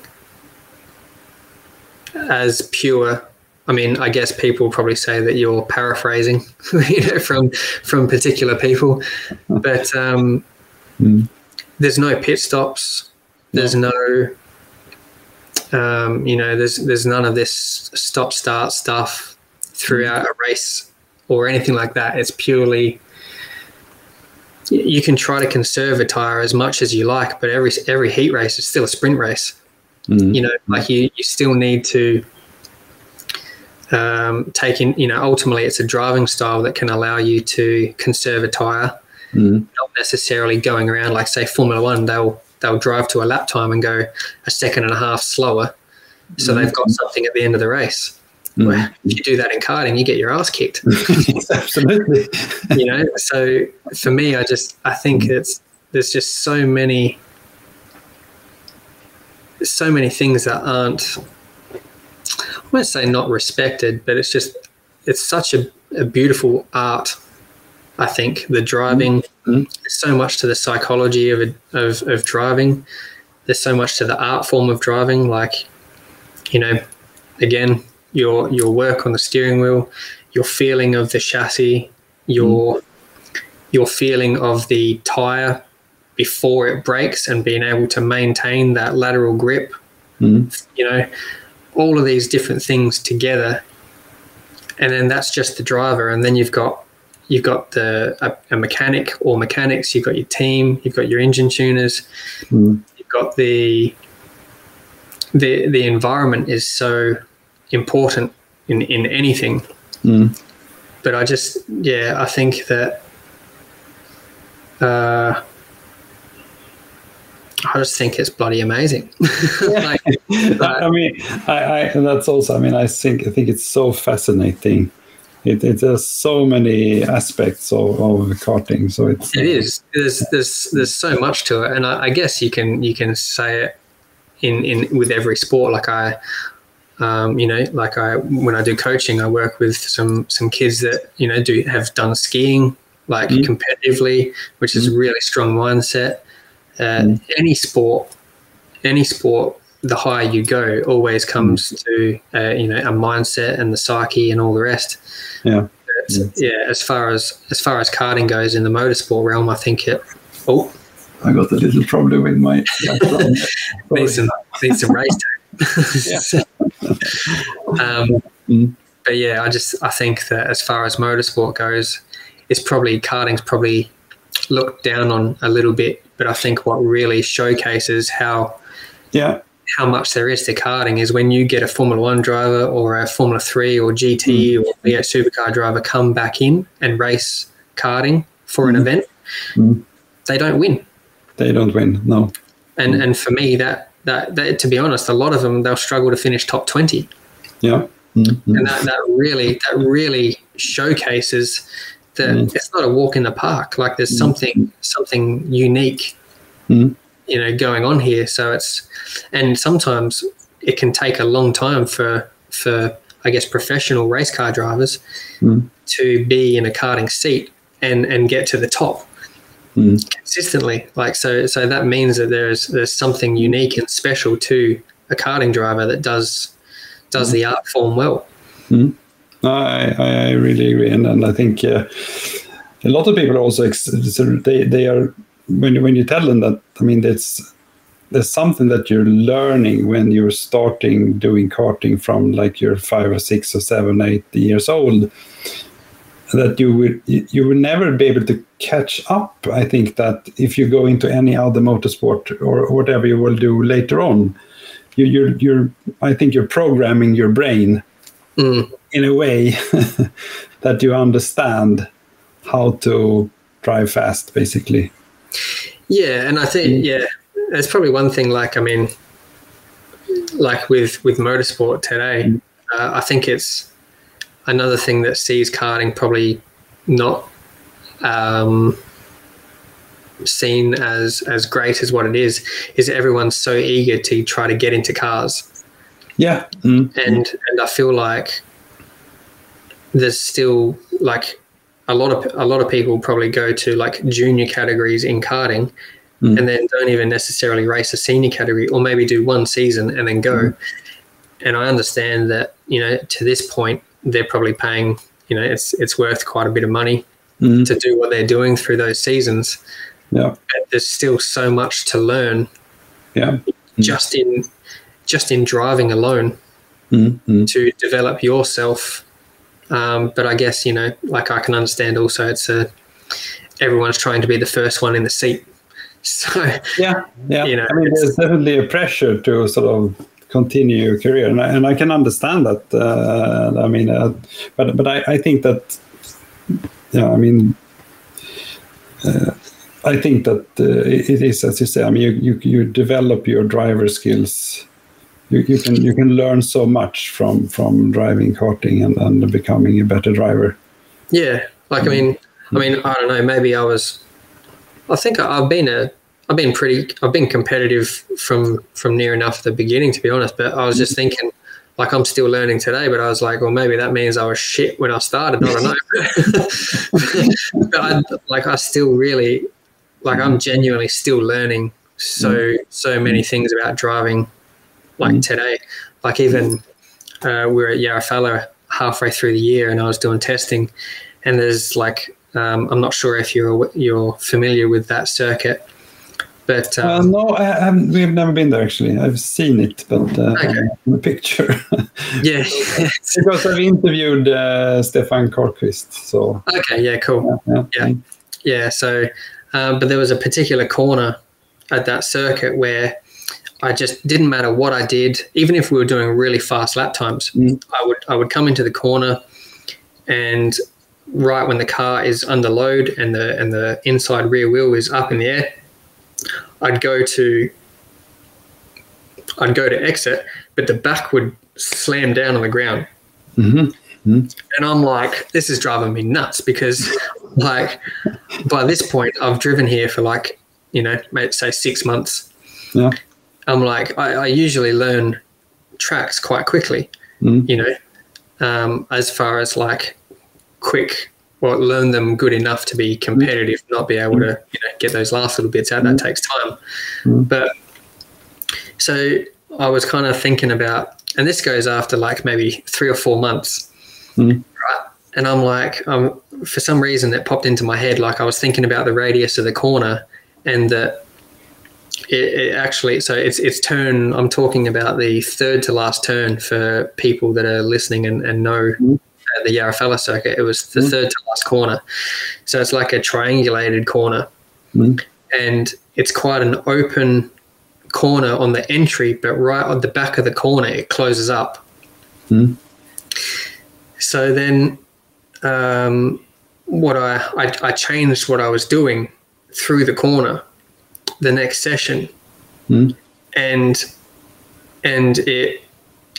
S2: as pure. I mean, I guess people probably say that you're paraphrasing, you know, from from particular people, but um,
S1: Mm.
S2: there's no pit stops. There's no, um, you know, there's there's none of this stop start stuff throughout a race or anything like that. It's purely you can try to conserve a tire as much as you like, but every every heat race is still a sprint race.
S1: mm.
S2: You know, like you you still need to um, take in. You know, ultimately, it's a driving style that can allow you to conserve a tire
S1: Mm.
S2: not necessarily going around like say Formula One. They'll they'll drive to a lap time and go a second and a half slower, so they've got something at the end of the race.
S1: Mm.
S2: Where if you do that in karting, you get your ass kicked.
S1: Absolutely.
S2: you know. So for me, I just I think it's there's just so many so many things that aren't I won't say not respected, but it's just it's such a, a beautiful art. I think the driving,
S1: Mhm.
S2: so much to the psychology of, of of driving. There's so much to the art form of driving. Like, you know, again, your your work on the steering wheel, your feeling of the chassis, your your feeling of the tire before it breaks, and being able to maintain that lateral grip.
S1: Mm.
S2: You know, all of these different things together, and then that's just the driver, and then you've got you've got the a, a, mechanic or mechanics, you've got your team, you've got your engine tuners,
S1: mm.
S2: you've got the the the environment is so important in in anything.
S1: Mm.
S2: But I just yeah, I think that uh, I just think it's bloody amazing.
S1: like, I mean, I, I, that's also. I mean, I think I think it's so fascinating. It, it has so many aspects of, of karting. So it's
S2: it is. There's there's there's so much to it, and I, I guess you can you can say it in in with every sport. Like I, um, you know, like I when I do coaching, I work with some some kids that you know do have done skiing like mm. competitively, which is a mm. really strong mindset. Uh, mm. Any sport, any sport, the higher you go, always comes mm. to uh, you know a mindset and the psyche and all the rest.
S1: Yeah.
S2: yeah. As far as as far as karting goes in the motorsport realm, I think it. Oh,
S1: I got a little problem with my.
S2: need some need some race tape. um, mm. But yeah, I just I think that as far as motorsport goes, it's probably karting's probably looked down on a little bit, but I think what really showcases how
S1: yeah
S2: how much there is to karting is when you get a Formula One driver or a Formula Three or GT mm. or V8 supercar driver come back in and race karting for an mm. event,
S1: mm.
S2: they don't win.
S1: They don't win, no.
S2: And and for me, that, that that to be honest, a lot of them they'll struggle to finish top twenty.
S1: Yeah.
S2: Mm-hmm. And that, that really that really showcases that it's not a walk in the park. Like there's something something unique,
S1: mm.
S2: You know, going on here. So it's and sometimes it can take a long time for for I guess professional race car drivers
S1: mm.
S2: to be in a karting seat and and get to the top
S1: mm.
S2: consistently. Like so so that means that there's there's something unique and special to a karting driver that does does the art form well.
S1: Mm. I, I really agree, and, and I think uh, a lot of people also ex- they they are when when you tell them that I mean it's there's something that you're learning when you're starting doing karting from like you're five or six or seven eight years old that you will you will never be able to catch up i think that if you go into any other motorsport or whatever you will do later on you, you're you're i think you're programming your brain
S2: mm.
S1: in a way that you understand how to drive fast, basically.
S2: Yeah, and I think mm. yeah, that's probably one thing. Like I mean, like with with motorsport today, mm. uh, I think it's another thing that sees karting probably not um, seen as as great as what it is. Is everyone's so eager to try to get into cars
S1: yeah,
S2: mm-hmm. and and I feel like there's still like a lot of a lot of people probably go to like junior categories in karting, mm. and then don't even necessarily race a senior category, or maybe do one season and then go. Mm. And I understand that you know to this point they're probably paying you know it's it's worth quite a bit of money
S1: mm.
S2: to do what they're doing through those seasons.
S1: Yeah,
S2: but there's still so much to learn.
S1: Yeah,
S2: just in just in driving alone
S1: mm-hmm.
S2: to develop yourself. Um, but I guess you know, like I can understand also, it's a everyone's trying to be the first one in the seat. So
S1: yeah, yeah.
S2: You know,
S1: I mean, there's definitely a pressure to sort of continue your career, and I, and I can understand that. Uh, I mean, uh, but but I, I think that yeah, I mean. Uh, I think that uh, it is, as you say. I mean, you, you, you develop your driver skills you, you can you can learn so much from from driving karting and, and becoming a better driver.
S2: Yeah, like I mean, I mean, I don't know. Maybe I was. I think I've been a. I've been pretty. I've been competitive from from near enough the beginning, to be honest. But I was just thinking, like I'm still learning today. But I was like, well, maybe that means I was shit when I started. I don't know. but I, like I still really, like I'm genuinely still learning so so many things about driving like mm. today. Like even uh, we are at Järfälla halfway through the year, and I was doing testing, and there's like um, I'm not sure if you're you're familiar with that circuit, But
S1: Uh,
S2: um,
S1: no, I, we've never been there actually. I've seen it, but uh,
S2: Okay.
S1: the picture.
S2: yeah,
S1: because I've interviewed uh, Stefan Karlqvist. So
S2: okay, yeah, cool.
S1: yeah,
S2: Yeah. Yeah, so, um, but there was a particular corner at that circuit where I just didn't matter what I did, even if we were doing really fast lap times.
S1: Mm.
S2: I would I would come into the corner, and right when the car is under load and the and the inside rear wheel is up in the air, I'd go to I'd go to exit, but the back would slam down on the ground
S1: Mhm.
S2: and I'm like, this is driving me nuts because, like, by this point, I've driven here for like, you know, say six months.
S1: Yeah.
S2: I'm like, I, I usually learn tracks quite quickly,
S1: Mm.
S2: you know, um, as far as like quick, well, learn them good enough to be competitive, not be able to, you know, get those last little bits out. That takes time.
S1: Mm.
S2: But so I was kind of thinking about, and this goes after like maybe three or four months right? and I'm like, um, for some reason, it popped into my head. Like I was thinking about the radius of the corner, and that it, it actually. So it's it's turn. I'm talking about the third to last turn for people that are listening and, and know
S1: Mhm.
S2: uh, the Järfälla circuit. It was the
S1: Mhm.
S2: third to last corner, so it's like a triangulated corner,
S1: Mhm.
S2: and it's quite an open corner on the entry, but right on the back of the corner, it closes up.
S1: Mhm.
S2: So then, um, what I, I I changed what I was doing through the corner, the next session,
S1: Hmm.
S2: and and it.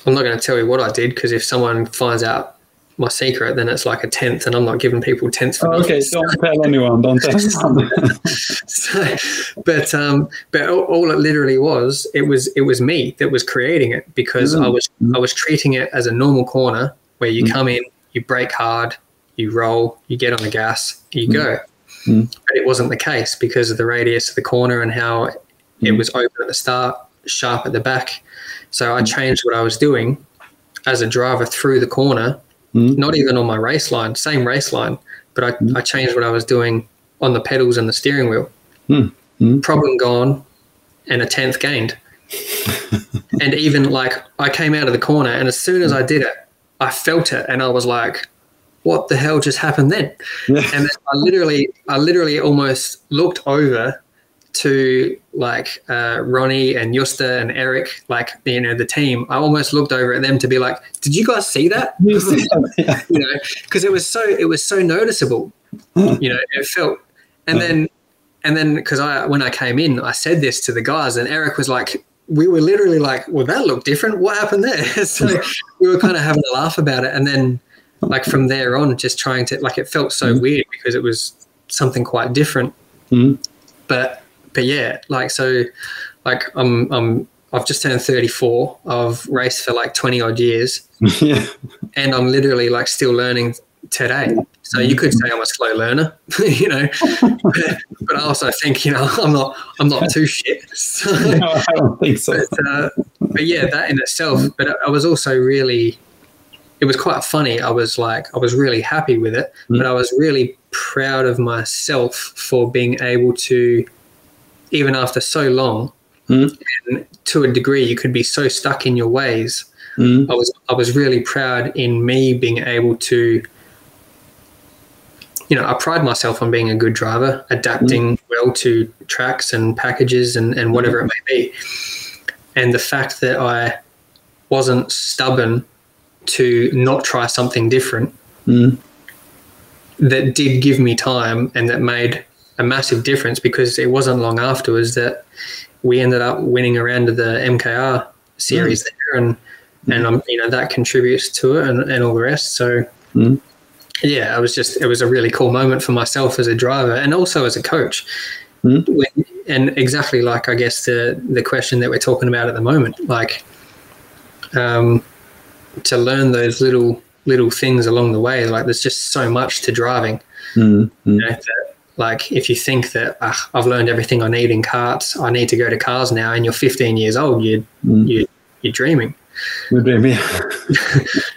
S2: I'm not going to tell you what I did because if someone finds out my secret, then it's like a tenth, and I'm not giving people tenths for
S1: Oh, okay, don't tell anyone. Don't tell anyone.
S2: so, but um, but all, all it literally was, it was it was me that was creating it because I
S1: Mm.
S2: was I was treating it as a normal corner where you
S1: Mm.
S2: come in, you brake hard, you roll, you get on the gas, you
S1: Mm.
S2: go.
S1: Mm.
S2: But it wasn't the case because of the radius of the corner and how it
S1: Mm.
S2: was open at the start, sharp at the back. So I changed what I was doing as a driver through the corner
S1: Mm.
S2: not even on my race line, same race line, but I,
S1: Mm.
S2: I changed what I was doing on the pedals and the steering wheel.
S1: Mm. Mm.
S2: Problem gone, and a tenth gained. and even like I came out of the corner, and as soon as I did it, I felt it, and I was like, "What the hell just happened then?"
S1: Yeah.
S2: And then I literally, I literally almost looked over to like uh, Ronnie and Justa and Eric, like you know the team. I almost looked over at them to be like, "Did you guys see that?"
S1: yeah.
S2: you know, because it was so it was so noticeable. You know, it felt, and then and then because I when I came in, I said this to the guys, and Eric was like, we were literally like, well, that looked different. What happened there? so we were kind of having a laugh about it, and then like from there on, just trying to like it felt so
S1: Mhm.
S2: weird because it was something quite different.
S1: Mhm.
S2: But but yeah, like so, like I'm I'm I've just turned 34. I've raced for like 20 odd years
S1: yeah.
S2: and I'm literally like still learning today. So you could say I'm a slow learner, you know, but, but I also think you know I'm not I'm not too shit. So,
S1: No, I don't think so.
S2: but, uh, but yeah, that in itself. But I was also really, it was quite funny. I was like I was really happy with it, but I was really proud of myself for being able to, even after so long,
S1: Mm.
S2: and to a degree, you could be so stuck in your ways
S1: Mm.
S2: I was I was really proud in me being able to you know, I pride myself on being a good driver, adapting well to tracks and packages and, and whatever it may be. And the fact that I wasn't stubborn to not try something different
S1: Mm.
S2: that did give me time and that made a massive difference because it wasn't long afterwards that we ended up winning around to the MKR series there and and um, you know that contributes to it and, and all the rest so
S1: Mm.
S2: yeah it was just it was a really cool moment for myself as a driver and also as a coach
S1: Mm.
S2: when, and exactly like I guess the the question that we're talking about at the moment like um to learn those little little things along the way like there's just so much to driving
S1: Mm.
S2: you know, that, like if you think that ah, I've learned everything I need in karts, I need to go to cars now, and you're 15 years old, you
S1: Mm.
S2: you you're dreaming.
S1: Good dream, yeah.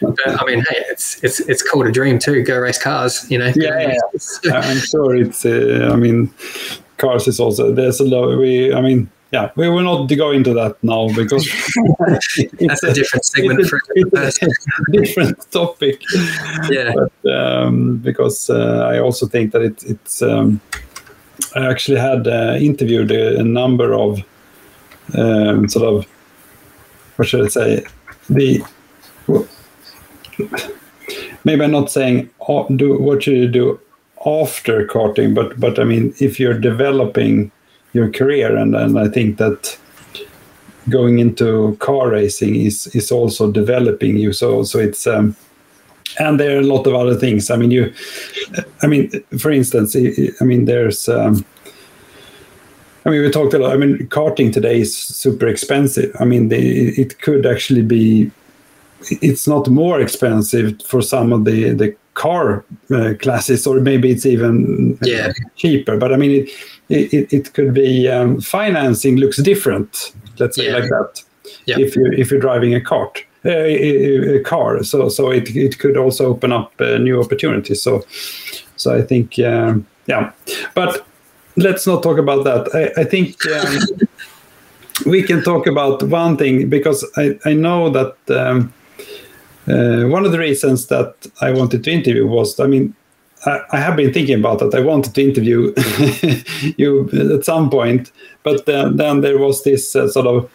S2: But I mean, hey, it's it's it's cool to dream too. Go race cars, you know.
S1: Yeah, yeah, I'm sure it's. Uh, I mean, cars is also there's a lot. We, I mean, yeah, we will not go into that now because
S2: that's a, different segment for
S1: different topic.
S2: Yeah,
S1: but, um, because uh, I also think that it, it's. Um, I actually had uh, interviewed a, a, number of um, sort of what should I say the. Well, maybe I'm not saying oh, do what should you do after karting, but but I mean if you're developing your career. And, and I think that going into car racing is is also developing you. So so it's um, and there are a lot of other things. I mean, you, I mean, for instance, I mean, there's. Um, I mean, we talked a lot. I mean, karting today is super expensive. I mean, the, it could actually be. It's not more expensive for some of the the car uh, classes, or maybe it's even
S2: yeah.
S1: cheaper. But I mean, it, it, it could be um, financing looks different. Let's say yeah. like that. Yeah. If you if you're driving a cart, uh, a, car, so so it it could also open up uh, new opportunities. So so I think um, yeah, but let's not talk about that. I, I think. Um, we can talk about one thing because I, I know that um, uh, one of the reasons that I wanted to interview was, I mean, I, I have been thinking about that. I wanted to interview you at some point, but then, then there was this uh, sort of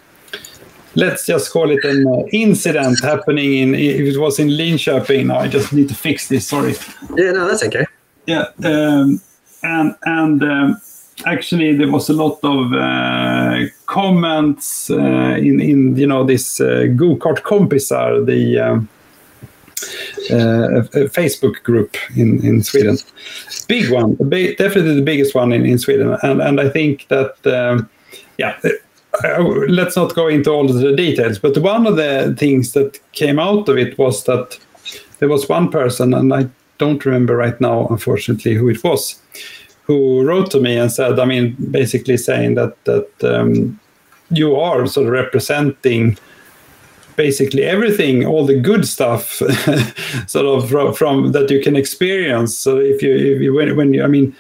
S1: let's just call it an uh, incident happening in it was in Linköping. Now I just need to fix this. Sorry.
S2: Yeah, no, that's okay.
S1: Yeah, um, and and um, actually there was a lot of uh, comments uh, in in you know this uh, go kart kompisar the. Um, uh, a, Facebook group in, in Sweden. Big one, definitely the biggest one in, in Sweden. And, and I think that, um, yeah, uh, let's not go into all the details, but one of the things that came out of it was that there was one person, and I don't remember right now, unfortunately, who it was, who wrote to me and said, I mean, basically saying that that um, you are sort of representing basically everything, all the good stuff, sort of from, from, that you can experience. So if you, if you when, when you, I mean,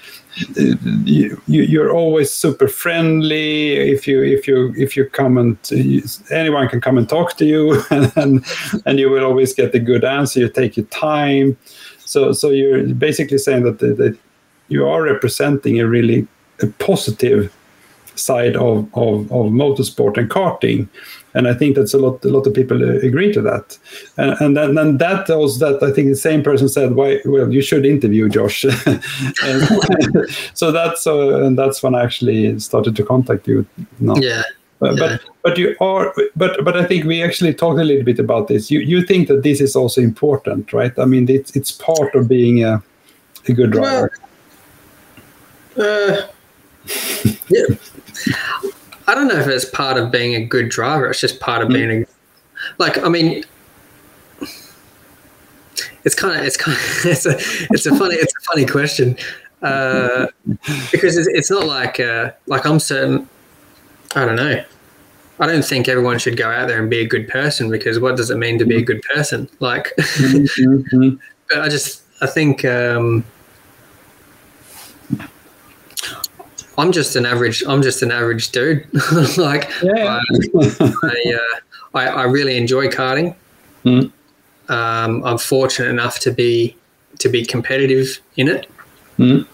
S1: you, you're always super friendly. If you if you if you come and anyone can come and talk to you, and and you will always get a good answer. You take your time. So so you're basically saying that that you are representing a really a positive side of, of, of motorsport and karting and I think that's a lot. A lot of people uh, agree to that. And, and then, then that was that. I think the same person said, "Why? Well, you should interview Josh." so that's uh, and that's when I actually started to contact you.
S2: Now. Yeah.
S1: But, yeah. but but you are but but I think we actually talked a little bit about this. You you think that this is also important, right? I mean, it's it's part of being a, a good driver.
S2: Well, uh, yeah. I don't know if it's part of being a good driver. It's just part of being a like. I mean, it's kind of it's kind of it's a it's a funny it's a funny question uh, because it's, it's not like uh, like I'm certain. I don't know. I don't think everyone should go out there and be a good person because what does it mean to be a good person? Like, mm-hmm. but I just I think. Um, I'm just an average. I'm just an average dude. like, yeah. I, I, uh, I, I, really enjoy karting. Mm. Um, I'm fortunate enough to be to be competitive in it. Mm.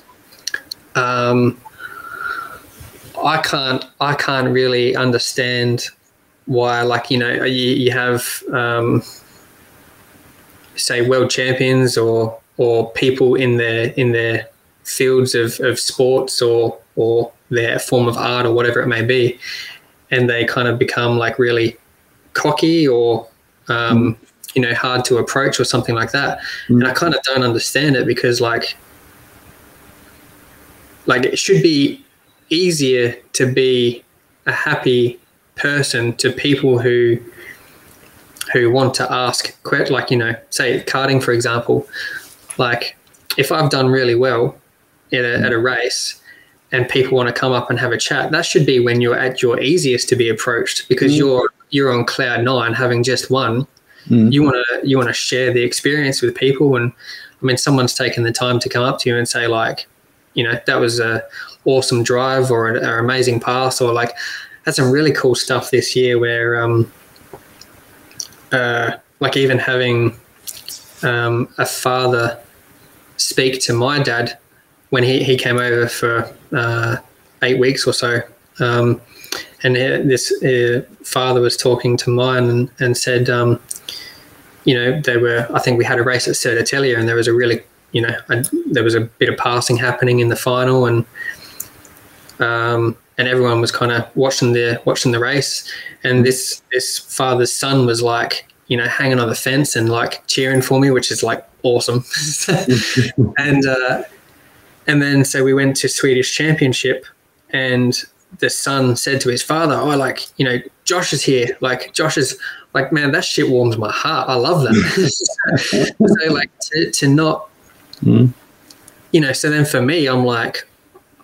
S2: Um, I can't. I can't really understand why. Like you know, you, you have um, say world champions or or people in their in their fields of, of sports or or their form of art or whatever it may be, and they kind of become like really cocky or um, mm. you know hard to approach or something like that. Mm. And I kind of don't understand it because like like it should be easier to be a happy person to people who who want to ask like you know say karting for example like if i've done really well at a, at a race and people want to come up and have a chat, that should be when you're at your easiest to be approached because mm. you're you're on cloud nine, having just won. Mm. You want to you want to share the experience with people, and I mean, someone's taken the time to come up to you and say like, you know, that was a awesome drive or an, an amazing pass or like had some really cool stuff this year where um, uh, like even having um, a father speak to my dad when he, he came over for uh, eight weeks or so. Um, and this uh, father was talking to mine and, and said, um, you know, they were, I think we had a race at Södertälje and there was a really, you know, a, there was a bit of passing happening in the final and, um, and everyone was kind of watching the watching the race and this this father's son was like you know hanging on the fence and like cheering for me which is like awesome and uh, and then so we went to swedish championship and the son said to his father oh like you know josh is here like josh is like man that shit warms my heart i love that so like to, to not mm. you know so then for me i'm like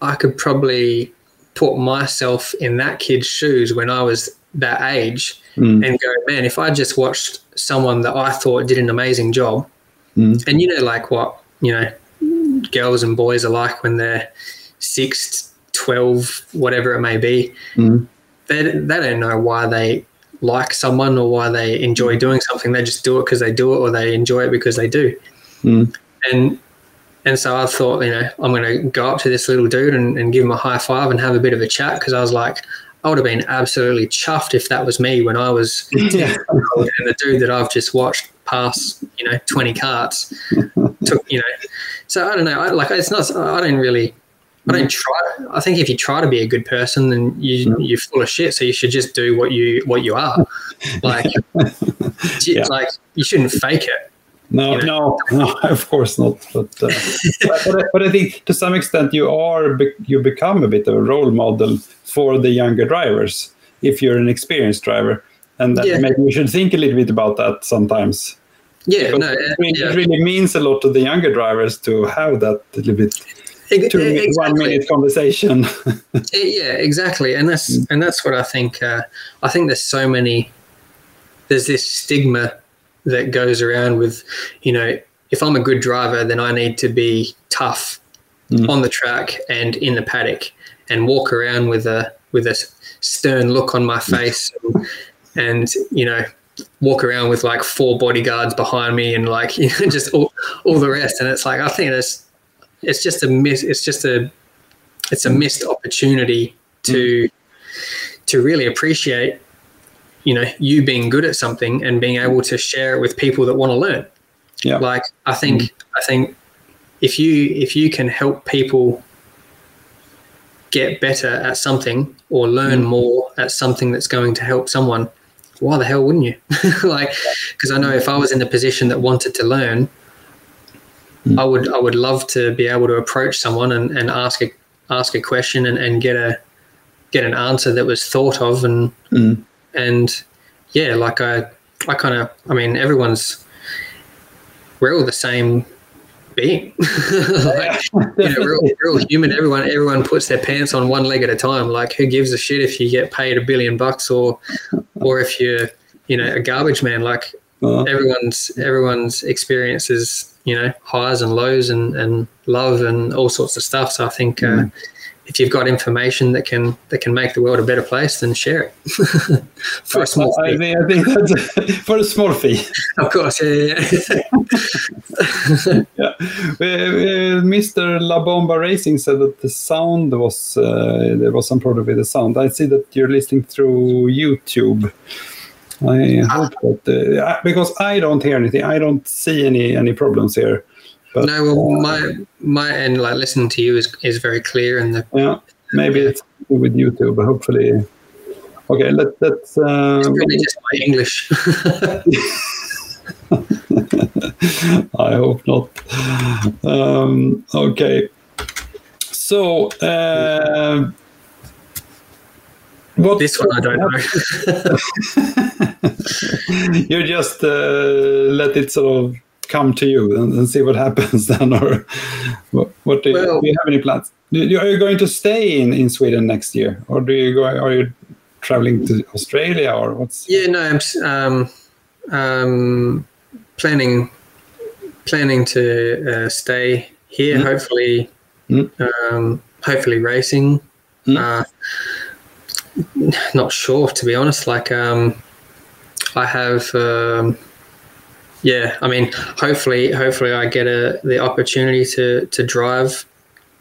S2: i could probably put myself in that kid's shoes when I was that age mm. and go, man, if I just watched someone that I thought did an amazing job, mm. and you know, like what, you know, girls and boys are like when they're six, 12, whatever it may be, mm. they, they don't know why they like someone or why they enjoy doing something. They just do it because they do it or they enjoy it because they do. Mm. And and so I thought, you know, I'm going to go up to this little dude and, and give him a high five and have a bit of a chat because I was like, I would have been absolutely chuffed if that was me when I was yeah. and the dude that I've just watched pass, you know, 20 karts took, you know, so I don't know. I, like, it's not, I don't really, I don't try. I think if you try to be a good person, then you, you're full of shit. So you should just do what you, what you are. Like, yeah. like you shouldn't fake it.
S1: No, you know? no, no, of course not. But, uh, but, but, I think to some extent you are you become a bit of a role model for the younger drivers if you're an experienced driver, and yeah. maybe we should think a little bit about that sometimes.
S2: Yeah, no,
S1: it, yeah. it really means a lot to the younger drivers to have that little bit two exactly. one minute conversation.
S2: yeah, exactly, and that's mm. and that's what I think. Uh, I think there's so many. There's this stigma that goes around with, you know, if I'm a good driver, then I need to be tough mm. on the track and in the paddock and walk around with a with a stern look on my face and, and you know walk around with like four bodyguards behind me and like you know just all, all the rest and it's like I think it's it's just a miss it's just a it's a missed opportunity to mm. to really appreciate you know you being good at something and being able to share it with people that want to learn yeah like i think mm. i think if you if you can help people get better at something or learn mm. more at something that's going to help someone why the hell wouldn't you? Like because i know if i was in the position that wanted to learn mm. i would i would love to be able to approach someone and, and ask a ask a question and, and get a get an answer that was thought of and mm and yeah, like I, I kind of, I mean, everyone's we're all the same being. like, you know, we're all, human. Everyone, everyone puts their pants on one leg at a time. Like, who gives a shit if you get paid a billion bucks or, or if you're, you know, a garbage man? Like, uh-huh. everyone's everyone's experiences, you know, highs and lows and and love and all sorts of stuff. So I think. Uh, mm if you've got information that can that can make the world a better place, then share it
S1: for a small fee. I think, I think that's for a small fee.
S2: Of course, yeah, yeah.
S1: yeah. Uh, Mr. La Bomba Racing said that the sound was uh, there was some problem with the sound. I see that you're listening through YouTube. I hope that uh, because I don't hear anything. I don't see any any problems here.
S2: But, no, well, my my end, like listening to you is is very clear, and the
S1: yeah, maybe it's with YouTube, but hopefully, okay. Let let's. Uh,
S2: it's really just my English.
S1: I hope not. Um, okay, so. Uh,
S2: what this one I don't know.
S1: you just uh, let it sort of come to you and, and see what happens then, or what, what do, you, well, do, you, have any plans? are you going to stay in, in Sweden next year, or do you go? Are you traveling to Australia, or what's?
S2: Yeah, no, I'm um, um, planning planning to uh, stay here. Mm. Hopefully, mm. Um, hopefully racing. Uh, not sure to be honest. Like um, I have. Yeah, I mean, hopefully, hopefully, I get a the opportunity to to drive.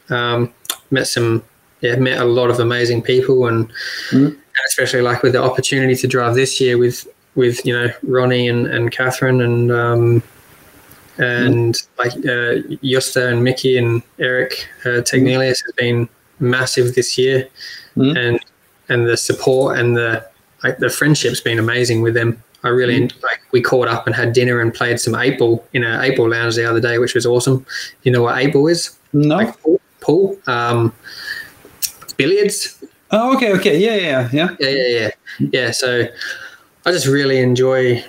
S2: Um, met some, yeah, met a lot of amazing people, and,
S1: Mm.
S2: and especially like with the opportunity to drive this year with with you know Ronnie and and Catherine and um, and like uh, and Mickey and Eric uh, Tegnelius has been massive this year,
S1: Mm.
S2: and and the support and the like the friendship's been amazing with them. I really like. We caught up and had dinner and played some eight ball in a eight ball lounge the other day, which was awesome. You know what eight ball is?
S1: No.
S2: Like pool, pool um, billiards.
S1: oh, okay, okay, yeah, yeah, yeah.
S2: Yeah, yeah, yeah, yeah. So I just really enjoy.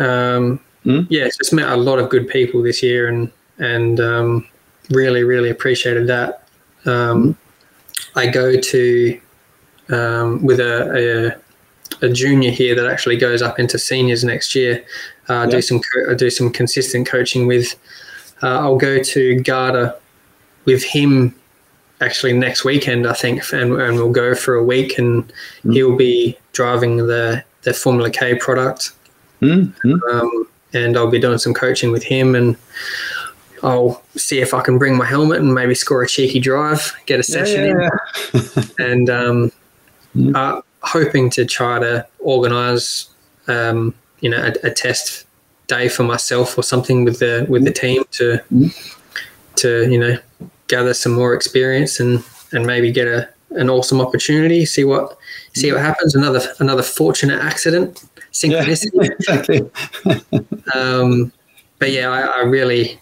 S2: Um,
S1: Mm.
S2: Yeah, just met a lot of good people this year, and and um, really, really appreciated that. Um, I go to um, with a, a a junior here that actually goes up into seniors next year. Uh,
S1: Yeah.
S2: Do some co- do some consistent coaching with. Uh, I'll go to Garda with him actually next weekend, I think, and, and we'll go for a week, and
S1: Mm.
S2: he'll be driving the the Formula K product,
S1: Mm, mm.
S2: um, and I'll be doing some coaching with him, and I'll see if I can bring my helmet and maybe score a cheeky drive, get a session in
S1: yeah, yeah.
S2: and um,
S1: Mm.
S2: uh, hoping to try to organise, um, you know, a, a test day for myself or something with the with the team to to you know gather some more experience and and maybe get a an awesome opportunity. See what see what happens. Another another fortunate accident,
S1: Yeah,
S2: synchronicity.
S1: exactly.
S2: Um, but yeah, I, I really,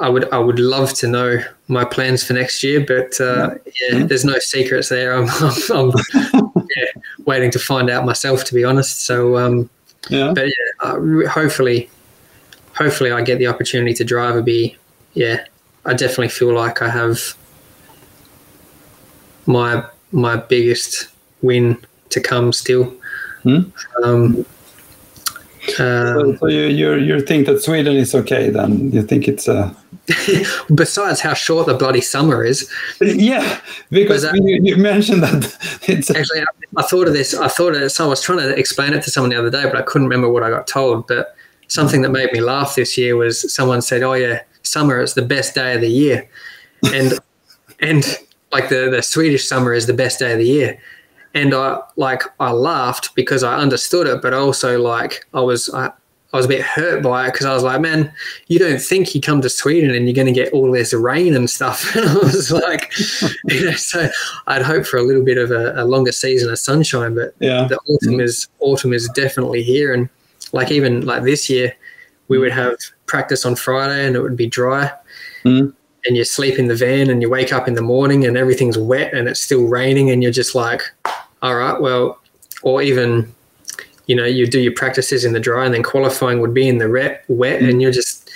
S2: I would, I would love to know my plans for next year. But uh, yeah, there's no secrets there. I'm, I'm, I'm yeah, waiting to find out myself, to be honest. So, um,
S1: Yeah.
S2: but yeah, uh, hopefully, hopefully, I get the opportunity to drive a be. Yeah, I definitely feel like I have my my biggest win to come still.
S1: Hmm.
S2: Um,
S1: So,
S2: um,
S1: so you you you think that Sweden is okay then? You think it's uh
S2: besides how short the bloody summer is,
S1: yeah because
S2: that-
S1: you, you mentioned that it's
S2: actually, I, I thought of this. I thought of so I was trying to explain it to someone the other day, but I couldn't remember what I got told. But something that made me laugh this year was someone said, "Oh yeah, summer is the best day of the year," and and like the the Swedish summer is the best day of the year. And I like I laughed because I understood it, but also like I was I, I was a bit hurt by it because I was like, man, you don't think you come to Sweden and you're going to get all this rain and stuff. And I was like, you know, so I'd hope for a little bit of a, a longer season of sunshine, but
S1: yeah
S2: the autumn is autumn is definitely here. And like even like this year, we would have practice on Friday and it would be dry.
S1: Mm.
S2: And you sleep in the van and you wake up in the morning and everything's wet and it's still raining and you're just like, all right, well, or even you know, you do your practices in the dry and then qualifying would be in the wet, wet and you're just,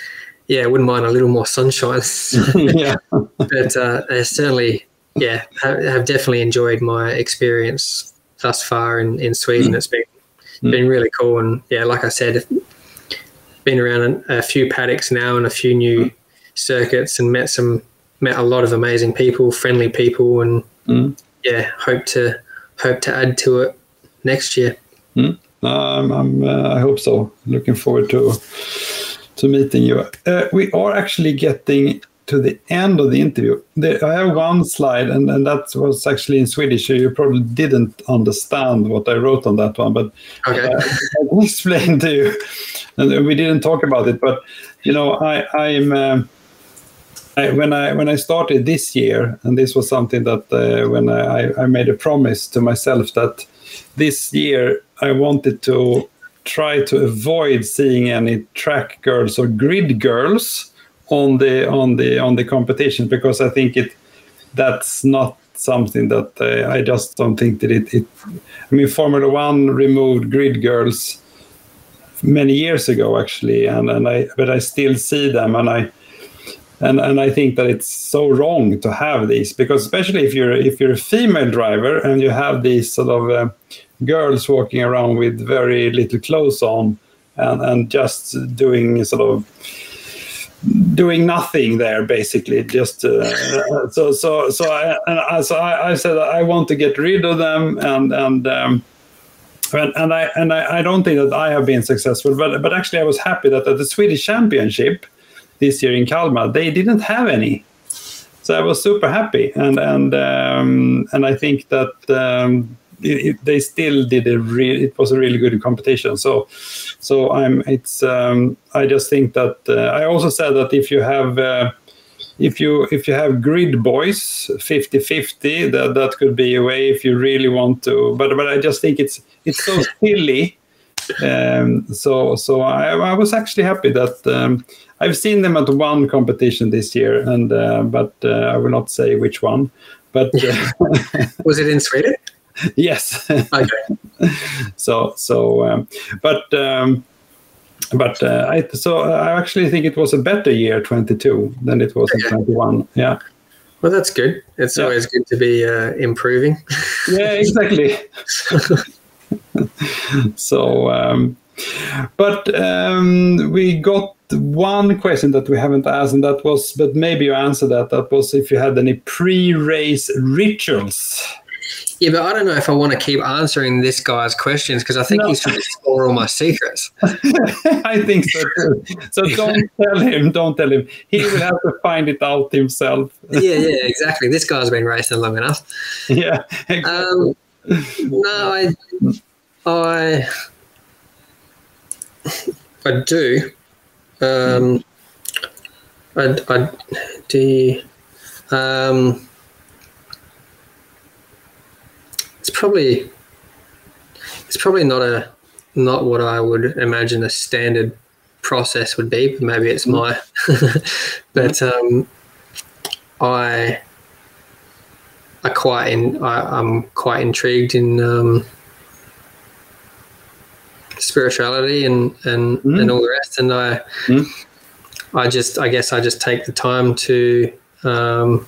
S2: yeah, wouldn't mind a little more sunshine.
S1: yeah
S2: but uh, I certainly, yeah, have, have definitely enjoyed my experience thus far in, in Sweden. It's been
S1: Mm.
S2: been really cool, and yeah, like I said, been around a, a few paddocks now and a few new circuits, and met some met a lot of amazing people, friendly people, and
S1: Mm.
S2: yeah, hope to hope to add to it next year.
S1: um, I'm, uh, I hope so. Looking forward to to meeting you. Uh, we are actually getting to the end of the interview. There, I have one slide, and, and that was actually in Swedish, so you probably didn't understand what I wrote on that one. But
S2: Okay.
S1: uh, I will explain to you. And we didn't talk about it, but you know, I, I'm. um I, when I when I started this year, and this was something that uh, when I, I made a promise to myself that this year I wanted to try to avoid seeing any track girls or grid girls on the on the on the competition because I think it that's not something that uh, I just don't think that it, it. I mean, Formula One removed grid girls many years ago actually, and and I but I still see them and I and and I think that it's so wrong to have these because especially if you're if you're a female driver and you have these sort of uh, girls walking around with very little clothes on and and just doing sort of doing nothing there basically just uh, so so so I, and I, so I, I, said I want to get rid of them and and um, and, and I and I, I, don't think that I have been successful but but actually I was happy that at the Swedish Championship this year in Kalmar they didn't have any. So I was super happy. And and um, and I think that um, it, it, they still did a real it was a really good competition. So so i'm it's um, i just think that uh, i also said that if you have uh, if you if you have grid boys 50 50 that that could be a way if you really want to. But but i just think it's it's so silly. Um, so so I, I was actually happy that um, I've seen them at one competition this year, and uh, but uh, I will not say which one. But uh,
S2: was it in Sweden?
S1: yes.
S2: Okay.
S1: so so, um, but. Um, but uh, I so I actually think it was a better year 22 than it was in 21. Yeah.
S2: Well, that's good. It's yeah. always good to be uh, improving.
S1: yeah, exactly. so, um, but um, we got one question that we haven't asked, and that was, but maybe you answered that. That was if you had any pre-race rituals.
S2: Yeah, but I don't know if I want to keep answering this guy's questions because I think no. he's trying to score all my secrets.
S1: I think so too. So don't tell him. Don't tell him. He will have to find it out himself.
S2: yeah, yeah, exactly. This guy's been racing long enough.
S1: Yeah.
S2: Exactly. Um, no, I, I, I do. Um, I, I do. Um, it's probably it's probably not a not what I would imagine a standard process would be. But maybe it's my. but um, I I quite in, I, am quite intrigued in um, spirituality and and mm. and all the rest. And I mm. I just I guess I just take the time to um,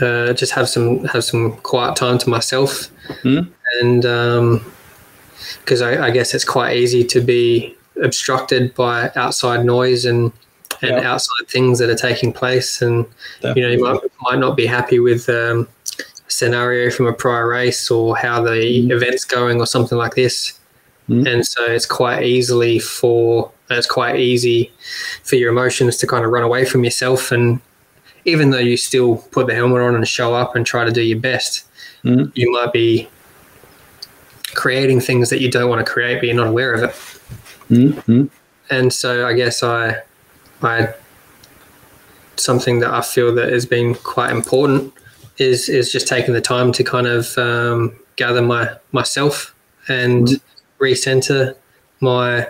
S2: uh, just have some have some quiet time to myself, mm. and because um, I, I, guess it's quite easy to be obstructed by outside noise and and yeah. outside things that are taking place, and Definitely. you know you might, might not be happy with um, scenario from a prior race or how the mm. event's going or something like this. Mm. And so it's quite easily for it's quite easy for your emotions to kind of run away from yourself and even though you still put the helmet on and show up and try to do your best, mm. you might be creating things that you don't want to create, but you're not aware of it. Mm-hmm. And so I guess I, I, something that I feel that has been quite important is is just taking the time to kind of um, gather my myself and mm. recenter my,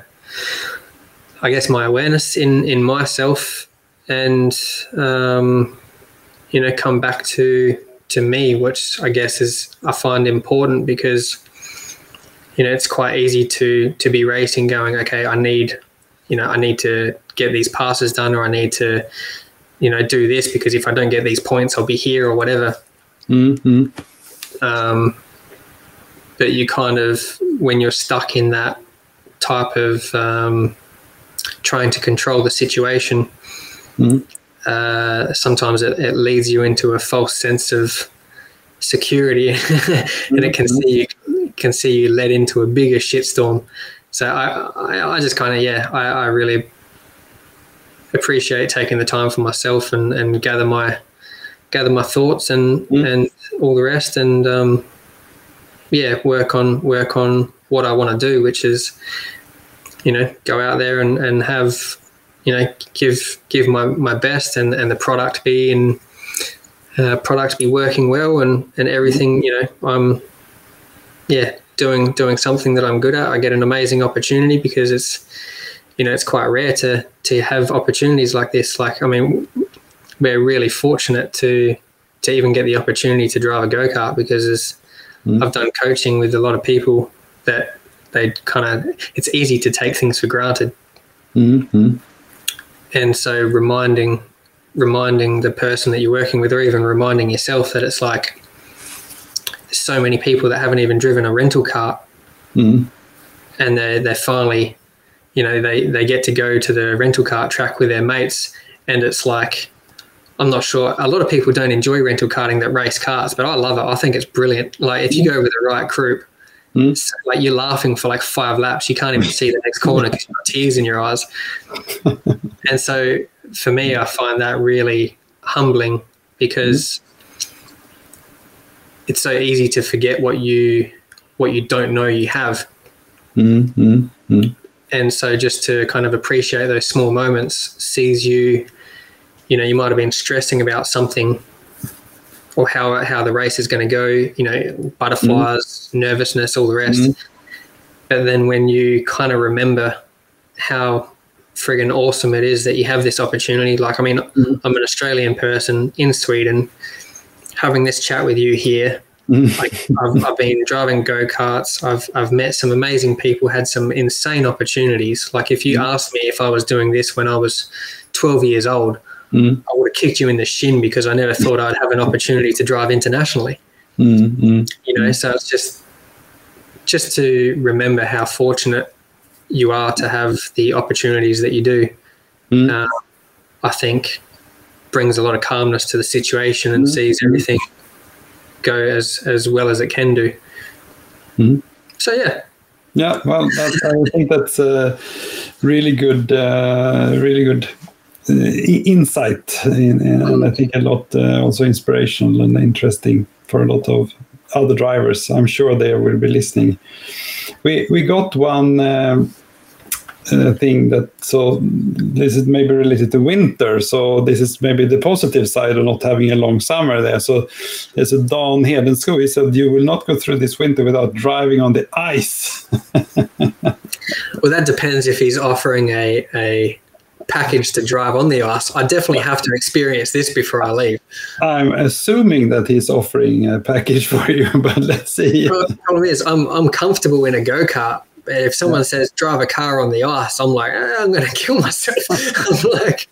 S2: I guess my awareness in in myself and um, you know come back to to me, which I guess is I find important because you know it's quite easy to to be racing, going okay, I need you know I need to get these passes done, or I need to you know do this because if I don't get these points, I'll be here or whatever. Mm-hmm. Um, but you kind of when you're stuck in that type of um, trying to control the situation Mm. Uh, sometimes it, it, leads you into a false sense of security, and it can mm-hmm. see you can see you led into a bigger shitstorm. So I, I, I just kind of yeah, I, I really appreciate taking the time for myself and, and gather my gather my thoughts and mm. and all the rest and um, yeah work on work on what I want to do which is you know go out there and, and have you know give give my, my best and, and the product be in uh, product be working well and, and everything you know I'm yeah doing doing something that I'm good at I get an amazing opportunity because it's you know it's quite rare to to have opportunities like this like I mean we're really fortunate to to even get the opportunity to drive a go-kart because mm. I've done coaching with a lot of people that they kind of it's easy to take things for granted mm-hmm and so reminding reminding the person that you're working with or even reminding yourself that it's like there's so many people that haven't even driven a rental car mm. and they're, they're finally you know, they they get to go to the rental car track with their mates, and it's like. I'm not sure. A lot of people don't enjoy rental karting that race cars, but I love it. I think it's brilliant. Like if you go with the right group,
S1: Mm.
S2: so, like you're laughing for like five laps. You can't even see the next corner because you've got tears in your eyes. and so for me, I find that really humbling because it's so easy to forget what you what you don't know you have.
S1: Mm, mm, mm.
S2: And so just to kind of appreciate those small moments sees you, you know, you might have been stressing about something or how how the race is going to go, you know, butterflies, nervousness, all the rest.
S1: Mhm.
S2: But then when you kind of remember how friggin' awesome it is that you have this opportunity, like I mean,
S1: Mhm.
S2: I'm an Australian person in Sweden, having this chat with you here.
S1: Mm.
S2: Like I've, I've been driving go karts. I've I've met some amazing people, had some insane opportunities. Like if you asked me if I was doing this when I was 12 years old,
S1: Mm.
S2: I would have kicked you in the shin because I never thought I'd have an opportunity to drive internationally.
S1: Mm, mm.
S2: You know, so it's just just to remember how fortunate you are to have the opportunities that you do.
S1: Mm.
S2: Uh, I think brings a lot of calmness to the situation and
S1: Mm.
S2: sees everything go as as well as it can do.
S1: Mm.
S2: So yeah,
S1: Yeah, well, I think that's a really good, uh, really good uh, insight, in, and I think a lot uh, also inspirational and interesting for a lot of other drivers. I'm sure they will be listening. We we got one. Um, uh, thing that so this is maybe related to winter so this is maybe the positive side of not having a long summer there so there's a Dan Hedensko he said you will not go through this winter without driving on the ice
S2: well that depends if he's offering a a package to drive on the ice. I definitely have to experience this before I leave.
S1: I'm assuming that he's offering a package for you, but let's see.
S2: The problem is, I'm I'm comfortable in a go kart. If someone says drive a car on the ice, I'm like, eh, I'm going to kill myself. I'm like,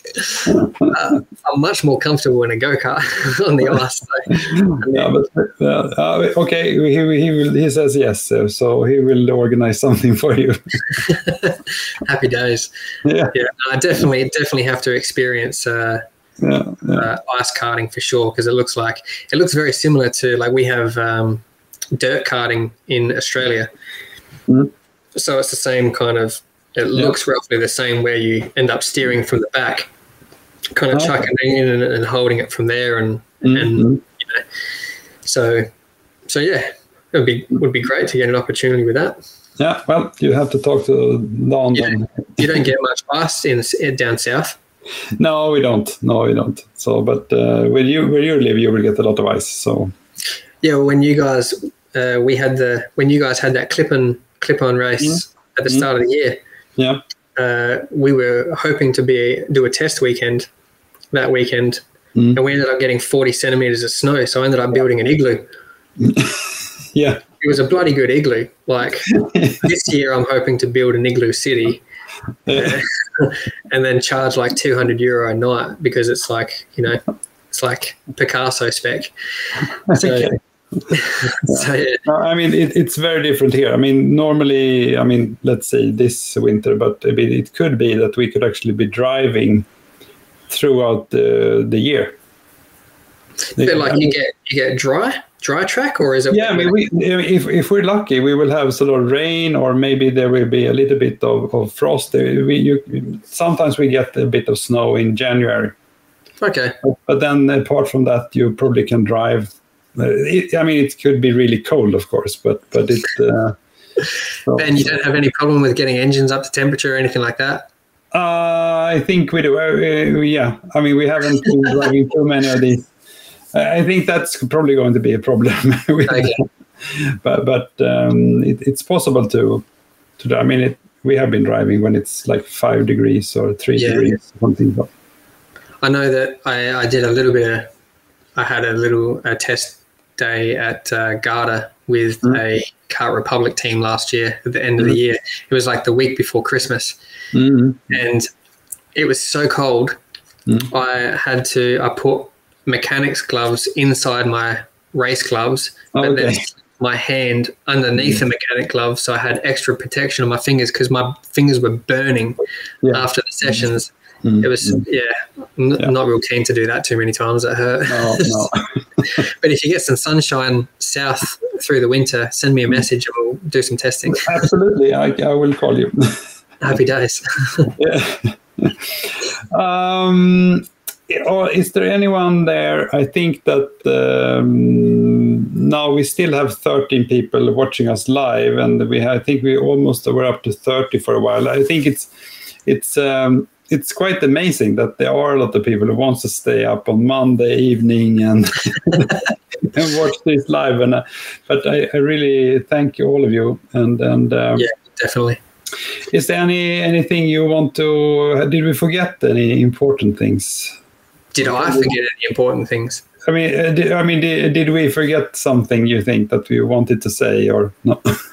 S2: uh, I'm much more comfortable in a go kart on the ice. So,
S1: Yeah, but uh, uh, okay, he, he will. He says yes, so, so he will organize something for you.
S2: happy days.
S1: yeah,
S2: Yeah, I definitely definitely have to experience uh,
S1: yeah, yeah.
S2: uh, ice karting for sure because it looks like it looks very similar to like we have um, dirt karting in Australia.
S1: Mhm.
S2: So it's the same kind of. It looks roughly the same where you end up steering from the back, kind of
S1: Okay.
S2: chucking it in and, and holding it from there, and
S1: Mhm.
S2: and so so yeah, it would be would be great to get an opportunity with that.
S1: yeah. Well, you have to talk to Don.
S2: Yeah. You don't get much ice in down south.
S1: No, we don't. No, we don't. So, but uh, where you where you live, you will get a lot of ice. So,
S2: Yeah, when you guys, uh, we had the when you guys had that clip on Klippan race at the start of the year.
S1: yeah.
S2: Uh, we were hoping to be do a test weekend that weekend,
S1: Mhm.
S2: and we ended up getting forty centimeters of snow. So I ended up building an igloo.
S1: Yeah.
S2: It was a bloody good igloo. Like this year, I'm hoping to build an igloo city,
S1: Yeah.
S2: and then charge like two hundred euro a night because it's like you know, it's like Picasso spec. So,
S1: Okay.
S2: So yeah.
S1: No, I mean, it, it's very different here. I mean, normally, I mean, let's say this winter, but I mean, it could be that we could actually be driving throughout the, the year.
S2: But like
S1: I
S2: you get you get dry dry track or is it
S1: yeah, I mean, we, if, if we're lucky, we will have sort of rain or maybe there will be a little bit of, of frost. Uh, we, you, sometimes we get a bit of snow in January.
S2: okay
S1: But then apart from that, you probably can drive. It, I mean, it could be really cold, of course, but but it. Uh, so-
S2: and you don't have any problem with getting engines up to temperature or anything like that
S1: Uh, I think we do. Uh, uh, yeah, I mean, we haven't been driving too many of these. I I think that's probably going to be a problem.
S2: Okay.
S1: But but um, it, it's possible to to. I mean, it, we have been driving when it's like five degrees or three
S2: Yeah.
S1: degrees, something. But
S2: i know that i, I did a little bit of i had a little a test day at uh, garda with
S1: Mm.
S2: a Kart Republic team last year at the end of the year it was like the week before christmas
S1: Mhm.
S2: and it was so cold
S1: Mm.
S2: i had to i put mechanics gloves inside my race gloves but then my hand underneath the mechanic glove, so I had extra protection on my fingers because my fingers were burning
S1: Yeah.
S2: after the sessions.
S1: Mm.
S2: It was yeah, n-
S1: Yeah.
S2: not real keen to do that too many times. It hurt.
S1: No, no.
S2: but if you get some sunshine south through the winter, send
S1: Mm.
S2: me a message and we'll do some testing.
S1: Absolutely, I, I will call you.
S2: Happy days.
S1: Yeah. um, or is there anyone there? I think that um, now we still have 13 people watching us live, and we I think we almost were up to 30 for a while. I think it's it's um, it's quite amazing that there are a lot of people who wants to stay up on Monday evening and and watch this live. And uh, but I, I really thank you all of you and and. Um,
S2: yeah, definitely.
S1: is there any anything you want to? Did we forget any important things?
S2: Did I forget any important things?
S1: I mean, uh, did, I mean, did, did we forget something you think that we wanted to say or no?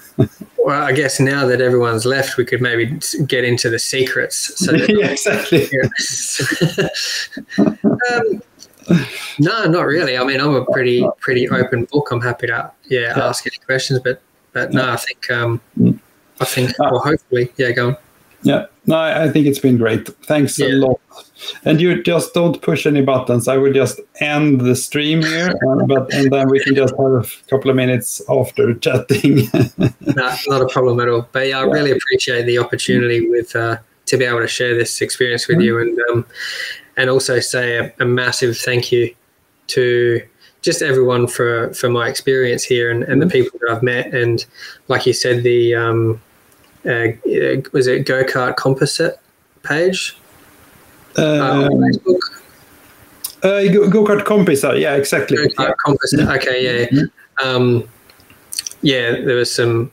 S2: Well, I guess now that everyone's left, we could maybe get into the secrets. So
S1: yeah, exactly.
S2: um, no, not really. I mean, I'm a pretty pretty open book. I'm happy to yeah,
S1: Yeah.
S2: ask any questions, but but no, I think um,
S1: Mm.
S2: I think
S1: Ah.
S2: well, hopefully, yeah, go on.
S1: Yeah, no, I I think it's been great. Thanks a lot. And you just don't push any buttons. I will just end the stream here, uh, but and then we can just have a couple of minutes after chatting.
S2: No, not a problem at all. But yeah, I
S1: Yeah.
S2: really appreciate the opportunity with uh, to be able to share this experience with you, and um, and also say a, a massive thank you to just everyone for for my experience here and, and the people that I've met, and like you said, the um, uh, uh, was it go kart composite page uh,
S1: uh, uh, go- go-kart compis. uh, Yeah, exactly.
S2: Kart composite. Okay, yeah, yeah. Um, yeah. There was some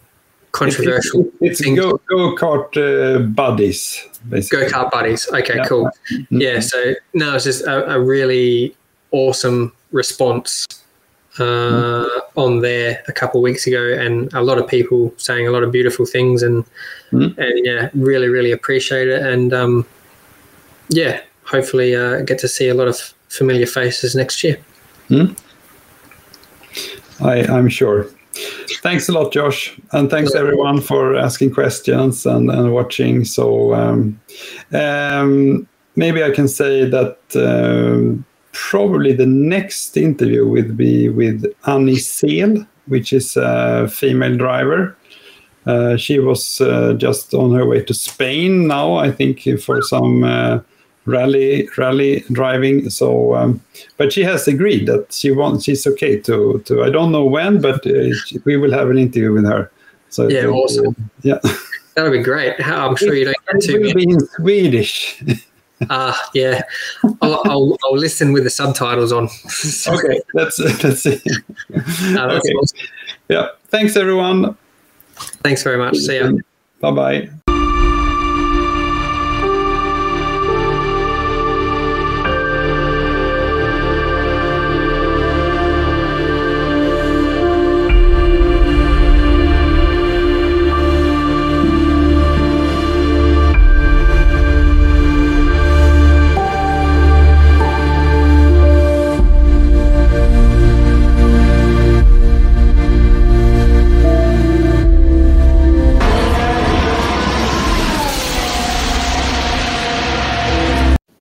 S2: controversial.
S1: It's
S2: things.
S1: go go kart uh, buddies.
S2: Go kart buddies. Okay,
S1: Yeah.
S2: cool.
S1: Mhm.
S2: Yeah, so no, it's just a, a really awesome response uh, on there a couple of weeks ago, and a lot of people saying a lot of beautiful things, and
S1: Mhm.
S2: and yeah, really, really appreciate it, and um, yeah, hopefully uh, get to see a lot of familiar faces next year.
S1: I, I'm sure. Thanks a lot, Josh, and thanks everyone for asking questions and, and watching. So um, um, maybe I can say that um, probably the next interview will be with Annie Seel, which is a female driver. Uh, she was uh, just on her way to Spain now, I think, for some uh, rally rally driving. So, um, but she has agreed that she wants. She's okay to to. I don't know when, but uh, she- we will have an interview with her. So
S2: Yeah,
S1: it
S2: awesome.
S1: Yeah,
S2: That'll be great. I'm sure you don't get
S1: it
S2: too
S1: will be in Swedish.
S2: Ah, yeah. I'll, I'll, I'll listen with the subtitles on.
S1: okay, let's let's see.
S2: No, that's
S1: okay,
S2: awesome.
S1: yeah. Thanks everyone.
S2: Thanks very much. See ya.
S1: Bye bye.